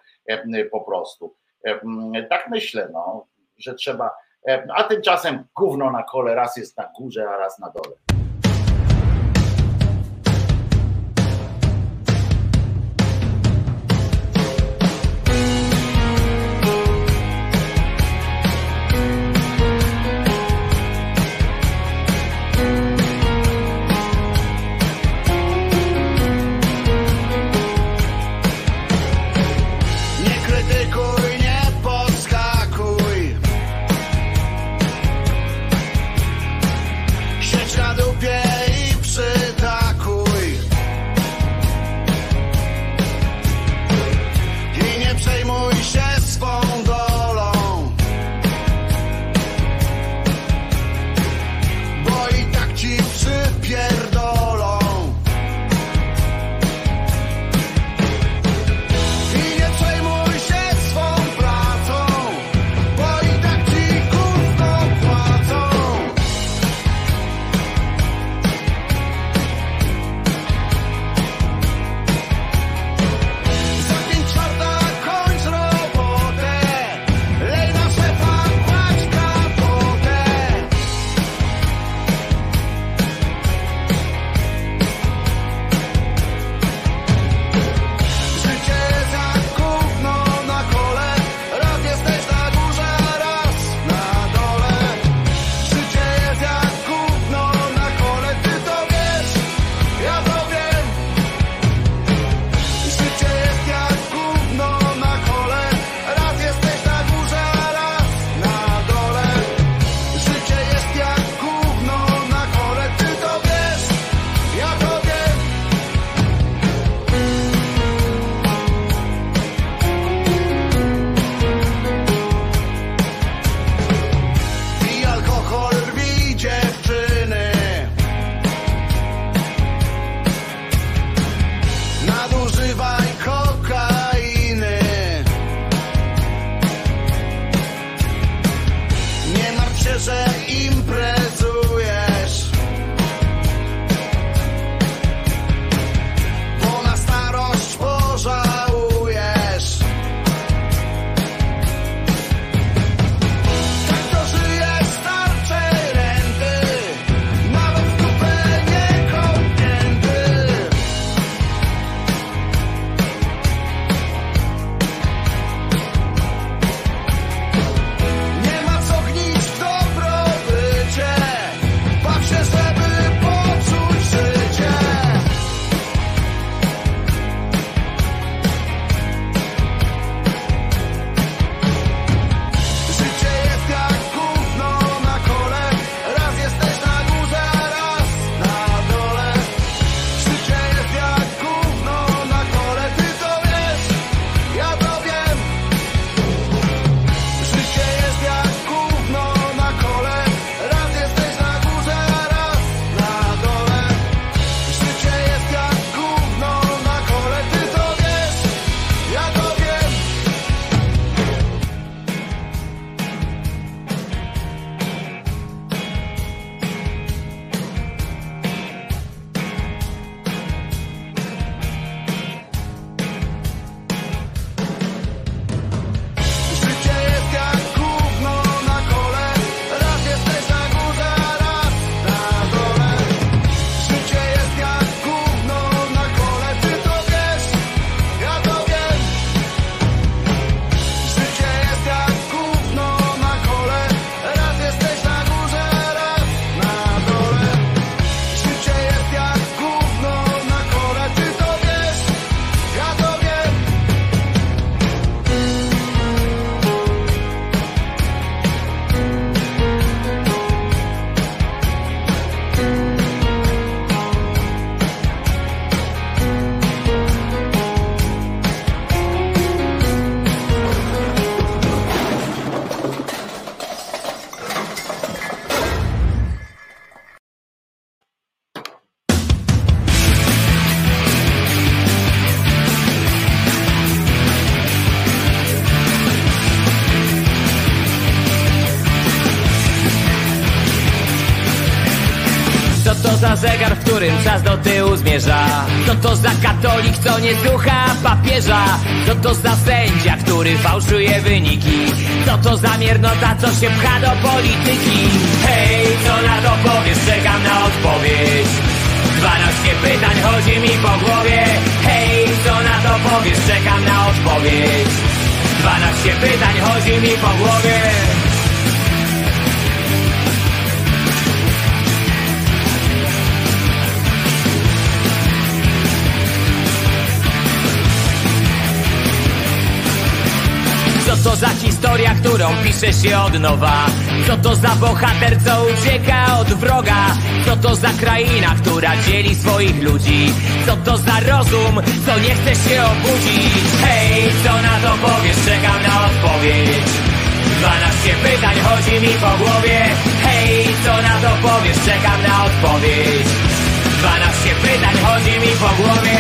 po prostu. Tak myślę, no, że trzeba. A tymczasem gówno na kole raz jest na górze, a raz na dole. Którym czas do tyłu zmierza? Co to za katolik, co nie słucha papieża? Co to za sędzia, który fałszuje wyniki? Co to za miernota, co się pcha do polityki? Hej, co na to powiesz? Czekam na odpowiedź 12 pytań chodzi mi po głowie Hej, co na to powiesz? Czekam na odpowiedź 12 pytań chodzi mi po głowie to za historia, którą pisze się od nowa? Co to za bohater, co ucieka od wroga? Co to za kraina, która dzieli swoich ludzi? Co to za rozum, co nie chce się obudzić? Hej, co na to powiesz? Czekam na odpowiedź 12 pytań chodzi mi po głowie Hej, co na to powiesz? Czekam na odpowiedź 12 pytań chodzi mi po głowie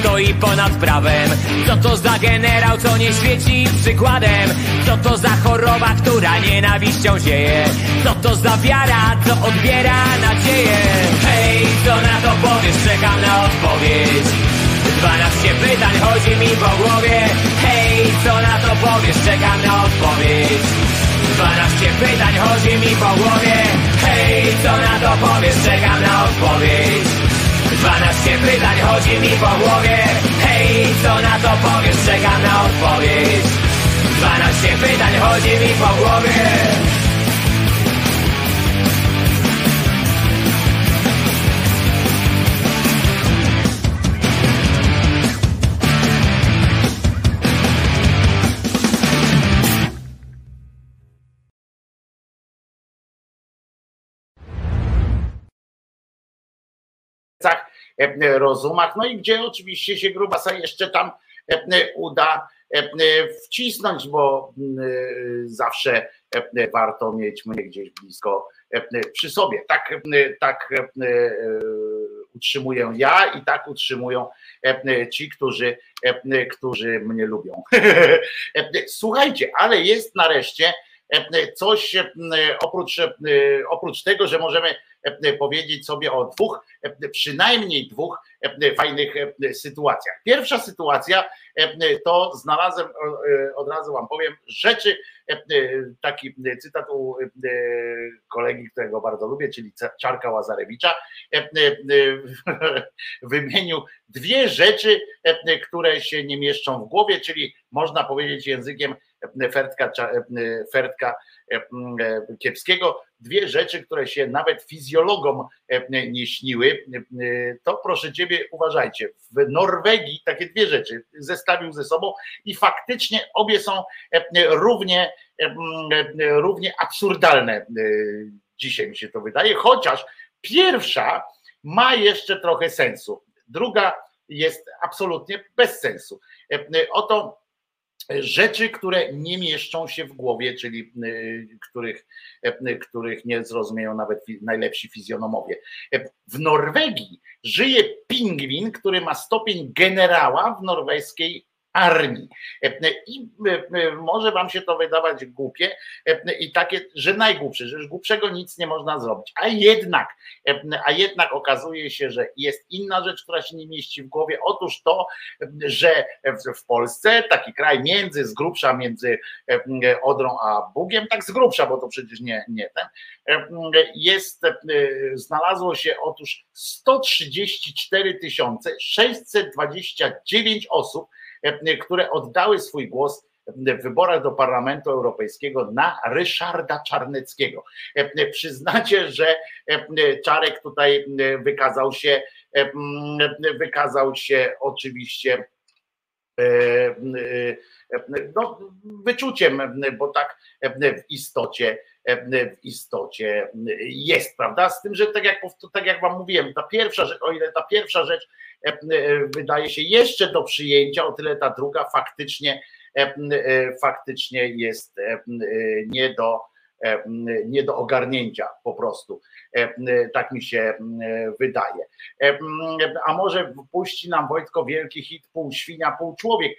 stoi ponad prawem? Co to za generał, co nie świeci przykładem? Co to za choroba, która nienawiścią zieje? Co to za wiara, co odbiera nadzieję? Hej, co na to powiesz? Czekam na odpowiedź 12 pytań chodzi mi po głowie Hej, co na to powiesz? Czekam na odpowiedź 12 pytań chodzi mi po głowie Hej, co na to powiesz? Czekam na odpowiedź 12 pytań chodzi mi po głowie. Hej, co na to powiesz? Czekam na odpowiedź. 12 pytań chodzi mi po głowie rozumach, no i gdzie oczywiście się grubasa jeszcze tam e, uda e, wcisnąć, bo mm, zawsze warto mieć mnie gdzieś blisko przy sobie. Tak, tak utrzymuję ja i tak utrzymują ci, którzy, którzy mnie lubią. Słuchajcie, ale jest nareszcie coś oprócz, oprócz tego, że możemy powiedzieć sobie o dwóch, przynajmniej dwóch fajnych sytuacjach. Pierwsza sytuacja to znalazłem, od razu wam powiem, rzeczy, taki cytat u kolegi, którego bardzo lubię, czyli Czarka Łazarewicza, wymienił dwie rzeczy, które się nie mieszczą w głowie, czyli można powiedzieć językiem Fertka, Fertka Kiepskiego, dwie rzeczy, które się nawet fizjologom nie śniły, to proszę ciebie uważajcie, w Norwegii takie dwie rzeczy zestawił ze sobą i faktycznie obie są równie, równie absurdalne dzisiaj mi się to wydaje, chociaż pierwsza ma jeszcze trochę sensu, druga jest absolutnie bez sensu. Oto rzeczy, które nie mieszczą się w głowie, czyli których, których nie zrozumieją nawet najlepsi fizjonomowie. W Norwegii żyje pingwin, który ma stopień generała w norweskiej armii. I może wam się to wydawać głupie i takie, że najgłupsze, że już głupszego nic nie można zrobić. A jednak, a jednak okazuje się, że jest inna rzecz, która się nie mieści w głowie. Otóż to, że w Polsce taki kraj między, z grubsza między Odrą a Bugiem, tak z grubsza, bo to przecież nie, nie ten, jest, znalazło się otóż 134 629 osób, które oddały swój głos w wyborach do Parlamentu Europejskiego na Ryszarda Czarneckiego. Przyznacie, że Czarek tutaj wykazał się, wykazał się oczywiście no, wyczuciem, bo tak w istocie w istocie jest, prawda? Z tym, że tak jak, tak jak wam mówiłem, ta pierwsza rzecz, o ile ta pierwsza rzecz wydaje się jeszcze do przyjęcia, o tyle ta druga faktycznie faktycznie jest nie do nie do ogarnięcia po prostu. Tak mi się wydaje. A może wpuści nam Wojtko wielki hit pół świnia, pół człowiek.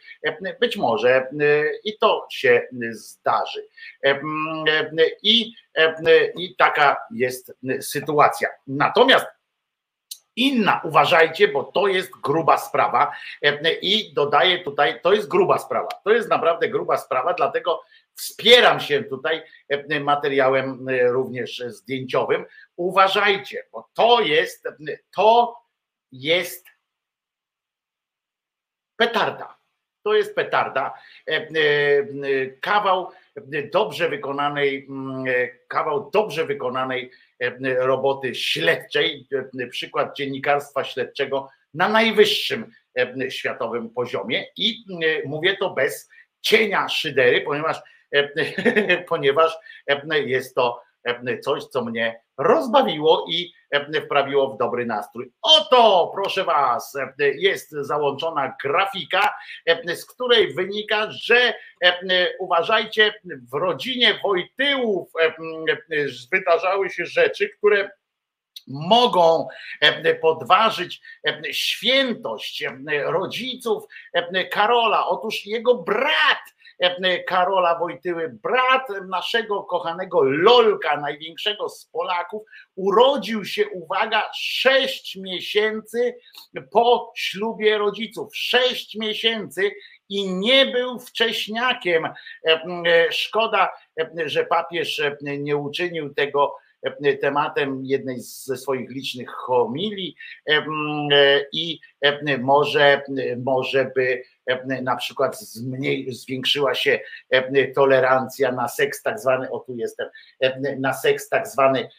Być może i to się zdarzy. I, i taka jest sytuacja. Natomiast Inna, uważajcie, bo to jest gruba sprawa i dodaję tutaj, to jest gruba sprawa. To jest naprawdę gruba sprawa, dlatego Wspieram się tutaj e, materiałem e, również zdjęciowym. Uważajcie, bo to jest, to jest petarda. To jest petarda. E, kawał dobrze wykonanej, mm, kawał dobrze wykonanej roboty śledczej, przykład dziennikarstwa śledczego na najwyższym światowym poziomie i mówię to bez cienia szydery, ponieważ ponieważ jest to coś, co mnie rozbawiło i wprawiło w dobry nastrój. Oto, proszę Was, jest załączona grafika, z której wynika, że uważajcie, w rodzinie Wojtyłów wydarzały się rzeczy, które mogą podważyć świętość rodziców Karola. Otóż jego brat Karola Wojtyły, brat naszego kochanego Lolka, największego z Polaków, urodził się, uwaga, sześć miesięcy po ślubie rodziców. Sześć miesięcy i nie był wcześniakiem. Szkoda, że papież nie uczynił tego tematem jednej ze swoich licznych homilii i może, może by na przykład zmniej, zwiększyła się tolerancja na seks tak zwany, o tu jestem, na seks tak zwany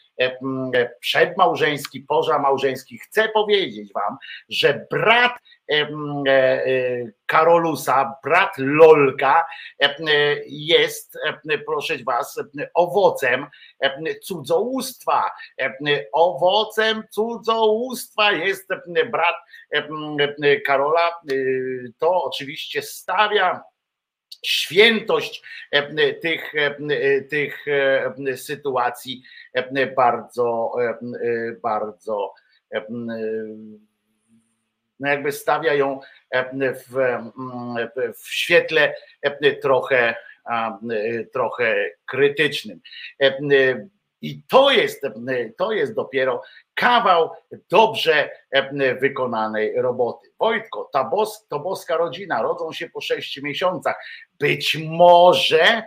przedmałżeński, małżeński. Chcę powiedzieć wam, że brat e, e, Karolusa, brat Lolka jest, proszę was, owocem cudzołóstwa. Owocem cudzołóstwa jest brat Karola. To oczywiście stawia świętość tych, tych sytuacji bardzo, bardzo jakby stawia ją w, w świetle trochę, trochę krytycznym. I to jest, to jest dopiero kawał dobrze wykonanej roboty. Wojtko, ta bos, to boska rodzina, rodzą się po sześciu miesiącach. Być może,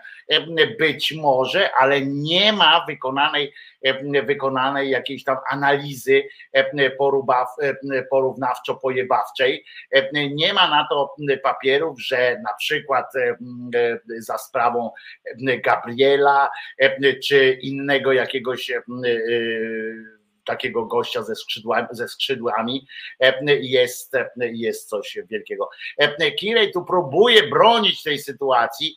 być może, ale nie ma wykonanej, wykonanej jakiejś tam analizy porównawczo-pojebawczej. Nie ma na to papierów, że na przykład za sprawą Gabriela czy innego jakiegoś takiego gościa ze skrzydłami, ze skrzydłami jest, jest coś wielkiego. Kirej tu próbuje bronić tej sytuacji,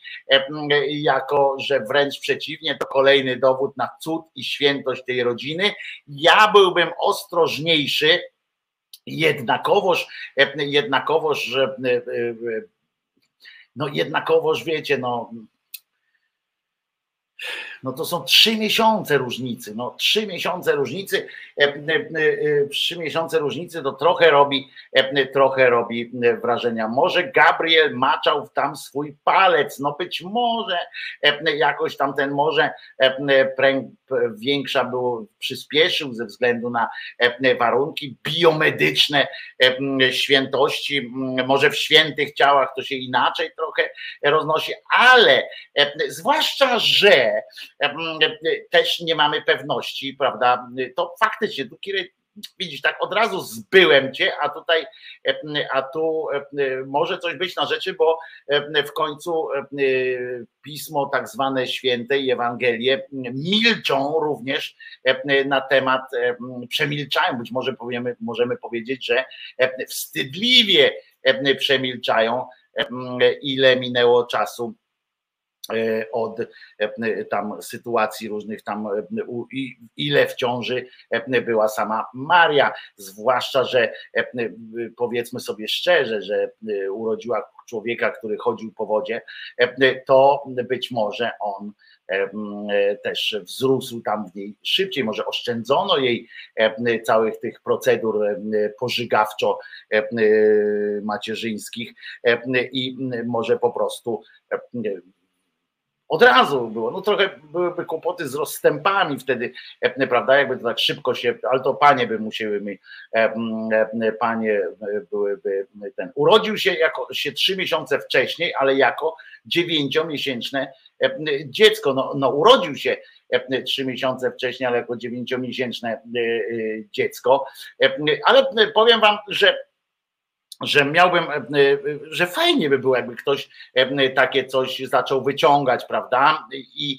jako że wręcz przeciwnie, to kolejny dowód na cud i świętość tej rodziny. Ja byłbym ostrożniejszy, jednakowoż, jednakowoż, no jednakowoż wiecie, no no to są trzy miesiące różnicy, no trzy miesiące różnicy, e, e, e, trzy miesiące różnicy to trochę robi, trochę robi wrażenia. Może Gabriel maczał tam swój palec, no być może jakoś tam ten może pręg większa było, przyspieszył ze względu na warunki biomedyczne świętości, może w świętych ciałach to się inaczej trochę roznosi, ale zwłaszcza, że też nie mamy pewności, prawda? To faktycznie, tu widzisz, tak od razu zbyłem cię, a tutaj, a tu może coś być na rzeczy, bo w końcu pismo tak zwane święte i Ewangelie milczą również na temat, przemilczają, być może powiemy, możemy powiedzieć, że wstydliwie przemilczają, ile minęło czasu od e, tam sytuacji różnych tam e, ile w ciąży była sama Maria, zwłaszcza, że powiedzmy sobie szczerze, że urodziła człowieka, który chodził po wodzie, to być może on też wzrósł tam w niej szybciej, może oszczędzono jej całych tych procedur pożygawczo macierzyńskich i może po prostu od razu było. No trochę byłyby kłopoty z rozstępami wtedy, e, prawda? Jakby to tak szybko się, ale to panie by musiały mi, e, e, panie byłyby ten. Urodził się jako się trzy miesiące wcześniej, ale jako dziewięciomiesięczne dziecko. No, no urodził się trzy miesiące wcześniej, ale jako dziewięciomiesięczne dziecko. Ale powiem wam, że że miałbym, e, e, że fajnie by było, jakby ktoś e, takie coś zaczął wyciągać, prawda? I,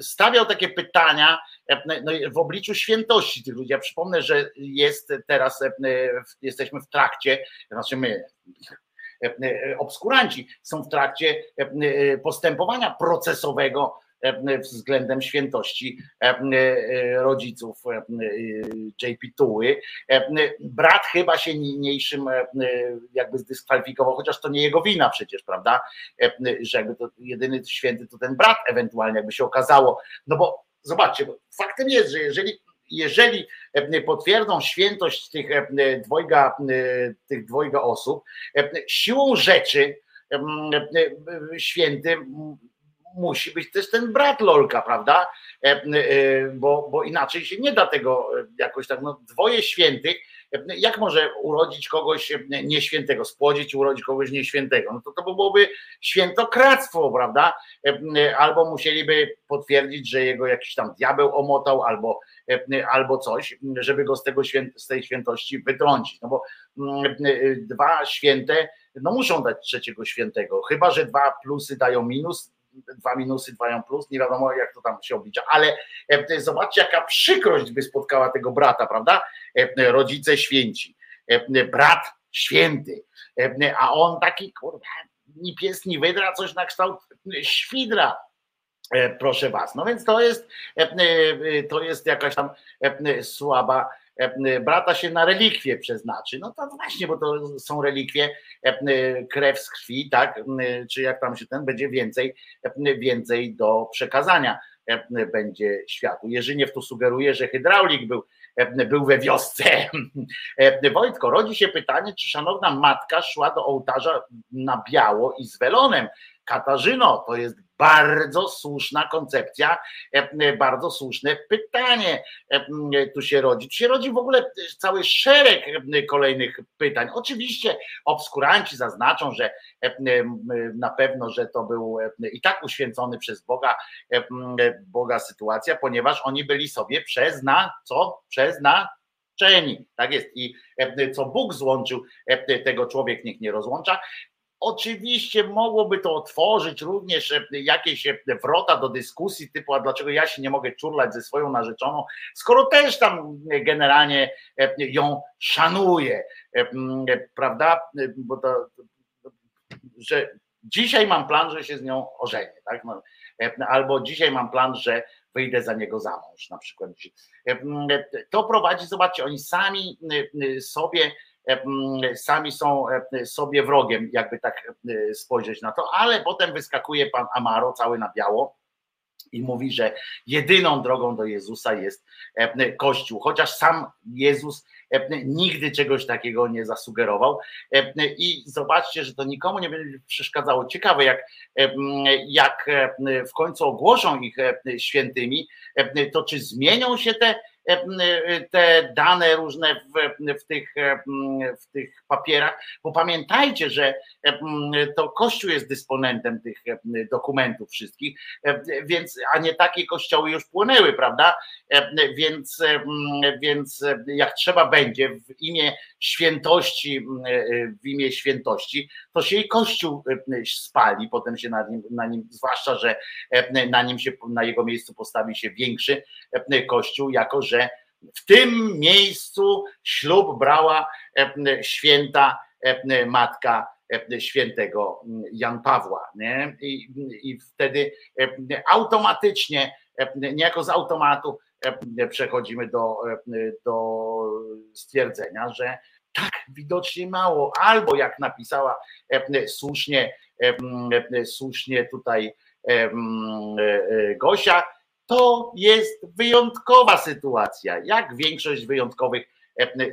stawiał takie pytania no, w obliczu świętości tych ludzi. Ja przypomnę, że jest teraz, jesteśmy w trakcie, znaczy my, obskuranci są w trakcie postępowania procesowego względem świętości rodziców JP Tuły. Brat chyba się niniejszym jakby zdyskwalifikował, chociaż to nie jego wina przecież, prawda? Że jakby to jedyny święty to ten brat ewentualnie jakby się okazało. No bo zobaczcie, bo faktem jest, że jeżeli jeżeli potwierdzą świętość tych dwojga, tych dwojga osób, siłą rzeczy święty musi być też ten brat Lolka, prawda? E, e, bo, bo inaczej się nie da tego e, jakoś tak, no dwoje świętych, jak może urodzić kogoś nieświętego, spłodzić, urodzić kogoś nieświętego? No to to byłoby świętokradztwo, prawda? Albo musieliby potwierdzić, że jego jakiś tam diabeł omotał, albo, albo coś, żeby go z, tego z tej świętości wytrącić. No bo mm, dwa święte, no muszą dać trzeciego świętego, chyba że dwa plusy dają minus, dwa minusy, dwa plus, nie wiadomo jak to tam się oblicza, ale e, zobaczcie jaka przykrość by spotkała tego brata, prawda? E, rodzice święci, e, brat święty, a on taki kurwa, ni pies, ni wydra, coś na kształt świdra, proszę was. No więc to jest, to jest jakaś tam słaba E, brata się na relikwie przeznaczy. No to właśnie, bo to są relikwie, e, krew z krwi, tak, czy jak tam się ten, będzie więcej, więcej do przekazania będzie światu. Jerzyniew tu sugeruje, że hydraulik był, był we wiosce. Wojtko, rodzi się pytanie, czy szanowna matka szła do ołtarza na biało i z welonem. Katarzyno, to jest bardzo słuszna koncepcja, e, bardzo słuszne pytanie e, tu się rodzi. Tu się rodzi w ogóle cały szereg kolejnych pytań. Oczywiście obskuranci zaznaczą, że e, na pewno, że to był i tak uświęcony przez Boga, Boga sytuacja, ponieważ oni byli sobie przez na co? Przez na tak jest. I co Bóg złączył, tego człowiek niech nie rozłącza. Oczywiście mogłoby to otworzyć również e, jakieś e, wrota do dyskusji typu, a dlaczego ja się nie mogę czurlać ze swoją narzeczoną, skoro też tam generalnie e, ją szanuję, prawda? Bo to, że dzisiaj mam plan, że się z nią ożenię, tak? No, albo dzisiaj mam plan, że wyjdę za niego za mąż, na przykład. To prowadzi, zobaczcie, oni sami sobie sami są sobie wrogiem, jakby tak spojrzeć na to, ale potem wyskakuje pan Amaro cały na biało i mówi, że jedyną drogą do Jezusa jest Kościół, chociaż sam Jezus nigdy czegoś takiego nie zasugerował. I zobaczcie, że to nikomu nie będzie przeszkadzało. Ciekawe, jak, jak w końcu ogłoszą ich świętymi, to czy zmienią się te te dane różne w, w, tych, w tych papierach, bo pamiętajcie, że to Kościół jest dysponentem tych dokumentów wszystkich, więc, a nie takie kościoły już płynęły, prawda? Więc, więc jak trzeba będzie w imię świętości, w imię świętości, to się i Kościół spali, potem się na nim, na nim zwłaszcza, że na nim się, na jego miejscu postawi się większy Kościół, jako że w tym miejscu ślub brała święta matka świętego Jan Pawła. Nie? I, I wtedy automatycznie, niejako z automatu przechodzimy do, do stwierdzenia, że tak widocznie mało, albo jak napisała słusznie, słusznie tutaj Gosia, to jest wyjątkowa sytuacja. Jak większość wyjątkowych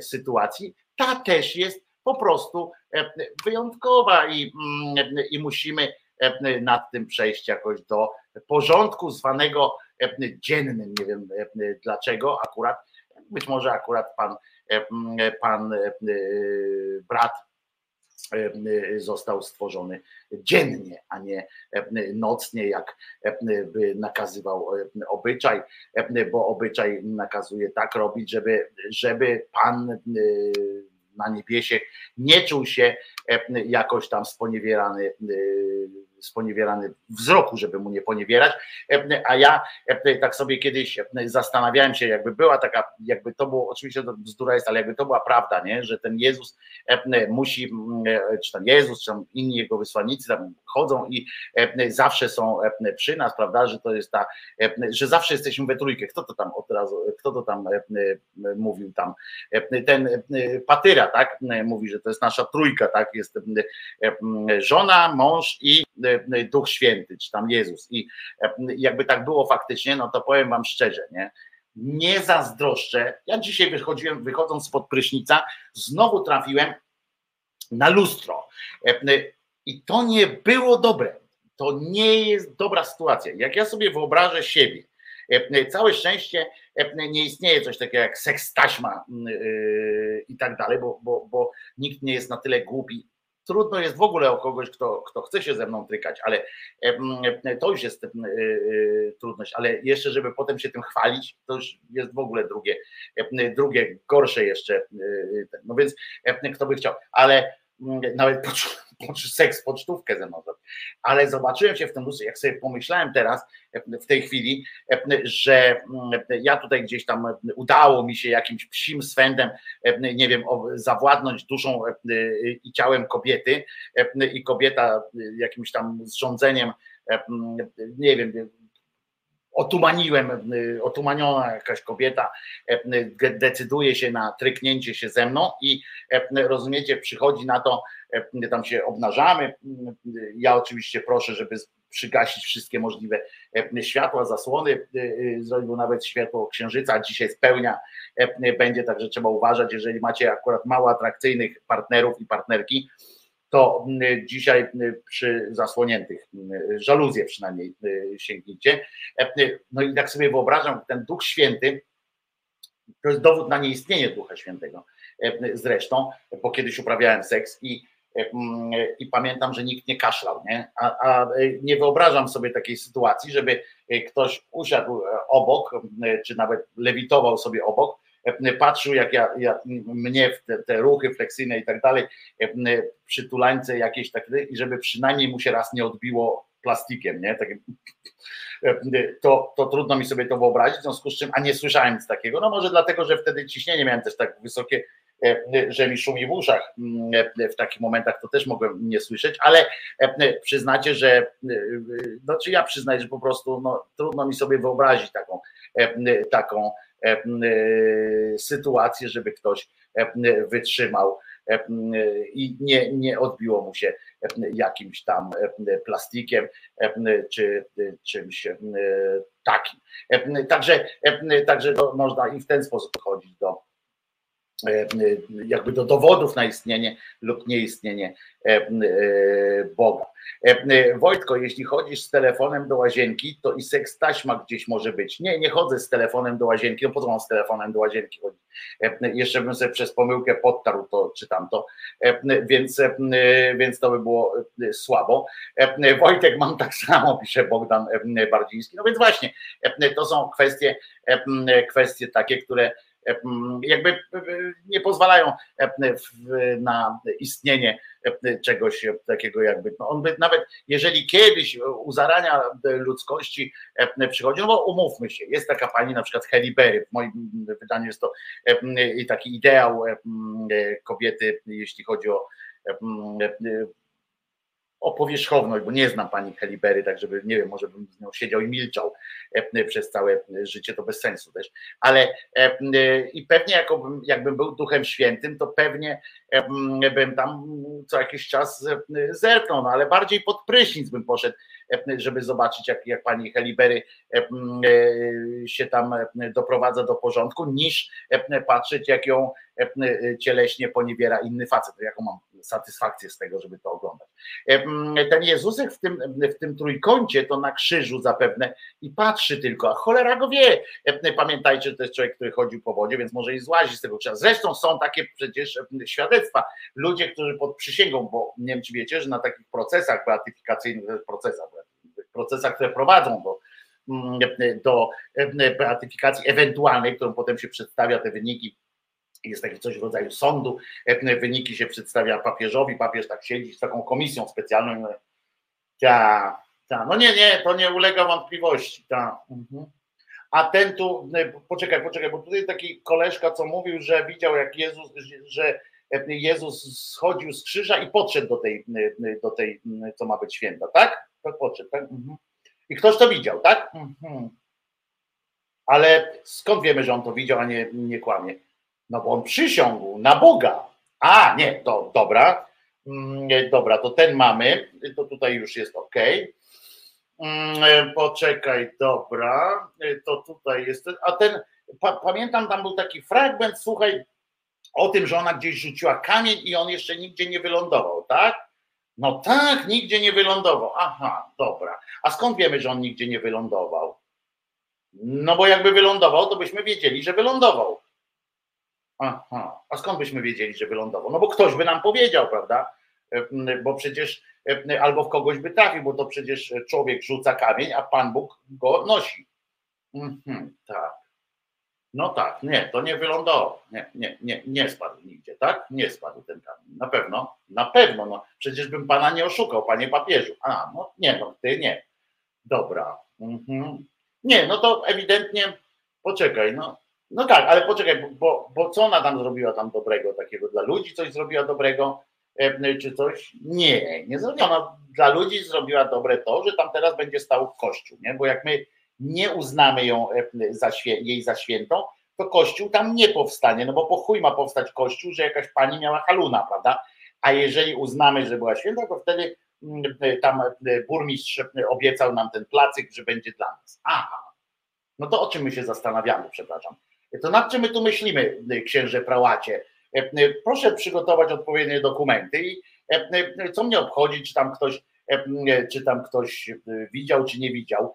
sytuacji, ta też jest po prostu wyjątkowa i, i musimy nad tym przejść jakoś do porządku zwanego dziennym. Nie wiem dlaczego akurat, być może akurat pan, pan brat został stworzony dziennie, a nie nocnie, jak by nakazywał obyczaj, bo obyczaj nakazuje tak robić, żeby, żeby pan na niebiesie nie czuł się jakoś tam sponiewierany sponiewierany wzroku, żeby mu nie poniewierać. A ja tak sobie kiedyś zastanawiałem się, jakby była taka, jakby to było, oczywiście to bzdura jest, ale jakby to była prawda, nie? że ten Jezus musi, czy ten Jezus, czy tam inni jego wysłannicy tam chodzą i zawsze są przy nas, prawda, że to jest ta, że zawsze jesteśmy we trójkę. Kto to tam od razu, kto to tam mówił tam? Ten Patyra, tak? Mówi, że to jest nasza trójka, tak? Jest żona, mąż i Duch Święty, czy tam Jezus. I jakby tak było faktycznie, no to powiem wam szczerze, nie? Nie zazdroszczę. Ja dzisiaj wychodziłem, wychodząc spod prysznica, znowu trafiłem na lustro. I to nie było dobre. To nie jest dobra sytuacja. Jak ja sobie wyobrażę siebie, całe szczęście nie istnieje coś takiego jak seks taśma i tak dalej, bo, bo, bo nikt nie jest na tyle głupi, trudno jest w ogóle o kogoś, kto, kto chce się ze mną trykać, ale to już jest trudność, ale jeszcze, żeby potem się tym chwalić, to już jest w ogóle drugie, drugie gorsze jeszcze. No więc kto by chciał, ale nawet seks pocztówkę ze mną ale zobaczyłem się w tym lustrze, jak sobie pomyślałem teraz, w tej chwili, że ja tutaj gdzieś tam udało mi się jakimś psim swędem, nie wiem, zawładnąć duszą i ciałem kobiety i kobieta jakimś tam zrządzeniem, nie wiem, otumaniłem, otumaniona jakaś kobieta decyduje się na tryknięcie się ze mną i rozumiecie, przychodzi na to, tam się obnażamy. Ja oczywiście proszę, żeby przygasić wszystkie możliwe światła, zasłony, zrobił nawet światło księżyca, dzisiaj spełnia będzie, także trzeba uważać, jeżeli macie akurat mało atrakcyjnych partnerów i partnerki, to dzisiaj przy zasłoniętych, żaluzje przynajmniej sięgnijcie. No i tak sobie wyobrażam, ten Duch Święty, to jest dowód na nieistnienie Ducha Świętego zresztą, bo kiedyś uprawiałem seks i i pamiętam, że nikt nie kaszlał, nie? A, a, nie wyobrażam sobie takiej sytuacji, żeby ktoś usiadł obok, czy nawet lewitował sobie obok, patrzył jak ja, ja mnie w te, te, ruchy fleksyjne i tak dalej, przytulańce jakieś takie, i żeby przynajmniej mu się raz nie odbiło plastikiem, nie? Takim, to, to trudno mi sobie to wyobrazić, w związku z czym, a nie słyszałem nic takiego, no może dlatego, że wtedy ciśnienie miałem też tak wysokie, że mi szumi w uszach w takich momentach, to też mogłem nie słyszeć, ale przyznacie, że, znaczy ja przyznaję, że po prostu no, trudno mi sobie wyobrazić taką, taką sytuację, żeby ktoś wytrzymał i nie, nie odbiło mu się jakimś tam plastikiem czy czymś takim. Także, także można i w ten sposób podchodzić do, e, e, jakby do dowodów na istnienie lub nieistnienie e, e, Boga. E, e, Wojtko, jeśli chodzisz z telefonem do łazienki, to i seks taśma gdzieś może być. Nie, nie chodzę z telefonem do łazienki, no po co mam z telefonem do łazienki chodzić? E, Jeszcze bym sobie przez pomyłkę podtarł to czy tamto, E, więc, e, więc to by było e, słabo. E, Wojtek, mam tak samo, pisze Bogdan e, Bardziński. No więc właśnie, e, to są kwestie, e, kwestie takie, które e, jakby e, nie pozwalają e, na istnienie e, czegoś takiego jakby, no on by nawet jeżeli kiedyś u zarania ludzkości e, przychodzi, no bo umówmy się, jest taka pani na przykład Halle Berry, w moim wydaniu jest to e, taki ideał e, kobiety, jeśli chodzi o e, e, o powierzchowność, bo nie znam pani Halle Berry, tak żeby, nie wiem, może bym z nią siedział i milczał e, przez całe życie, to bez sensu też, ale e, e, i pewnie jakbym, jakbym był Duchem Świętym, to pewnie e, bym tam co jakiś czas e, zerknął, no ale bardziej pod prysznic bym poszedł, e, żeby zobaczyć, jak, jak pani e, e, się tam e, doprowadza do porządku, niż e, patrzeć, jak ją e, cieleśnie poniewiera inny facet, to jaką mam satysfakcję z tego, żeby to oglądać. Ten Jezusek w tym, w tym trójkącie to na krzyżu zapewne i patrzy tylko, a cholera go wie. Pamiętajcie, że to jest człowiek, który chodził po wodzie, więc może i złazi z tego krzyża. Zresztą są takie przecież świadectwa. Ludzie, którzy pod przysięgą, bo nie wiem, czy wiecie, że na takich procesach beatyfikacyjnych, procesach, procesach, które prowadzą do, do e, beatyfikacji ewentualnej, którą potem się przedstawia te wyniki jest takie coś w rodzaju sądu, e, wyniki się przedstawia papieżowi, papież tak siedzi z taką komisją specjalną. Ta, ta, no nie, nie, to nie ulega wątpliwości. Ta. Mhm. A ten tu, e, poczekaj, poczekaj, bo tutaj taki koleżka, co mówił, że widział, jak Jezus, że e, Jezus schodził z krzyża i podszedł do tej, do tej co ma być święta, tak? Tak podszedł, tak? Mhm. I ktoś to widział, tak? Mhm. Ale skąd wiemy, że on to widział, a nie, nie kłamie? No bo on przysiągł na Boga. A, nie, to dobra. Mm, Dobra, to ten mamy. To tutaj już jest ok. Mm, Poczekaj, dobra. To tutaj jest. A ten, pa, pamiętam, tam był taki fragment, słuchaj, o tym, że ona gdzieś rzuciła kamień i on jeszcze nigdzie nie wylądował, tak? No tak, nigdzie nie wylądował. Aha, dobra. A skąd wiemy, że on nigdzie nie wylądował? No bo jakby wylądował, to byśmy wiedzieli, że wylądował. Aha, a skąd byśmy wiedzieli, że wylądował? No bo ktoś by nam powiedział, prawda? E, Bo przecież e, albo w kogoś by trafił, bo to przecież człowiek rzuca kamień, a Pan Bóg go nosi. Mhm, tak. No tak, nie, to nie wylądował. Nie, nie, nie, nie spadł nigdzie, tak? Nie spadł ten kamień. Na pewno, na pewno. No, przecież bym pana nie oszukał, panie papieżu. A, no nie, no ty nie. Dobra. Mhm. Nie, no to ewidentnie, poczekaj, no, no tak, ale poczekaj, bo, bo co ona tam zrobiła tam dobrego takiego dla ludzi? Coś zrobiła dobrego, e, czy coś? Nie, nie zrobiła. Ona dla ludzi zrobiła dobre to, że tam teraz będzie stał kościół, nie? Bo jak my nie uznamy ją e, za, świę- jej za świętą, to kościół tam nie powstanie, no bo po chuj ma powstać kościół, że jakaś pani miała haluna, prawda? A jeżeli uznamy, że była święta, to wtedy mm, tam e, burmistrz obiecał nam ten placyk, że będzie dla nas. Aha, no to o czym my się zastanawiamy, przepraszam. To nad czym my tu myślimy, księże prałacie? E, Proszę przygotować odpowiednie dokumenty i e, co mnie obchodzi, czy tam ktoś, e, czy tam ktoś widział, czy nie widział.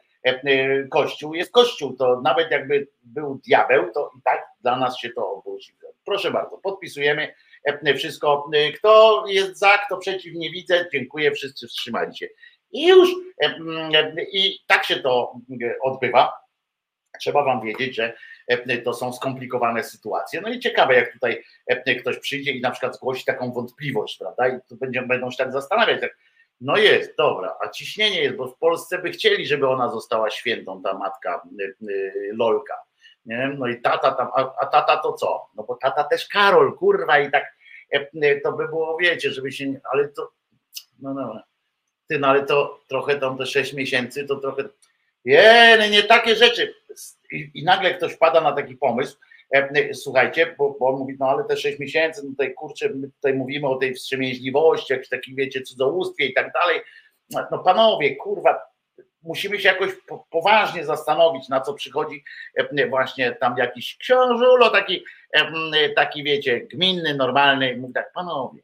Kościół jest kościół, to nawet jakby był diabeł, to i tak dla nas się to obróci. Proszę bardzo, podpisujemy wszystko. Kto jest za, kto przeciw, nie widzę. Dziękuję, wszyscy wstrzymali się. I już, i tak się to odbywa. Trzeba wam wiedzieć, że e, to są skomplikowane sytuacje. No i ciekawe, jak tutaj e, ktoś przyjdzie i na przykład zgłosi taką wątpliwość, prawda? I tu będą, będą się tak zastanawiać, tak, no jest, dobra, a ciśnienie jest, bo w Polsce by chcieli, żeby ona została świętą, ta matka y, Lolka. Nie? No i tata tam, a, a tata to co? No bo tata też Karol, kurwa, i tak e, to by było, wiecie, żeby się, ale to, no dobra. Ty, no ale to trochę tam te sześć miesięcy, to trochę, nie, nie, takie rzeczy. I, I nagle ktoś wpada na taki pomysł, e, słuchajcie, bo, bo on mówi, no ale te 6 miesięcy, no tutaj kurczę, my tutaj mówimy o tej wstrzemięźliwości, jakimś takim, wiecie, cudzołóstwie i tak dalej. No panowie, kurwa, musimy się jakoś po, poważnie zastanowić, na co przychodzi e, właśnie tam jakiś książulo, taki, e, taki wiecie, gminny, normalny, mówi tak, panowie,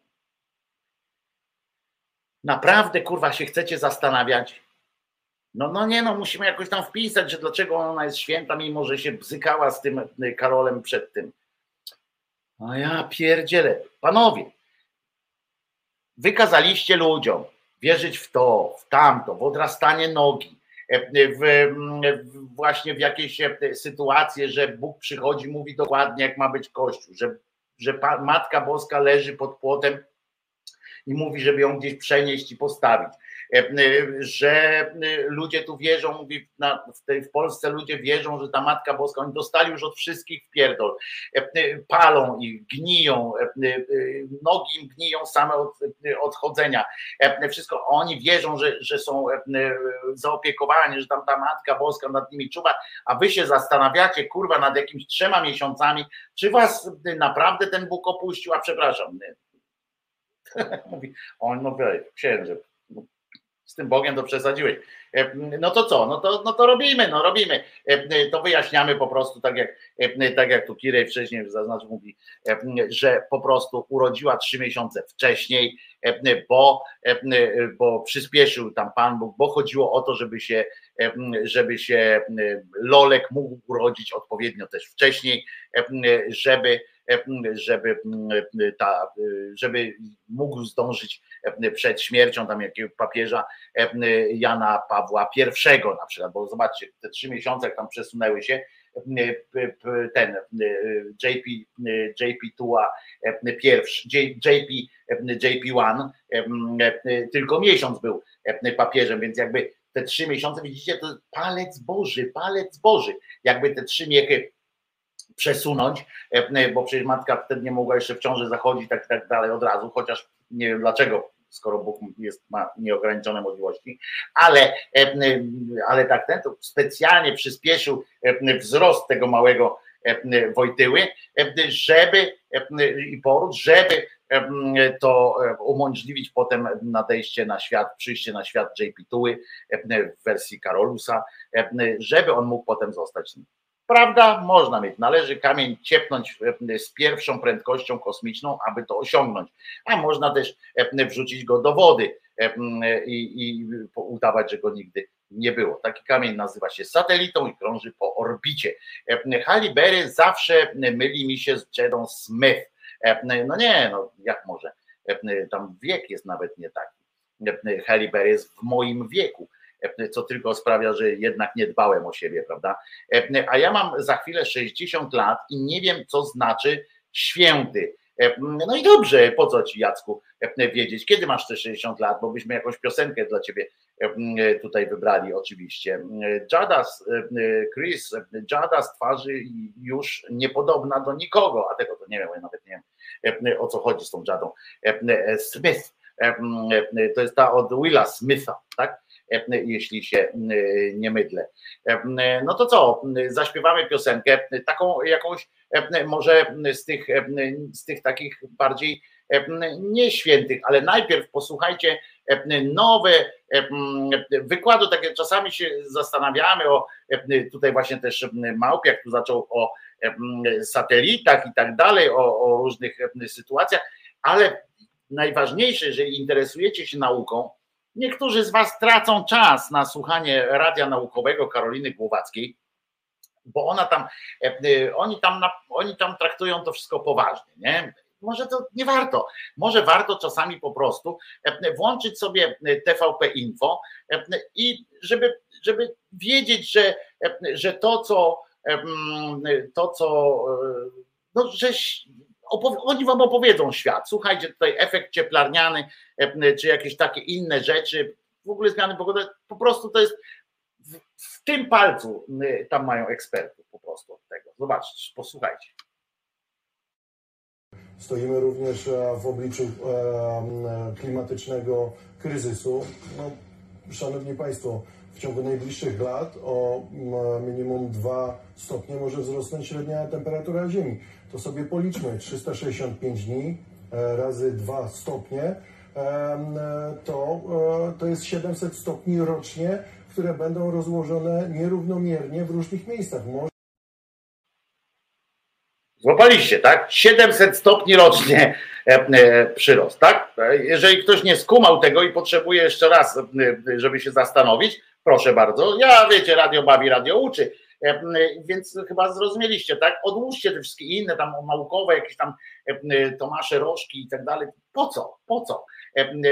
naprawdę kurwa się chcecie zastanawiać? No, no nie, no musimy jakoś tam wpisać, że dlaczego ona jest święta, mimo że się bzykała z tym e, Karolem przed tym. No ja pierdzielę. Panowie, wykazaliście ludziom wierzyć w to, w tamto, w odrastanie nogi, e, w, w, właśnie w jakieś e, sytuacje, że Bóg przychodzi, mówi dokładnie, jak ma być Kościół, że, że Matka Boska leży pod płotem i mówi, żeby ją gdzieś przenieść i postawić. Że ludzie tu wierzą, mówi w, tej, w Polsce ludzie wierzą, że ta Matka Boska, oni dostali już od wszystkich pierdol. Palą ich, gniją, nogi im gniją same od, od chodzenia. Wszystko, oni wierzą, że, że są zaopiekowani, że tam ta Matka Boska nad nimi czuwa, a wy się zastanawiacie, kurwa, nad jakimiś trzema miesiącami, czy was naprawdę ten Bóg opuścił, a przepraszam, Mówi, on no księże, z tym Bogiem to przesadziłeś. No to co? No to, no to robimy, no robimy. To wyjaśniamy po prostu, tak jak, tak jak tu Kirej wcześniej zaznaczył, mówi, że po prostu urodziła trzy miesiące wcześniej, bo, bo przyspieszył tam Pan Bóg, bo chodziło o to, żeby się, żeby się Lolek mógł urodzić odpowiednio też wcześniej, żeby żeby, ta, żeby mógł zdążyć przed śmiercią tam jakiegoś papieża Jana Pawła I na przykład, bo zobaczcie, te trzy miesiące jak tam przesunęły się, ten JP, JP Tua pierwszy, JP, JP1 tylko miesiąc był papieżem, więc jakby te trzy miesiące, widzicie, to palec Boży, palec Boży. Jakby te trzy miechy przesunąć, bo przecież matka wtedy nie mogła jeszcze w ciąży zachodzić tak, tak dalej od razu, chociaż nie wiem dlaczego, skoro Bóg jest, ma nieograniczone możliwości, ale, ale tak ten to specjalnie przyspieszył wzrost tego małego Wojtyły, żeby i poród, żeby to umożliwić potem nadejście na świat, przyjście na świat JP Tuły w wersji Karolusa, żeby on mógł potem zostać Prawda? Można mieć. Należy kamień ciepnąć z pierwszą prędkością kosmiczną, aby to osiągnąć. A można też wrzucić go do wody i, i udawać, że go nigdy nie było. Taki kamień nazywa się satelitą i krąży po orbicie. Halle Berry zawsze myli mi się z Jedą Smith. No nie, no jak może? Tam wiek jest nawet nie taki. Halle Berry jest w moim wieku co tylko sprawia, że jednak nie dbałem o siebie, prawda? A ja mam za chwilę 60 lat i nie wiem, co znaczy święty. No i dobrze, po co ci Jacku wiedzieć, kiedy masz te 60 lat, bo byśmy jakąś piosenkę dla ciebie tutaj wybrali oczywiście. Jadas, Chris, Jada z twarzy już niepodobna do nikogo, a tego to nie wiem, ja nawet nie wiem o co chodzi z tą Jadą. Smith, to jest ta od Willa Smitha, tak? Jeśli się nie mydlę. No to co, zaśpiewamy piosenkę, taką jakąś może z tych, z tych takich bardziej nieświętych, ale najpierw posłuchajcie nowe wykładu, takie czasami się zastanawiamy o tutaj właśnie też Małpiak tu zaczął o satelitach i tak dalej, o, o różnych sytuacjach, ale najważniejsze, jeżeli interesujecie się nauką, Niektórzy z Was tracą czas na słuchanie radia naukowego Karoliny Głowackiej, bo ona tam, e, oni tam, oni tam traktują to wszystko poważnie, nie? Może to nie warto. Może warto czasami po prostu e, włączyć sobie TVP Info e, i żeby, żeby wiedzieć, że, że to, co to, co no, że oni wam opowiedzą świat. Słuchajcie, tutaj efekt cieplarniany, e, czy jakieś takie inne rzeczy, w ogóle zmiany pogody, po prostu to jest w, w tym palcu tam mają ekspertów po prostu od tego. Zobaczcie, posłuchajcie. Stoimy również e, w obliczu e, klimatycznego kryzysu. No, szanowni Państwo, w ciągu najbliższych lat o minimum 2 stopnie może wzrosnąć średnia temperatura Ziemi. To sobie policzmy 365 dni e, razy 2 stopnie. E, to, e, to jest 700 stopni rocznie które będą rozłożone nierównomiernie w różnych miejscach. Może Złapaliście, tak? 700 stopni rocznie przyrost, tak? Jeżeli ktoś nie skumał tego i potrzebuje jeszcze raz, żeby się zastanowić, proszę bardzo. Ja wiecie, radio bawi, radio uczy. E, e, Więc chyba zrozumieliście, tak? Odłóżcie te wszystkie inne tam naukowe, jakieś tam e, Tomasze Rożki i tak dalej. Po co? Po co?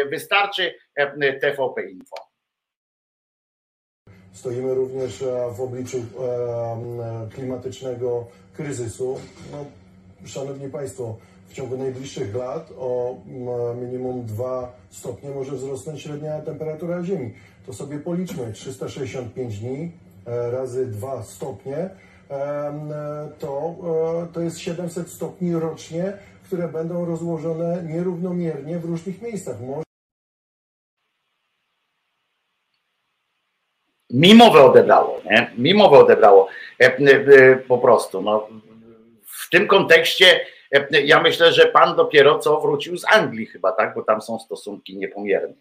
Wystarczy TVP Info. Stoimy również w obliczu klimatycznego kryzysu. No, szanowni Państwo, w ciągu najbliższych lat o minimum 2 stopnie może wzrosnąć średnia temperatura Ziemi. To sobie policzmy 365 dni razy 2 stopnie. e, To, e, to jest 700 stopni rocznie, które będą rozłożone nierównomiernie w różnych miejscach. Mimowę odebrało, nie? Mimowę odebrało e, e, po prostu. No, w tym kontekście e, ja myślę, że pan dopiero co wrócił z Anglii chyba, tak? Bo tam są stosunki niepomiernie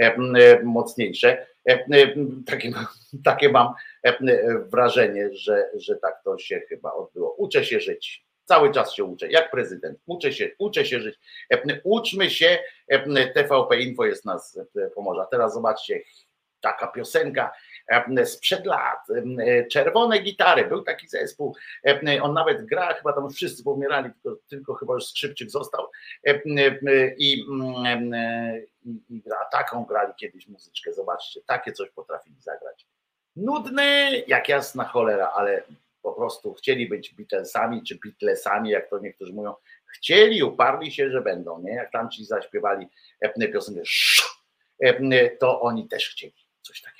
e, e, mocniejsze. E, e, Takie, takie mam e, wrażenie, że, że tak to się chyba odbyło. Uczę się żyć. Cały czas się uczę, jak prezydent. Uczę się, uczę się żyć. E, Uczmy się, e, TVP Info jest nas e, pomoże. Teraz zobaczcie, taka piosenka e, sprzed lat, czerwone gitary, był taki zespół, on nawet gra, chyba tam wszyscy pomierali, tylko, tylko chyba już skrzypczyk został i, i, gra, taką grali kiedyś muzyczkę, zobaczcie, takie coś potrafili zagrać. Nudne jak jasna cholera, ale po prostu chcieli być Beatlesami czy Beatlesami, jak to niektórzy mówią, chcieli, uparli się, że będą, nie? Jak tam ci zaśpiewali e, piosenkę, to oni też chcieli coś takiego.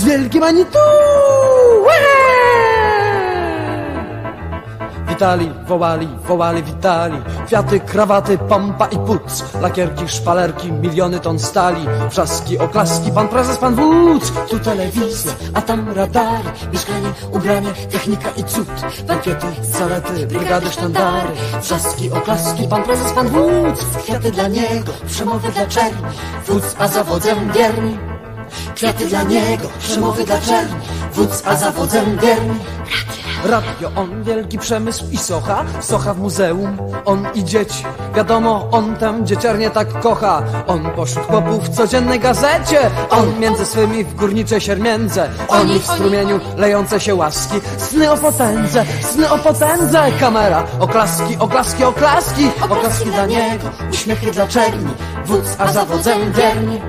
Wódz wielki manitu! Witali, wołali, wołali, witali. Kwiaty, krawaty, pompa i puc Lakierki, szpalerki, miliony ton stali. Wrzaski, oklaski, pan prezes, pan wódz. Tu telewizja, a tam radary. Mieszkanie, ubranie, technika i cud. Bankiety, Zalety, brygady, sztandary. Wrzaski, oklaski, pan prezes, pan wódz. Kwiaty dla niego, przemowy dla czerni. Wódz, a za wodzem wierni Kwiaty dla niego, przemowy dla czerni Wódz, a za wodzem wierni Radio, on wielki przemysł i socha Socha w muzeum, on i dzieci Wiadomo, on tam dzieciarnie tak kocha. On pośród chłopów w codziennej gazecie On między swymi w górniczej siermiędze. Oni w strumieniu lejące się łaski Sny o potędze, sny o potędze. Kamera, oklaski, oklaski, oklaski Oklaski dla niego, uśmiechy dla czerni Wódz, a za wodzem wierni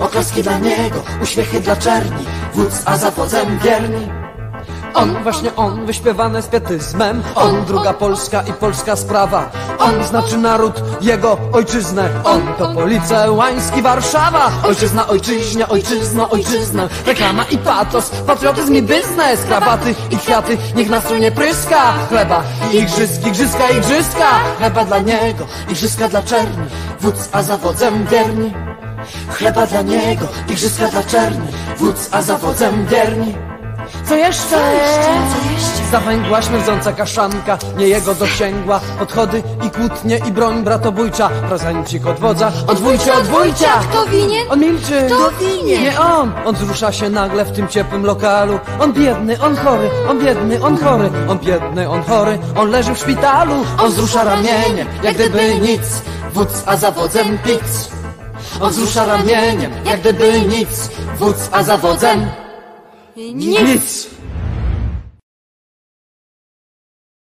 Oklaski dla niego, uśmiechy dla czerni Wódz, a za wodzem wierni. On, właśnie on, wyśpiewany z pietyzmem. On, druga Polska i polska sprawa. On znaczy naród, jego ojczyznę. On to Police, Łański, Warszawa. Ojczyzna, ojczyźnia, ojczyzna, ojczyzna. Reklama i patos, patriotyzm i biznes. Krawaty i kwiaty, niech nastrój nie pryska. Chleba i igrzyski, igrzyska, igrzyska. Chleba dla niego, igrzyska dla czerni. Wódz, a za wodzem wierni Chleba dla niego, igrzyska dla czerni Wódz, a za wodzem wierni. Co jeszcze? Co jeszcze? Co jeszcze? Zawęgła śmierdząca kaszanka, nie jego dosięgła. Podchody i kłótnie i broń bratobójcza. Prezencik od wodza, odwójcie, odwójcie Kto winien? On milczy. Kto winien? Nie on, on wzrusza się nagle w tym ciepłym lokalu. On biedny, on chory, on biedny, on chory. On biedny, on chory, on leży w szpitalu. On wzrusza ramieniem, jak gdyby nic. Wódz, a za wodzem pic On wzrusza ramieniem, jak gdyby nic Wódz, a za wodzem Nic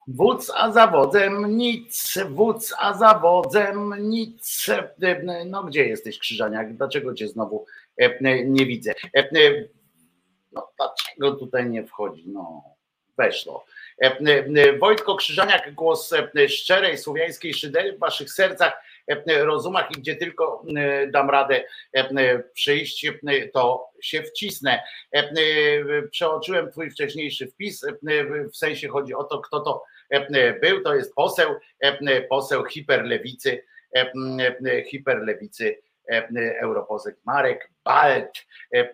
Wódz, a za wodzem nic, wódz, a za wodzem nic. No gdzie jesteś, Krzyżaniak? Dlaczego cię znowu e, nie widzę? E, e, No dlaczego tutaj nie wchodzi? No weszło. E, e, Wojtko Krzyżaniak, głos e, szczerej słowiańskiej szydery w waszych sercach, e, rozumach i gdzie tylko e, dam radę e, przyjść, e, to się wcisnę. E, e, Przeoczyłem twój wcześniejszy wpis, e, w sensie chodzi o to, kto to e, był, to jest poseł, e, poseł hiperlewicy, e, e, hiperlewicy e, europoseł Marek Balt e, e,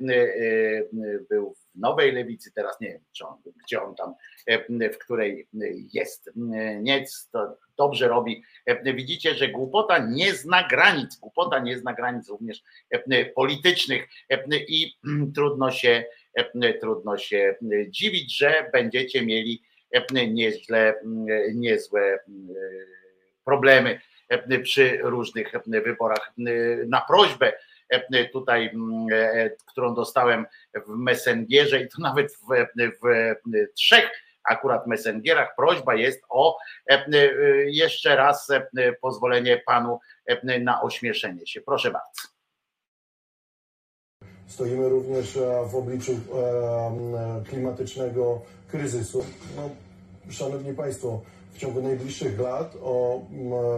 był Nowej Lewicy, teraz nie wiem, on, gdzie on tam, e, w której jest. Nic, to dobrze robi. E, Widzicie, że głupota nie zna granic, głupota nie zna granic również e, politycznych e, i trudno się, e, trudno się dziwić, że będziecie mieli e, nieźle, niezłe problemy e, przy różnych wyborach. Na prośbę e, tutaj, e, którą dostałem w Messengerze i to nawet w, w trzech akurat Messengerach, prośba jest o e, jeszcze raz e, pozwolenie panu e, na ośmieszenie się. Proszę bardzo. Stoimy również e, w obliczu e, klimatycznego kryzysu. No, szanowni Państwo, w ciągu najbliższych lat o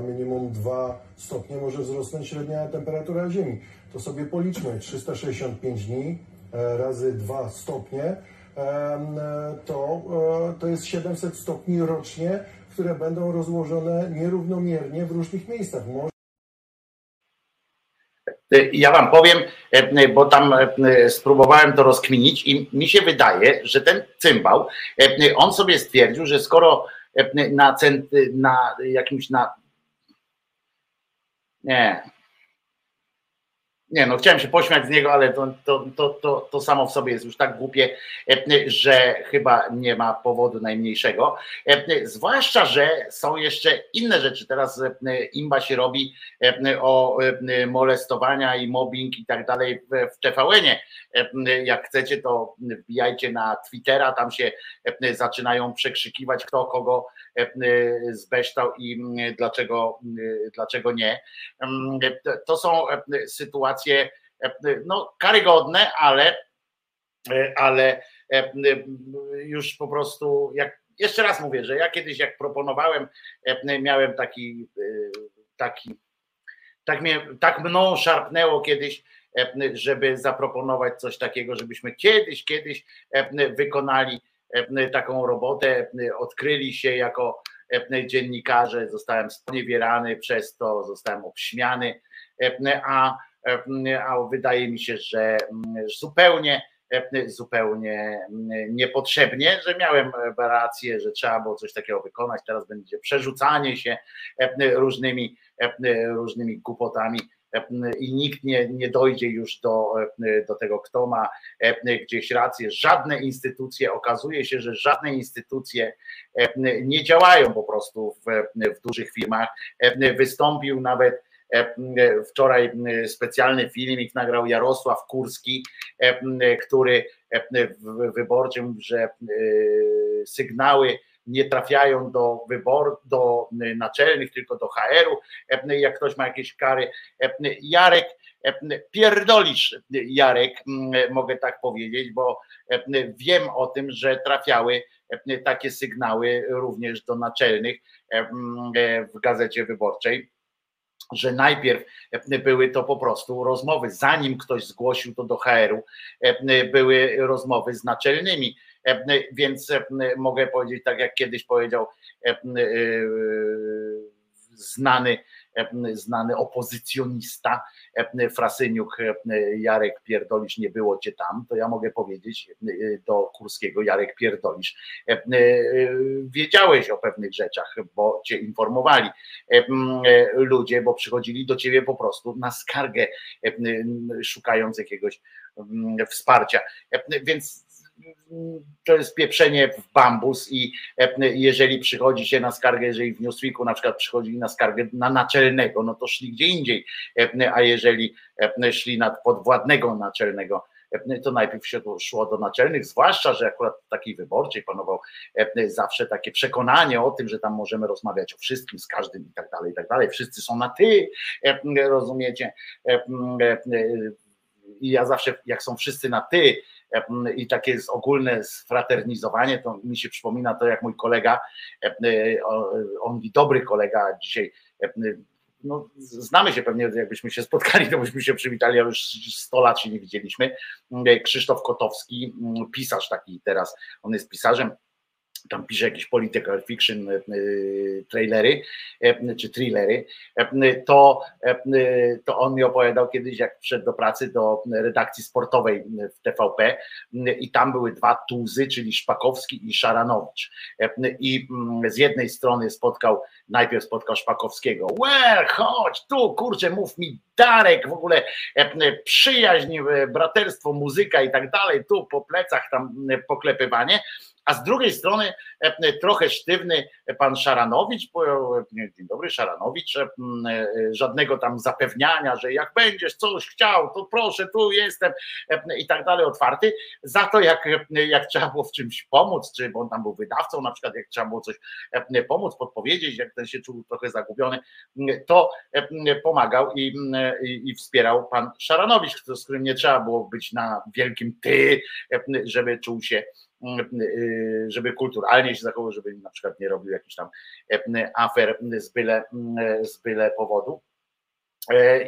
minimum 2 stopnie może wzrosnąć średnia temperatura Ziemi. To sobie policzmy, 365 dni e, razy 2 stopnie, e, to, e, to jest 700 stopni rocznie, które będą rozłożone nierównomiernie w różnych miejscach. Może Ja wam powiem, e, bo tam e, spróbowałem to rozkminić i mi się wydaje, że ten cymbał, e, on sobie stwierdził, że skoro na, cent, na jakimś na. Nie. Nie, no chciałem się pośmiać z niego, ale to, to, to, to, to samo w sobie jest już tak głupie, że chyba nie ma powodu najmniejszego. Zwłaszcza, że są jeszcze inne rzeczy. Teraz imba się robi o molestowania i mobbing i tak dalej w TVN-ie. Jak chcecie, to wbijajcie na Twittera, tam się zaczynają przekrzykiwać, kto kogo zbeształ i dlaczego, dlaczego nie. To są sytuacje no, karygodne, ale, ale już po prostu jak jeszcze raz mówię, że ja kiedyś jak proponowałem, miałem taki taki tak, mnie, tak mną szarpnęło kiedyś żeby zaproponować coś takiego, żebyśmy kiedyś, kiedyś wykonali taką robotę, odkryli się jako dziennikarze, zostałem sponiewierany przez to, zostałem obśmiany, a, a wydaje mi się, że zupełnie zupełnie niepotrzebnie, że miałem rację, że trzeba było coś takiego wykonać. Teraz będzie przerzucanie się różnymi, różnymi głupotami i nikt nie, nie dojdzie już do, do tego, kto ma gdzieś rację. Żadne instytucje, okazuje się, że żadne instytucje nie działają po prostu w, w dużych firmach. Wystąpił nawet Wczoraj specjalny filmik nagrał Jarosław Kurski, który w wyborczym, że sygnały nie trafiają do wybor, do naczelnych, tylko do HR-u. Jak ktoś ma jakieś kary, Jarek, pierdolisz Jarek, mogę tak powiedzieć, bo wiem o tym, że trafiały takie sygnały również do naczelnych w gazecie wyborczej że najpierw były to po prostu rozmowy, zanim ktoś zgłosił to do HR-u, były rozmowy z naczelnymi. Więc mogę powiedzieć, tak jak kiedyś powiedział znany, znany opozycjonista Frasyniuk Jarek Pierdolisz, nie było cię tam, to ja mogę powiedzieć do Kurskiego Jarek Pierdolisz, wiedziałeś o pewnych rzeczach, bo cię informowali ludzie, bo przychodzili do ciebie po prostu na skargę, szukając jakiegoś wsparcia. Więc to jest pieprzenie w bambus i jeżeli przychodzi się na skargę, jeżeli w Newsweeku na przykład przychodzi na skargę na naczelnego, no to szli gdzie indziej, a jeżeli szli na podwładnego naczelnego, to najpierw się szło do naczelnych, zwłaszcza, że akurat w takiej wyborczej panował zawsze takie przekonanie o tym, że tam możemy rozmawiać o wszystkim, z każdym i tak dalej, i tak dalej. Wszyscy są na ty, rozumiecie? I ja zawsze, jak są wszyscy na ty, i takie jest ogólne sfraternizowanie, to mi się przypomina to, jak mój kolega, on dobry kolega dzisiaj, no, znamy się pewnie, jakbyśmy się spotkali, to byśmy się przywitali, a już 100 lat się nie widzieliśmy. Krzysztof Kotowski, pisarz taki teraz, on jest pisarzem, tam pisze jakieś political fiction trailery czy thrillery, to, to on mi opowiadał kiedyś, jak wszedł do pracy do redakcji sportowej w TVP i tam były dwa tuzy, czyli Szpakowski i Szaranowicz. I z jednej strony spotkał, najpierw spotkał Szpakowskiego. Well, chodź tu, kurczę, mów mi Darek, w ogóle przyjaźń, braterstwo, muzyka i tak dalej, tu po plecach tam poklepywanie a z drugiej strony trochę sztywny pan Szaranowicz, dzień dobry Szaranowicz, żadnego tam zapewniania, że jak będziesz coś chciał, to proszę, tu jestem i tak dalej, otwarty, za to jak, jak trzeba było w czymś pomóc, czy bo on tam był wydawcą, na przykład jak trzeba było coś pomóc, podpowiedzieć, jak ten się czuł trochę zagubiony, to pomagał i, i, i wspierał pan Szaranowicz, z którym nie trzeba było być na wielkim ty, żeby czuł się żeby kulturalnie się zachował, żeby na przykład nie robił jakichś tam afer z byle, z byle powodu.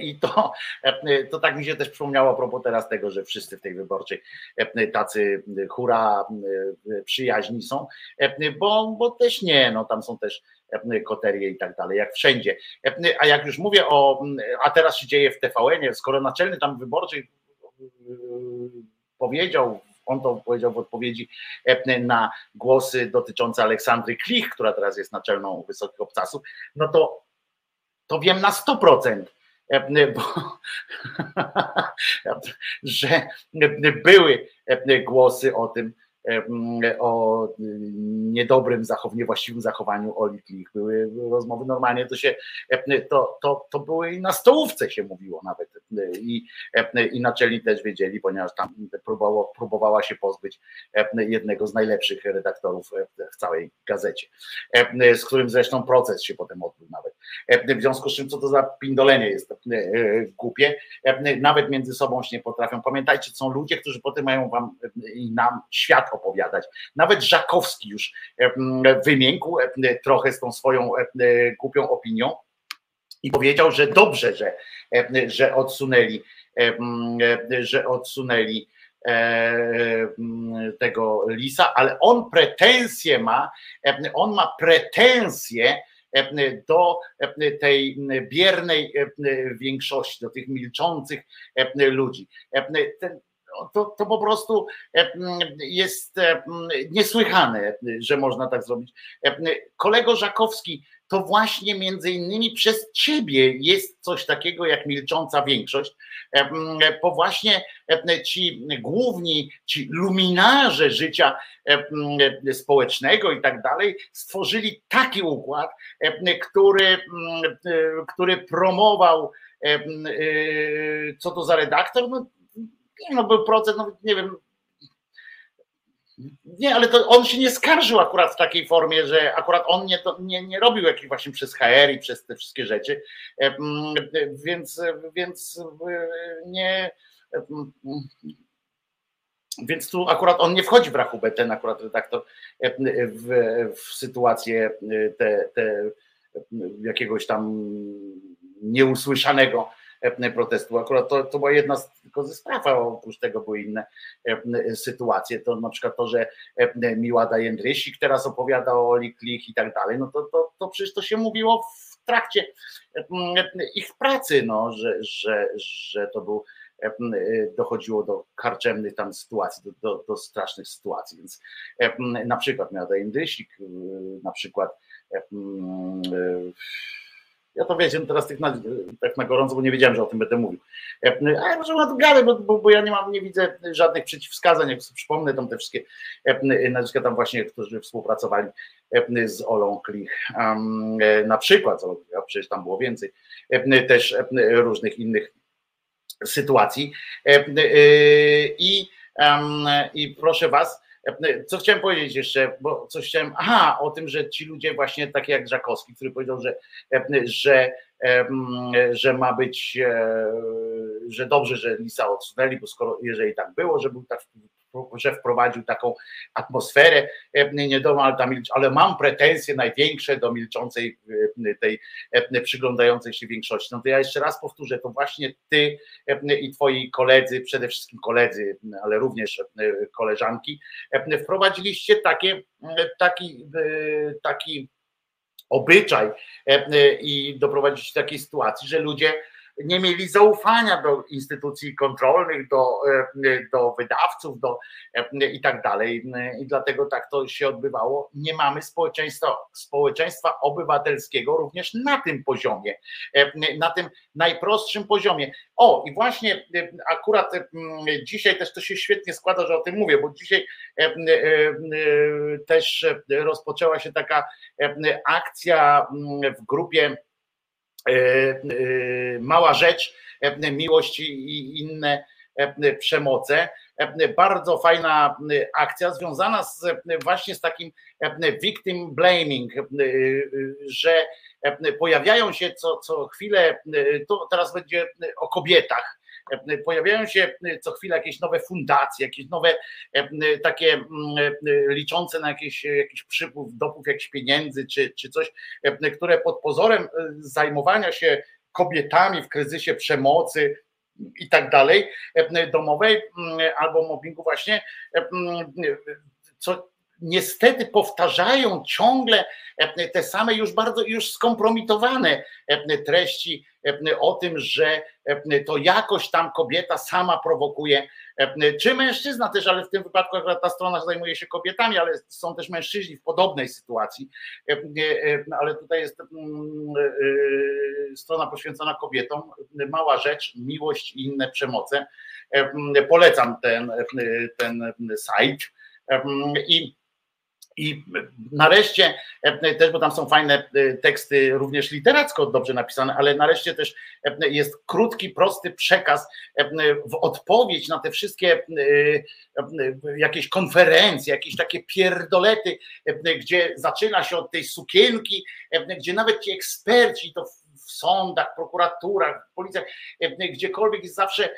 I to, to tak mi się też przypomniało a propos teraz tego, że wszyscy w tej wyborczej tacy hura przyjaźni są, bo, bo też nie, no tam są też koterie i tak dalej, jak wszędzie. A jak już mówię o, a teraz się dzieje w TVN-ie, skoro naczelny tam wyborczej powiedział on to powiedział w odpowiedzi na głosy dotyczące Aleksandry Klich, która teraz jest naczelną Wysokich Obcasów, no to, to wiem na 100%, bo, że były głosy o tym, o niedobrym zachowaniu, niewłaściwym zachowaniu Oli Klich. Były rozmowy normalnie, to się to, to, to były i na stołówce się mówiło nawet i, i naczelni też wiedzieli, ponieważ tam próbowało, próbowała się pozbyć jednego z najlepszych redaktorów w całej gazecie, z którym zresztą proces się potem odbył nawet. W związku z czym, co to za pindolenie jest głupie, nawet między sobą się nie potrafią. Pamiętajcie, są ludzie, którzy potem mają wam i nam świat opowiadać. Nawet Żakowski już wymiękł trochę z tą swoją głupią opinią i powiedział, że dobrze, że, że odsunęli e, że odsunęli e, tego lisa, ale on pretensje ma, e, on ma pretensje e, do e, tej biernej e, większości, do tych milczących e, ludzi. E, To, to po prostu e, jest e, niesłychane, że można tak zrobić. E, Kolego Żakowski, to właśnie między innymi przez ciebie jest coś takiego jak milcząca większość, bo właśnie ci główni, ci luminarze życia społecznego i tak dalej stworzyli taki układ, który, który promował co to za redaktor, no, no był procent, no nie wiem, nie, ale to on się nie skarżył akurat w takiej formie, że akurat on nie, to, nie, nie robił jakichś właśnie przez HR i przez te wszystkie rzeczy, E, mm, więc, więc e, nie. e, mm, Więc tu akurat on nie wchodzi w rachubę, ten akurat redaktor, e, w, w sytuację e, te, te jakiegoś tam nieusłyszanego e, protestu. Akurat to, to była jedna z, tylko ze spraw, a oprócz tego były inne e, sytuacje. To na przykład to, że e, Miłada Jędrysik teraz opowiada o Oli Klich i tak dalej, no to, to, to przecież to się mówiło w trakcie e, ich pracy, no, że, że, że to był e, dochodziło do karczemnych tam sytuacji, do, do, do strasznych sytuacji. Więc e, na przykład Miłada Jędrysik, e, na przykład e, e, ja to wiecie, no teraz tak na, tak na gorąco, bo nie wiedziałem, że o tym będę mówił. E, Ale może na gadać, bo, bo, bo ja nie mam, nie widzę żadnych przeciwwskazań, jak sobie przypomnę tam te wszystkie e, nazwiska tam właśnie, którzy współpracowali e, z Olą Klich. E, Na przykład, a przecież tam było więcej, e, też e, różnych innych sytuacji. E, e, I, i proszę was, e, co chciałem powiedzieć jeszcze, bo coś chciałem, aha, o tym, że ci ludzie właśnie takie jak Żakowski, który powiedział, że, e, że, em, że ma być, e, że dobrze, że Lisa odsunęli, bo skoro, jeżeli tak było, że był tak że wprowadził taką atmosferę e, nie do ale, mam pretensje największe do milczącej e, tej e, przyglądającej się większości. No to ja jeszcze raz powtórzę, to właśnie ty i twoi koledzy, przede wszystkim koledzy, ale również koleżanki, wprowadziliście takie, taki, taki obyczaj i doprowadzić do takiej sytuacji, że ludzie nie mieli zaufania do instytucji kontrolnych, do, e, do wydawców, do e, i tak dalej. I dlatego tak to się odbywało. Nie mamy społeczeństwa, społeczeństwa obywatelskiego również na tym poziomie, e, na tym najprostszym poziomie. O, i właśnie akurat dzisiaj też to się świetnie składa, że o tym mówię, bo dzisiaj też rozpoczęła się taka akcja m, w grupie Mała Rzecz, e, Miłość i inne e, przemoce. E, Bardzo fajna e, akcja związana z, e, właśnie z takim e, victim blaming, e, że e, pojawiają się co, co chwilę, e, to teraz będzie o kobietach, e, pojawiają się co chwilę jakieś nowe fundacje, jakieś nowe e, takie e, liczące na jakiś, jakiś przypływ, dopływ jakichś pieniędzy czy, czy coś, e, które pod pozorem e, zajmowania się kobietami w kryzysie przemocy i tak dalej, e, domowej albo mobbingu właśnie, e, co niestety powtarzają ciągle e, te same już bardzo już skompromitowane e, treści e, o tym, że to jakoś tam kobieta sama prowokuje, czy mężczyzna też, ale w tym wypadku akurat ta strona zajmuje się kobietami, ale są też mężczyźni w podobnej sytuacji, ale tutaj jest mm, strona poświęcona kobietom, mała rzecz, miłość i inne przemoce. Polecam ten, ten sajt i i nareszcie e, też, bo tam są fajne e, teksty, również literacko dobrze napisane, ale nareszcie też e, jest krótki, prosty przekaz w odpowiedź na te wszystkie jakieś konferencje, jakieś takie pierdolety, gdzie zaczyna się od tej sukienki, gdzie nawet ci eksperci to w sądach, prokuraturach, policjach, gdziekolwiek jest zawsze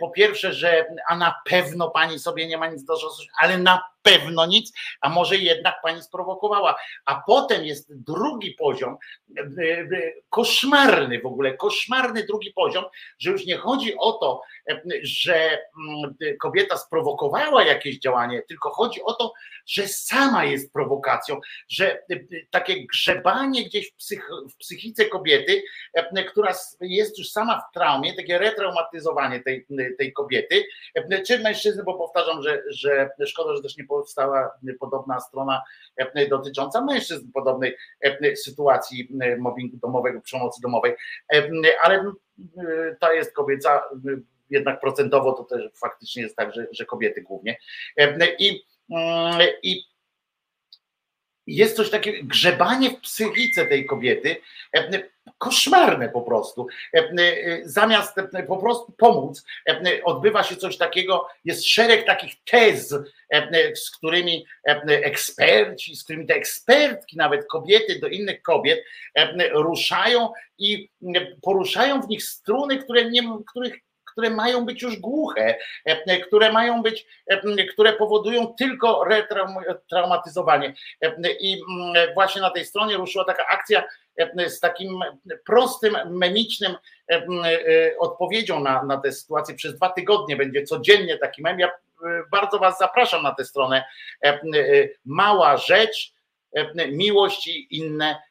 po pierwsze, że a na pewno pani sobie nie ma nic do zarzucenia, ale na pewno nic, a może jednak pani sprowokowała. A potem jest drugi poziom, e, e, koszmarny w ogóle, koszmarny drugi poziom, że już nie chodzi o to, e, że mm, kobieta sprowokowała jakieś działanie, tylko chodzi o to, że sama jest prowokacją, że takie grzebanie gdzieś w, psych, w psychice kobiety, która jest już sama w traumie, takie retraumatyzowanie tej, tej kobiety, czy mężczyzny, bo powtarzam, że, że szkoda, że też nie powstała podobna strona e, dotycząca mężczyzn podobnej e, sytuacji e, mobbingu domowego, przemocy domowej, ale ta jest kobieca, jednak procentowo to też faktycznie jest tak, że, że kobiety głównie. I, i jest coś takiego, grzebanie w psychice tej kobiety, e, koszmarne po prostu. E, e, Zamiast po prostu pomóc, odbywa się coś takiego, jest szereg takich tez, z którymi eksperci, z którymi te ekspertki, nawet kobiety do innych kobiet ruszają i poruszają w nich struny, które nie, których które mają być już głuche, e, które mają być, e, które powodują tylko retraumatyzowanie. E, I właśnie na tej stronie ruszyła taka akcja e, z takim prostym, memicznym e, e, odpowiedzią na, na tę sytuację. Przez dwa tygodnie będzie codziennie taki mem. Ja e, bardzo Was zapraszam na tę stronę. E, e, Mała rzecz, e, miłość i inne e, e,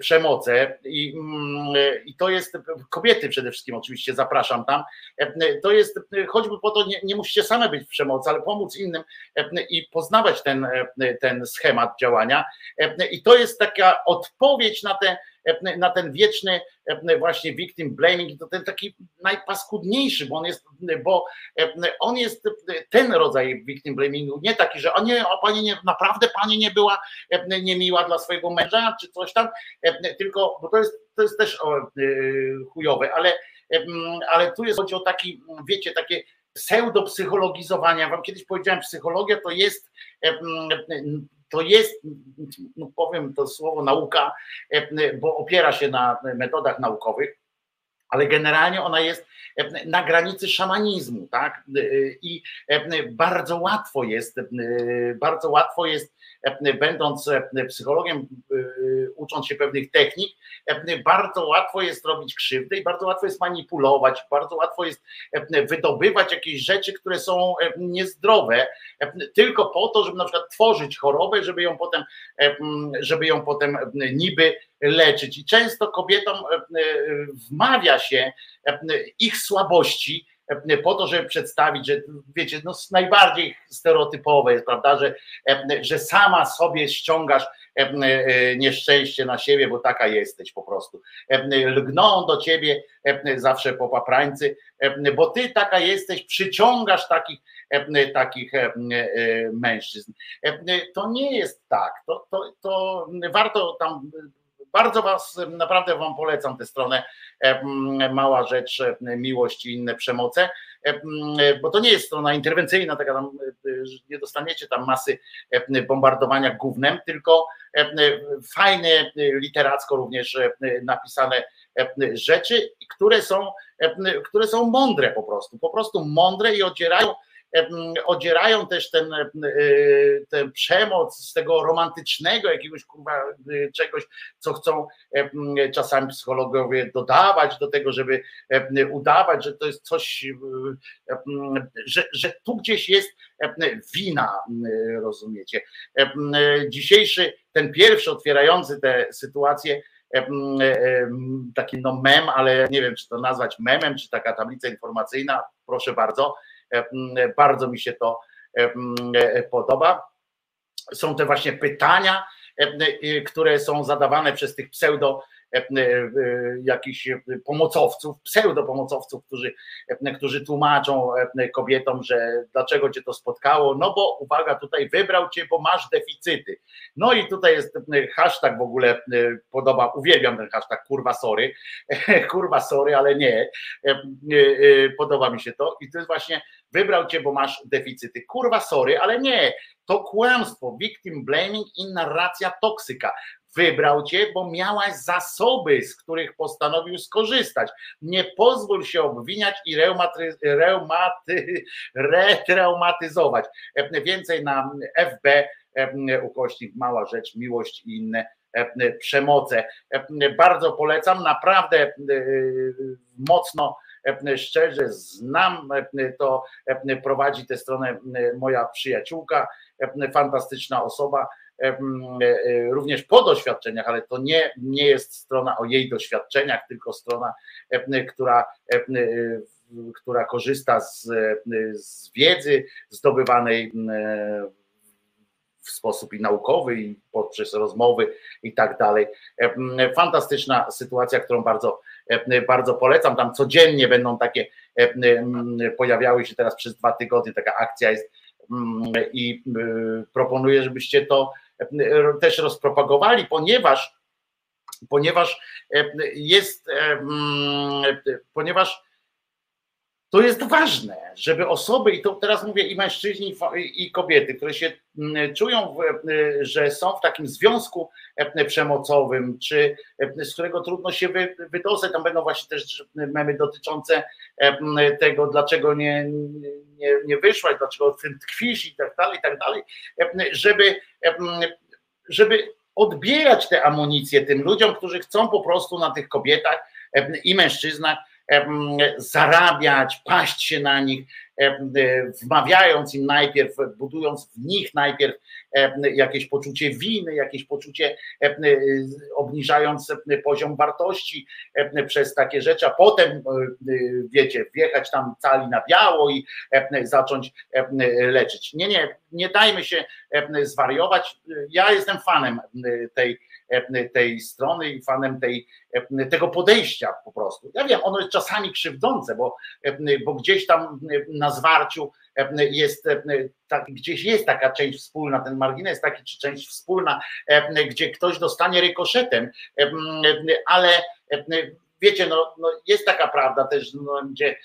przemoce i, mm, e, i to jest kobiety przede wszystkim oczywiście zapraszam tam. E, to jest e, choćby po to nie, nie musicie same być w przemocy, ale pomóc innym e, i poznawać ten, e, ten schemat działania. E, i to jest taka odpowiedź na te e, na ten wieczny e, właśnie victim blaming to ten taki najpaskudniejszy, bo on jest, bo e, on jest ten rodzaj victim blamingu, nie taki, że a nie, a pani nie, naprawdę pani nie była e, niemiła dla swojego męża, czy coś tam, e, tylko, bo to jest, to jest też o, e, chujowe, ale, ale tu jest chodzi o taki, wiecie, takie pseudopsychologizowanie. Ja wam kiedyś powiedziałem, psychologia to jest to jest, no powiem to słowo nauka, em, bo opiera się na metodach naukowych, ale generalnie ona jest e, na granicy szamanizmu, tak? I e, bardzo łatwo jest, e, bardzo łatwo jest, e, będąc e, psychologiem, e, ucząc się pewnych technik, e, bardzo łatwo jest robić krzywdę i bardzo łatwo jest manipulować, bardzo łatwo jest e, wydobywać jakieś rzeczy, które są e, niezdrowe, e, tylko po to, żeby na przykład tworzyć chorobę, żeby ją potem, e, żeby ją potem e, niby leczyć. I często kobietom e, e, wmawia się e, ich słabości po to, żeby przedstawić, że wiecie, no najbardziej stereotypowe jest, prawda, że, że sama sobie ściągasz nieszczęście na siebie, bo taka jesteś po prostu. Lgną do ciebie zawsze po paprańcy, e, bo ty taka jesteś, przyciągasz takich, takich mężczyzn. To nie jest tak. To, to, to warto tam bardzo Was, naprawdę Wam polecam tę stronę e, Mała Rzecz, e, Miłość i inne przemoce, e, bo to nie jest strona interwencyjna, taka tam, e, że nie dostaniecie tam masy e, bombardowania gównem, tylko e, fajne, e, literacko również e, napisane e, rzeczy, które są, e, które są mądre po prostu, po prostu mądre i odzierają odzierają też ten, y, tę przemoc z tego romantycznego jakiegoś kurwa y, czegoś, co chcą czasami psychologowie dodawać do tego, żeby udawać, że to jest coś, y, że, że tu gdzieś jest wina, y, rozumiecie. Em, Dzisiejszy, ten pierwszy otwierający tę sytuację, em, taki no mem, ale nie wiem, czy to nazwać memem, czy taka tablica informacyjna, proszę bardzo, E, Bardzo mi się to e, podoba. Są te właśnie pytania, e, które są zadawane przez tych pseudo jakichś pomocowców, pseudopomocowców, którzy, którzy tłumaczą kobietom, że dlaczego cię to spotkało, no bo uwaga, tutaj wybrał cię, bo masz deficyty. No i tutaj jest hashtag w ogóle podoba, uwielbiam ten hashtag kurwa sorry, kurwa sorry, ale nie, podoba mi się to i to jest właśnie wybrał cię, bo masz deficyty. Kurwa, sorry, ale nie. To kłamstwo, victim blaming i narracja toksyka. Wybrał cię, bo miałaś zasoby, z których postanowił skorzystać. Nie pozwól się obwiniać i reumaty, reumaty, retraumatyzować. E, Więcej na FB, e, ukośnik, mała rzecz, miłość i inne e, przemoce. Bardzo polecam, naprawdę mocno, szczerze znam, to prowadzi tę stronę moja przyjaciółka, fantastyczna osoba, również po doświadczeniach, ale to nie, nie jest strona o jej doświadczeniach, tylko strona, e, która, e, która korzysta z, z wiedzy zdobywanej e, w sposób i naukowy, i poprzez rozmowy i tak dalej. E, Fantastyczna sytuacja, którą bardzo, e, bardzo polecam. Tam codziennie będą takie, e, pojawiały się teraz przez dwa tygodnie, taka akcja jest i proponuję, żebyście to e, też rozpropagowali, ponieważ ponieważ e, jest, e, mm, ponieważ to jest ważne, żeby osoby, i to teraz mówię i mężczyźni, i kobiety, które się czują, y, że są w takim związku e, przemocowym, czy e, z którego trudno się wy- wydostać, tam będą właśnie też memy dotyczące e, tego, dlaczego nie, nie, nie wyszłaś, dlaczego w tym tkwisz i tak dalej, i tak dalej, e, żeby, e, żeby odbierać te amunicje tym ludziom, którzy chcą po prostu na tych kobietach e, i mężczyznach zarabiać, paść się na nich, e, wmawiając im najpierw, budując w nich najpierw jakieś poczucie winy, jakieś poczucie, e, obniżając poziom wartości przez takie rzeczy, a potem, e, e, wiecie, wjechać tam cali na biało i zacząć leczyć. Nie, nie, nie dajmy się zwariować. Ja jestem fanem em, tej, tej strony i fanem tej, em, tego podejścia po prostu. Ja wiem, ono jest czasami krzywdzące, bo, em, bo gdzieś tam na zwarciu jest, tak, gdzieś jest taka część wspólna, ten margines taki, czy część wspólna, gdzie ktoś dostanie rykoszetem, em, ale wiecie, no, no jest taka prawda też, no, gdzie,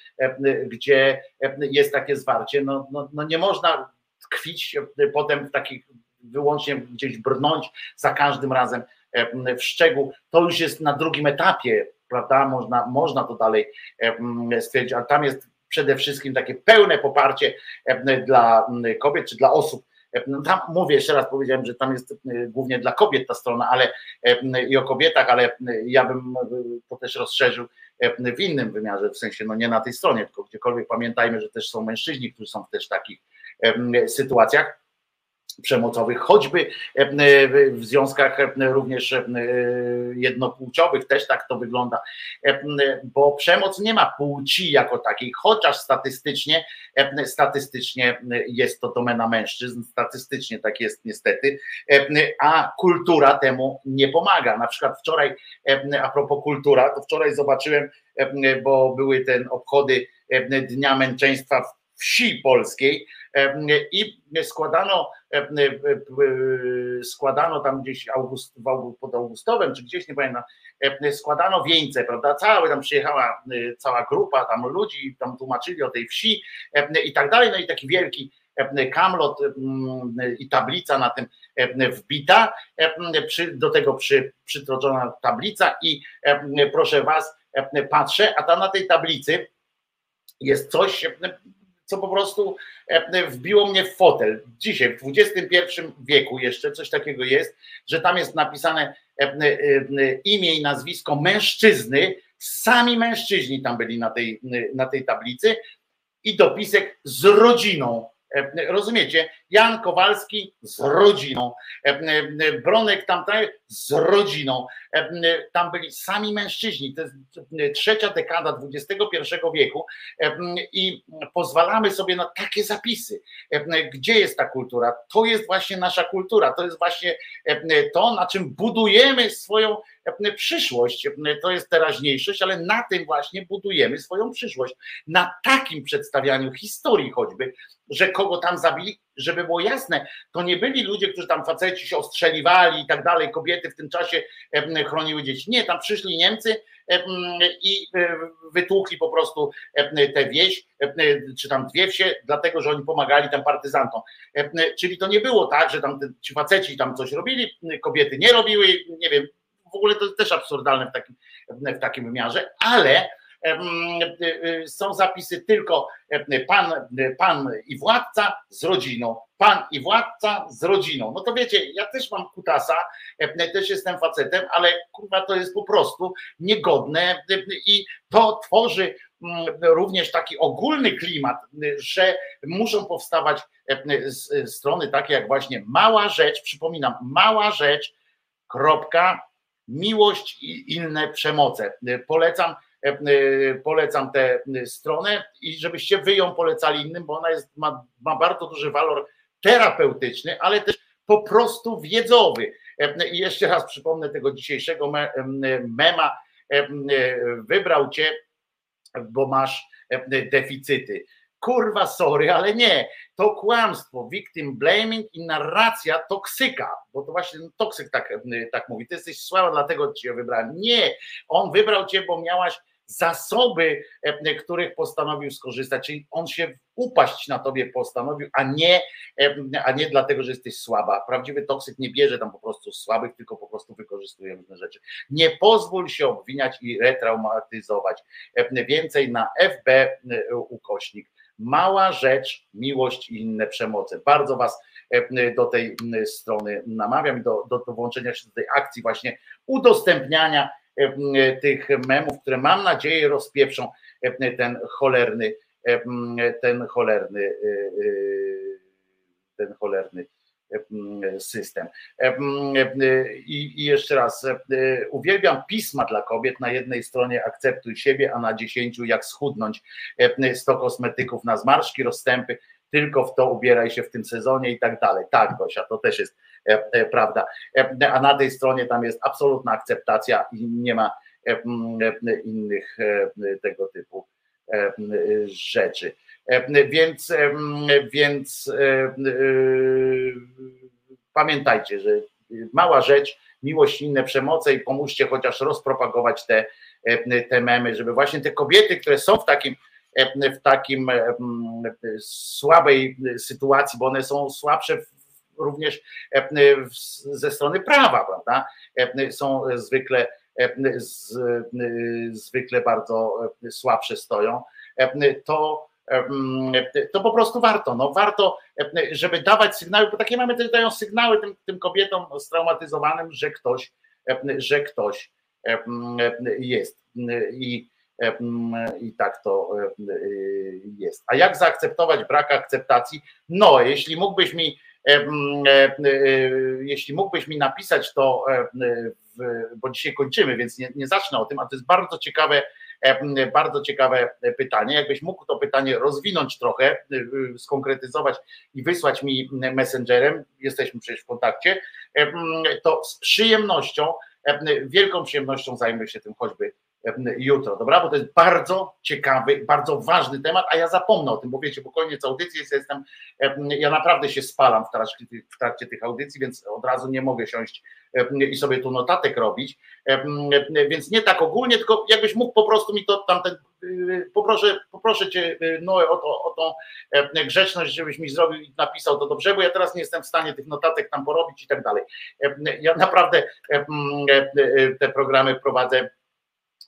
gdzie jest takie zwarcie, no, no, no nie można tkwić em, potem w takich wyłącznie gdzieś brnąć za każdym razem em, w szczegół. To już jest na drugim etapie, prawda? Można, można to dalej stwierdzić, ale tam jest przede wszystkim takie pełne poparcie dla kobiet czy dla osób. No Tam mówię jeszcze raz, powiedziałem, że tam jest em, głównie dla kobiet ta strona, ale i o kobietach, ale em, ja bym em, to też rozszerzył w innym wymiarze, w sensie no nie na tej stronie, tylko gdziekolwiek pamiętajmy, że też są mężczyźni, którzy są też w takich em, sytuacjach przemocowych, choćby e, w związkach e, również e, jednopłciowych, też tak to wygląda, bo przemoc nie ma płci jako takiej, chociaż statystycznie, statystycznie jest to domena mężczyzn, statystycznie tak jest niestety, a kultura temu nie pomaga. Na przykład wczoraj, a propos kultura, to wczoraj zobaczyłem, bo były ten obchody Dnia Męczeństwa wsi polskiej i składano, składano tam gdzieś August, pod Augustowem, czy gdzieś, nie pamiętam, składano wieńce, prawda, całe tam przyjechała cała grupa tam ludzi, tam tłumaczyli o tej wsi i tak dalej, no i taki wielki kamlot i tablica na tym wbita, do tego przy, przytroczona tablica i proszę was, patrzę, a tam na tej tablicy jest coś, co po prostu wbiło mnie w fotel. Dzisiaj, w XXI wieku jeszcze coś takiego jest, że tam jest napisane imię i nazwisko mężczyzny, sami mężczyźni tam byli na tej, na tej tablicy i dopisek z rodziną. Rozumiecie? Jan Kowalski z rodziną, Bronek tamten z rodziną. Tam byli sami mężczyźni. To jest trzecia dekada XXI wieku i pozwalamy sobie na takie zapisy. Gdzie jest ta kultura? To jest właśnie nasza kultura. To jest właśnie to, na czym budujemy swoją e, przyszłość, to jest teraźniejszość, ale na tym właśnie budujemy swoją przyszłość. Na takim przedstawianiu historii choćby, że kogo tam zabili, żeby było jasne, to nie byli ludzie, którzy tam faceci się ostrzeliwali i tak dalej, kobiety w tym czasie chroniły dzieci. Nie, tam przyszli Niemcy i e, wytłukli po prostu tę wieś, e, czy tam dwie wsie, dlatego, że oni pomagali tam partyzantom. E, Czyli to nie było tak, że tam ci faceci tam coś robili, kobiety nie robiły, nie wiem, w ogóle to też absurdalne w takim, w takim wymiarze, ale y, y, są zapisy tylko em, pan, pan i władca z rodziną, pan i władca z rodziną. No to wiecie, ja też mam kutasa, też jestem facetem, ale kurwa to jest po prostu niegodne i to tworzy mm, również taki ogólny klimat, że muszą powstawać strony takie jak właśnie mała rzecz, przypominam, mała rzecz, kropka, miłość i inne przemoce. Polecam, e, polecam tę stronę i żebyście wy ją polecali innym, bo ona jest, ma, ma bardzo duży walor terapeutyczny, ale też po prostu wiedzowy. E, I jeszcze raz przypomnę tego dzisiejszego me- mema. E, Wybrał cię, bo masz e, deficyty. Kurwa, sorry, ale nie. To kłamstwo, victim blaming i narracja toksyka, bo to właśnie toksyk tak, tak mówi. Ty jesteś słaba, dlatego cię wybrałem. Nie, on wybrał cię, bo miałaś zasoby, e, których postanowił skorzystać, czyli on się upaść na tobie postanowił, a nie, e, a nie dlatego, że jesteś słaba. Prawdziwy toksyk nie bierze tam po prostu słabych, tylko po prostu wykorzystuje różne rzeczy. Nie pozwól się obwiniać i retraumatyzować. E, Więcej na FB e, ukośnik. Mała rzecz, miłość i inne przemoce. Bardzo Was e, do tej strony namawiam i do, do, do włączenia się do tej akcji właśnie udostępniania e, tych memów, które mam nadzieję rozpieprzą e, ten cholerny, ten cholerny, ten cholerny system. E, e, I, jeszcze raz, e, uwielbiam pisma dla kobiet. Na jednej stronie akceptuj siebie, a na dziesięciu jak schudnąć. E, 100 kosmetyków na zmarszki, rozstępy, tylko w to ubieraj się w tym sezonie i tak dalej. Tak, Gosia, to też jest e, e, prawda. E, A na tej stronie tam jest absolutna akceptacja i nie ma e, e, innych e, tego typu e, rzeczy. E, Więc, e, więc e, pamiętajcie, że mała rzecz, miłość inne przemoce i pomóżcie chociaż rozpropagować te, te memy, żeby właśnie te kobiety, które są w takim w takim słabej sytuacji, bo one są słabsze również ze strony prawa, prawda? Są zwykle zwykle bardzo słabsze stoją, to to po prostu warto, no warto, żeby dawać sygnały, bo takie mamy też dają sygnały tym, tym kobietom straumatyzowanym, że ktoś, że ktoś jest i i tak to jest. A jak zaakceptować brak akceptacji? No, jeśli mógłbyś mi e, jeśli mógłbyś mi napisać to, bo dzisiaj kończymy, więc nie, nie zacznę o tym, a to jest bardzo ciekawe, bardzo ciekawe pytanie. Jakbyś mógł to pytanie rozwinąć trochę, y, y, skonkretyzować i wysłać mi messengerem, jesteśmy przecież w kontakcie, em, to z przyjemnością, em, wielką przyjemnością zajmę się tym choćby jutro, dobra? Bo to jest bardzo ciekawy, bardzo ważny temat, a ja zapomnę o tym, bo wiecie, bo koniec audycji jest, jestem, em, ja naprawdę się spalam w trakcie, w trakcie tych audycji, więc od razu nie mogę siąść i sobie tu notatek robić, więc nie tak ogólnie, tylko jakbyś mógł po prostu mi to tamten, y, poproszę, poproszę cię y, Noe o, to, o tą grzeczność, żebyś mi zrobił i napisał to dobrze, bo ja teraz nie jestem w stanie tych notatek tam porobić i tak dalej. Ja naprawdę te programy prowadzę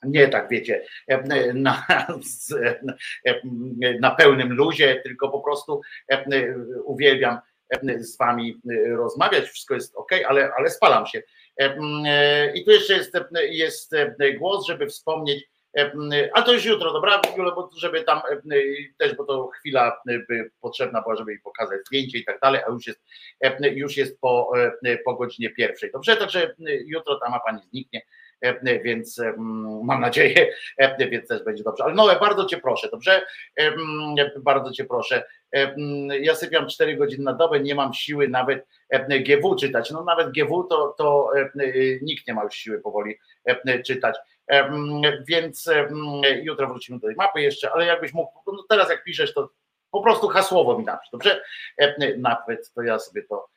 nie tak wiecie, na, z- na pełnym luzie, tylko po prostu uwielbiam z wami rozmawiać, wszystko jest ok, ale, ale spalam się. I tu jeszcze jest, jest głos, żeby wspomnieć, ale to już jutro, dobra, żeby tam też, bo to chwila by potrzebna była, żeby pokazać zdjęcie i tak dalej, a już jest, już jest po, po godzinie pierwszej. Dobrze, także jutro ta ma pani zniknie, więc mm, mam nadzieję, więc też będzie dobrze. Ale Noe, bardzo cię proszę, dobrze? Bardzo cię proszę, ja sypiam 4 godziny na dobę, nie mam siły nawet e, GW czytać. No nawet GW to, to e, nikt nie ma już siły powoli e, czytać. Więc jutro wrócimy do tej mapy jeszcze, ale jakbyś mógł, no teraz jak piszesz, to po prostu hasłowo mi napisz, dobrze? Nawet to ja sobie to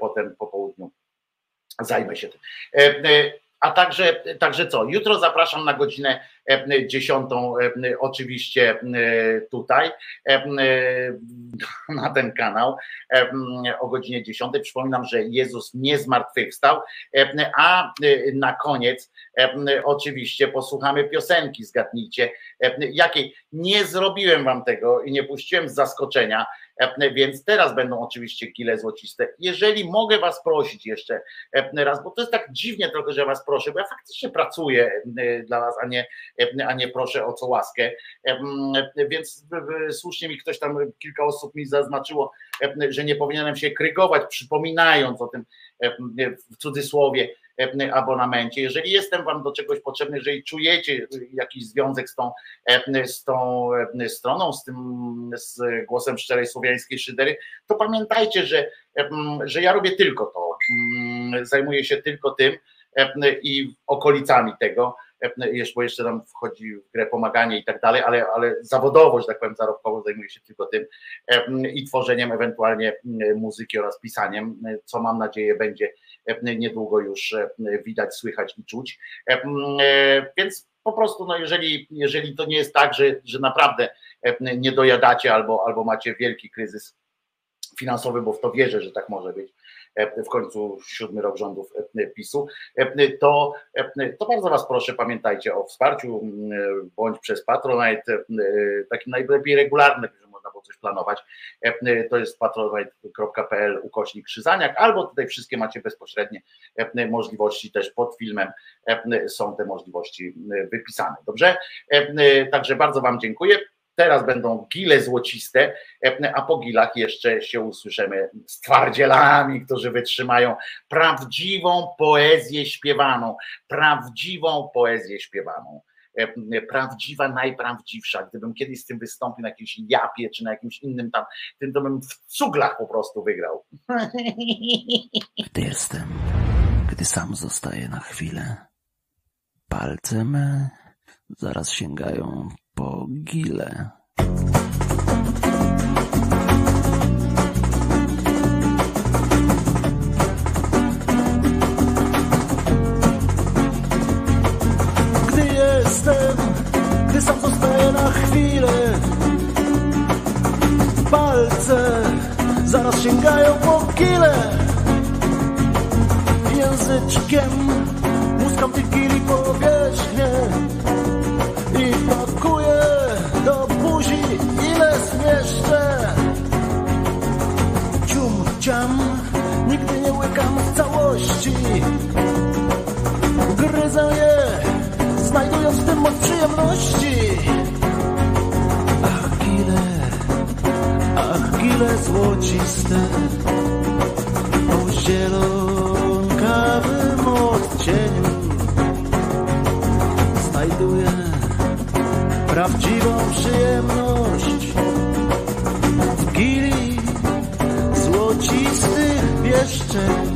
potem po południu zajmę się tym. A także, także co? Jutro zapraszam na godzinę 10 oczywiście tutaj na ten kanał o godzinie 10. Przypominam, że Jezus nie zmartwychwstał, a na koniec oczywiście posłuchamy piosenki, zgadnijcie jakiej. Nie zrobiłem wam tego i nie puściłem z zaskoczenia, więc teraz będą oczywiście kile złociste. Jeżeli mogę was prosić jeszcze raz, bo to jest tak dziwnie trochę, że was proszę, bo ja faktycznie pracuję dla was, a nie, a nie proszę o co łaskę, więc słusznie mi ktoś tam, kilka osób mi zaznaczyło, że nie powinienem się krygować, przypominając o tym w cudzysłowie, abonamencie. Jeżeli jestem Wam do czegoś potrzebny, jeżeli czujecie jakiś związek z tą, z tą stroną, z tym z głosem szczerej słowiańskiej szydery, to pamiętajcie, że, że ja robię tylko to. Zajmuję się tylko tym i okolicami tego bo jeszcze tam wchodzi w grę pomaganie i tak dalej, ale, ale zawodowo, że tak powiem, zarobkowo zajmuję się tylko tym i tworzeniem ewentualnie muzyki oraz pisaniem, co mam nadzieję będzie niedługo już widać, słychać i czuć. Więc po prostu, no jeżeli, jeżeli to nie jest tak, że, że naprawdę nie dojadacie albo, albo macie wielki kryzys finansowy, bo w to wierzę, że tak może być, w końcu siódmy rok rządów PiSu, to, to bardzo Was proszę, pamiętajcie o wsparciu bądź przez Patronite, takim najlepiej regularnym, można było coś planować. To jest patronite.pl ukośnik Krzyzaniak, albo tutaj wszystkie macie bezpośrednie możliwości też pod filmem są te możliwości wypisane. Dobrze? Także bardzo Wam dziękuję. Teraz będą gile złociste, a po gilach jeszcze się usłyszymy z twardzielami, którzy wytrzymają prawdziwą poezję śpiewaną, prawdziwą poezję śpiewaną. Prawdziwa, najprawdziwsza. Gdybym kiedyś z tym wystąpił na jakiejś japie czy na jakimś innym tam, tym to bym w cuglach po prostu wygrał. Gdy jestem, gdy sam zostaję na chwilę, palce me zaraz sięgają po gile. Gdy jestem, gdy sam zostaję na chwilę Palce zaraz sięgają po kile Języczkiem muskam tych kili powierzchnię zmieszczę Cium, ciam, nigdy nie łykam w całości. Gryzę je, znajdując w tym moc przyjemności. Ach, gile, ach, gile złociste. O zielonkawym odcieniu Znajduję prawdziwą przyjemność złocistych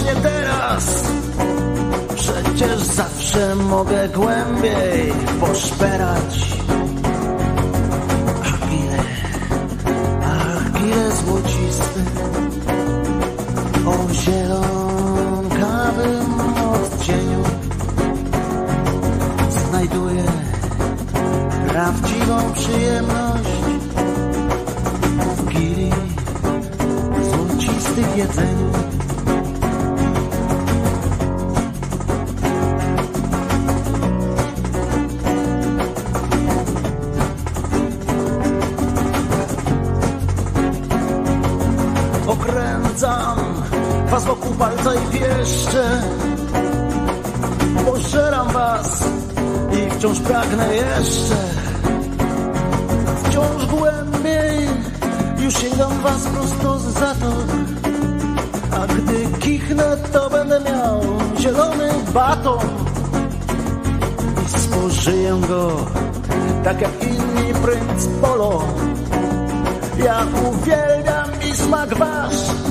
właśnie teraz Przecież zawsze mogę głębiej poszperać. Ach, gile, ach, gile złociste O zielonkawym odcieniu Znajduję prawdziwą przyjemność W gili złocistych jedzeniu i pieszcze Pożeram was i wciąż pragnę jeszcze. Wciąż głębiej już sięgam was prosto z zatok A gdy kichnę to będę miał zielony baton. I spożyję go tak jak inni princ polo. Ja uwielbiam i smak wasz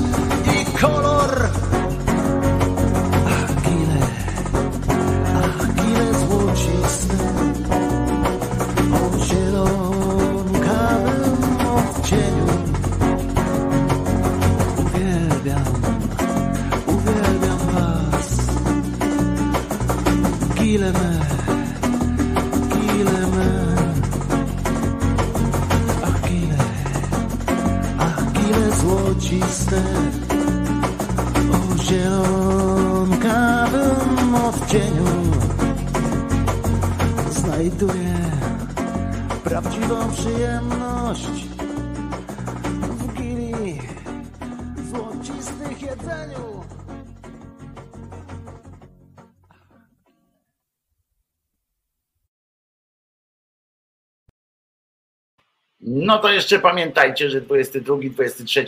jeszcze pamiętajcie, że 22, 23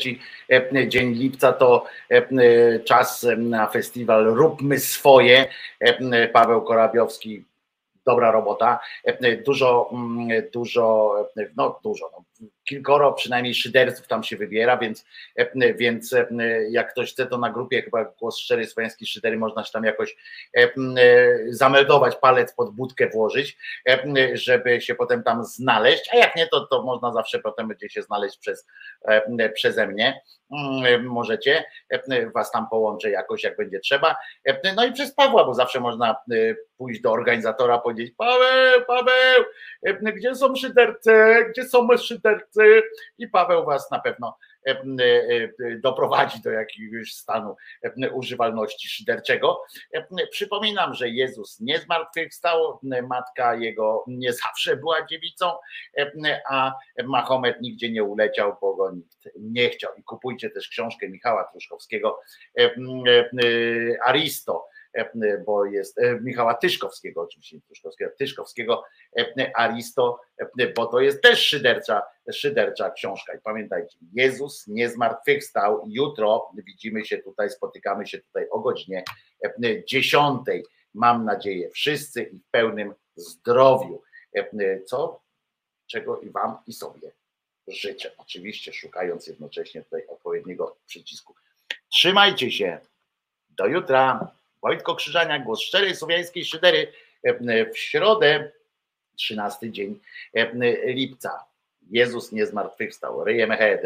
e, dzień lipca to e, czas na festiwal Róbmy Swoje. E, Paweł Korabiowski, dobra robota. Dużo, mm, dużo, no dużo, no, kilkoro przynajmniej szyderców tam się wybiera, więc, więc jak ktoś chce, to na grupie chyba Głos Szczery Słowiański Szydery można się tam jakoś zameldować, palec pod budkę włożyć, żeby się potem tam znaleźć, a jak nie, to, to można zawsze potem będzie się znaleźć przez, przeze mnie. Możecie, was tam połączę jakoś, jak będzie trzeba. No i przez Pawła, bo zawsze można pójść do organizatora, powiedzieć: Paweł, Paweł, gdzie są szydercy, gdzie są szydercy? I Paweł was na pewno doprowadzi do jakiegoś stanu używalności szyderczego. Przypominam, że Jezus nie zmartwychwstał, matka jego nie zawsze była dziewicą, a Mahomet nigdzie nie uleciał, bo go nikt nie chciał. I kupujcie też książkę Michała Truszkowskiego, Aristo bo jest Michała Tyszkowskiego, oczywiście Tyszkowskiego, Tyszkowskiego, Aristo, bo to jest też szydercza, szydercza książka. I pamiętajcie, Jezus nie zmartwychwstał. Jutro widzimy się tutaj, spotykamy się tutaj o godzinie 10. Mam nadzieję, wszyscy i w pełnym zdrowiu. Co? Czego i Wam i sobie życzę. Oczywiście szukając jednocześnie tutaj odpowiedniego przycisku. Trzymajcie się. Do jutra. Wojtko Krzyżania, głos szczerej słowiańskiej szydery w środę, 13 dzień lipca. Jezus nie zmartwychwstał. Ryjem head.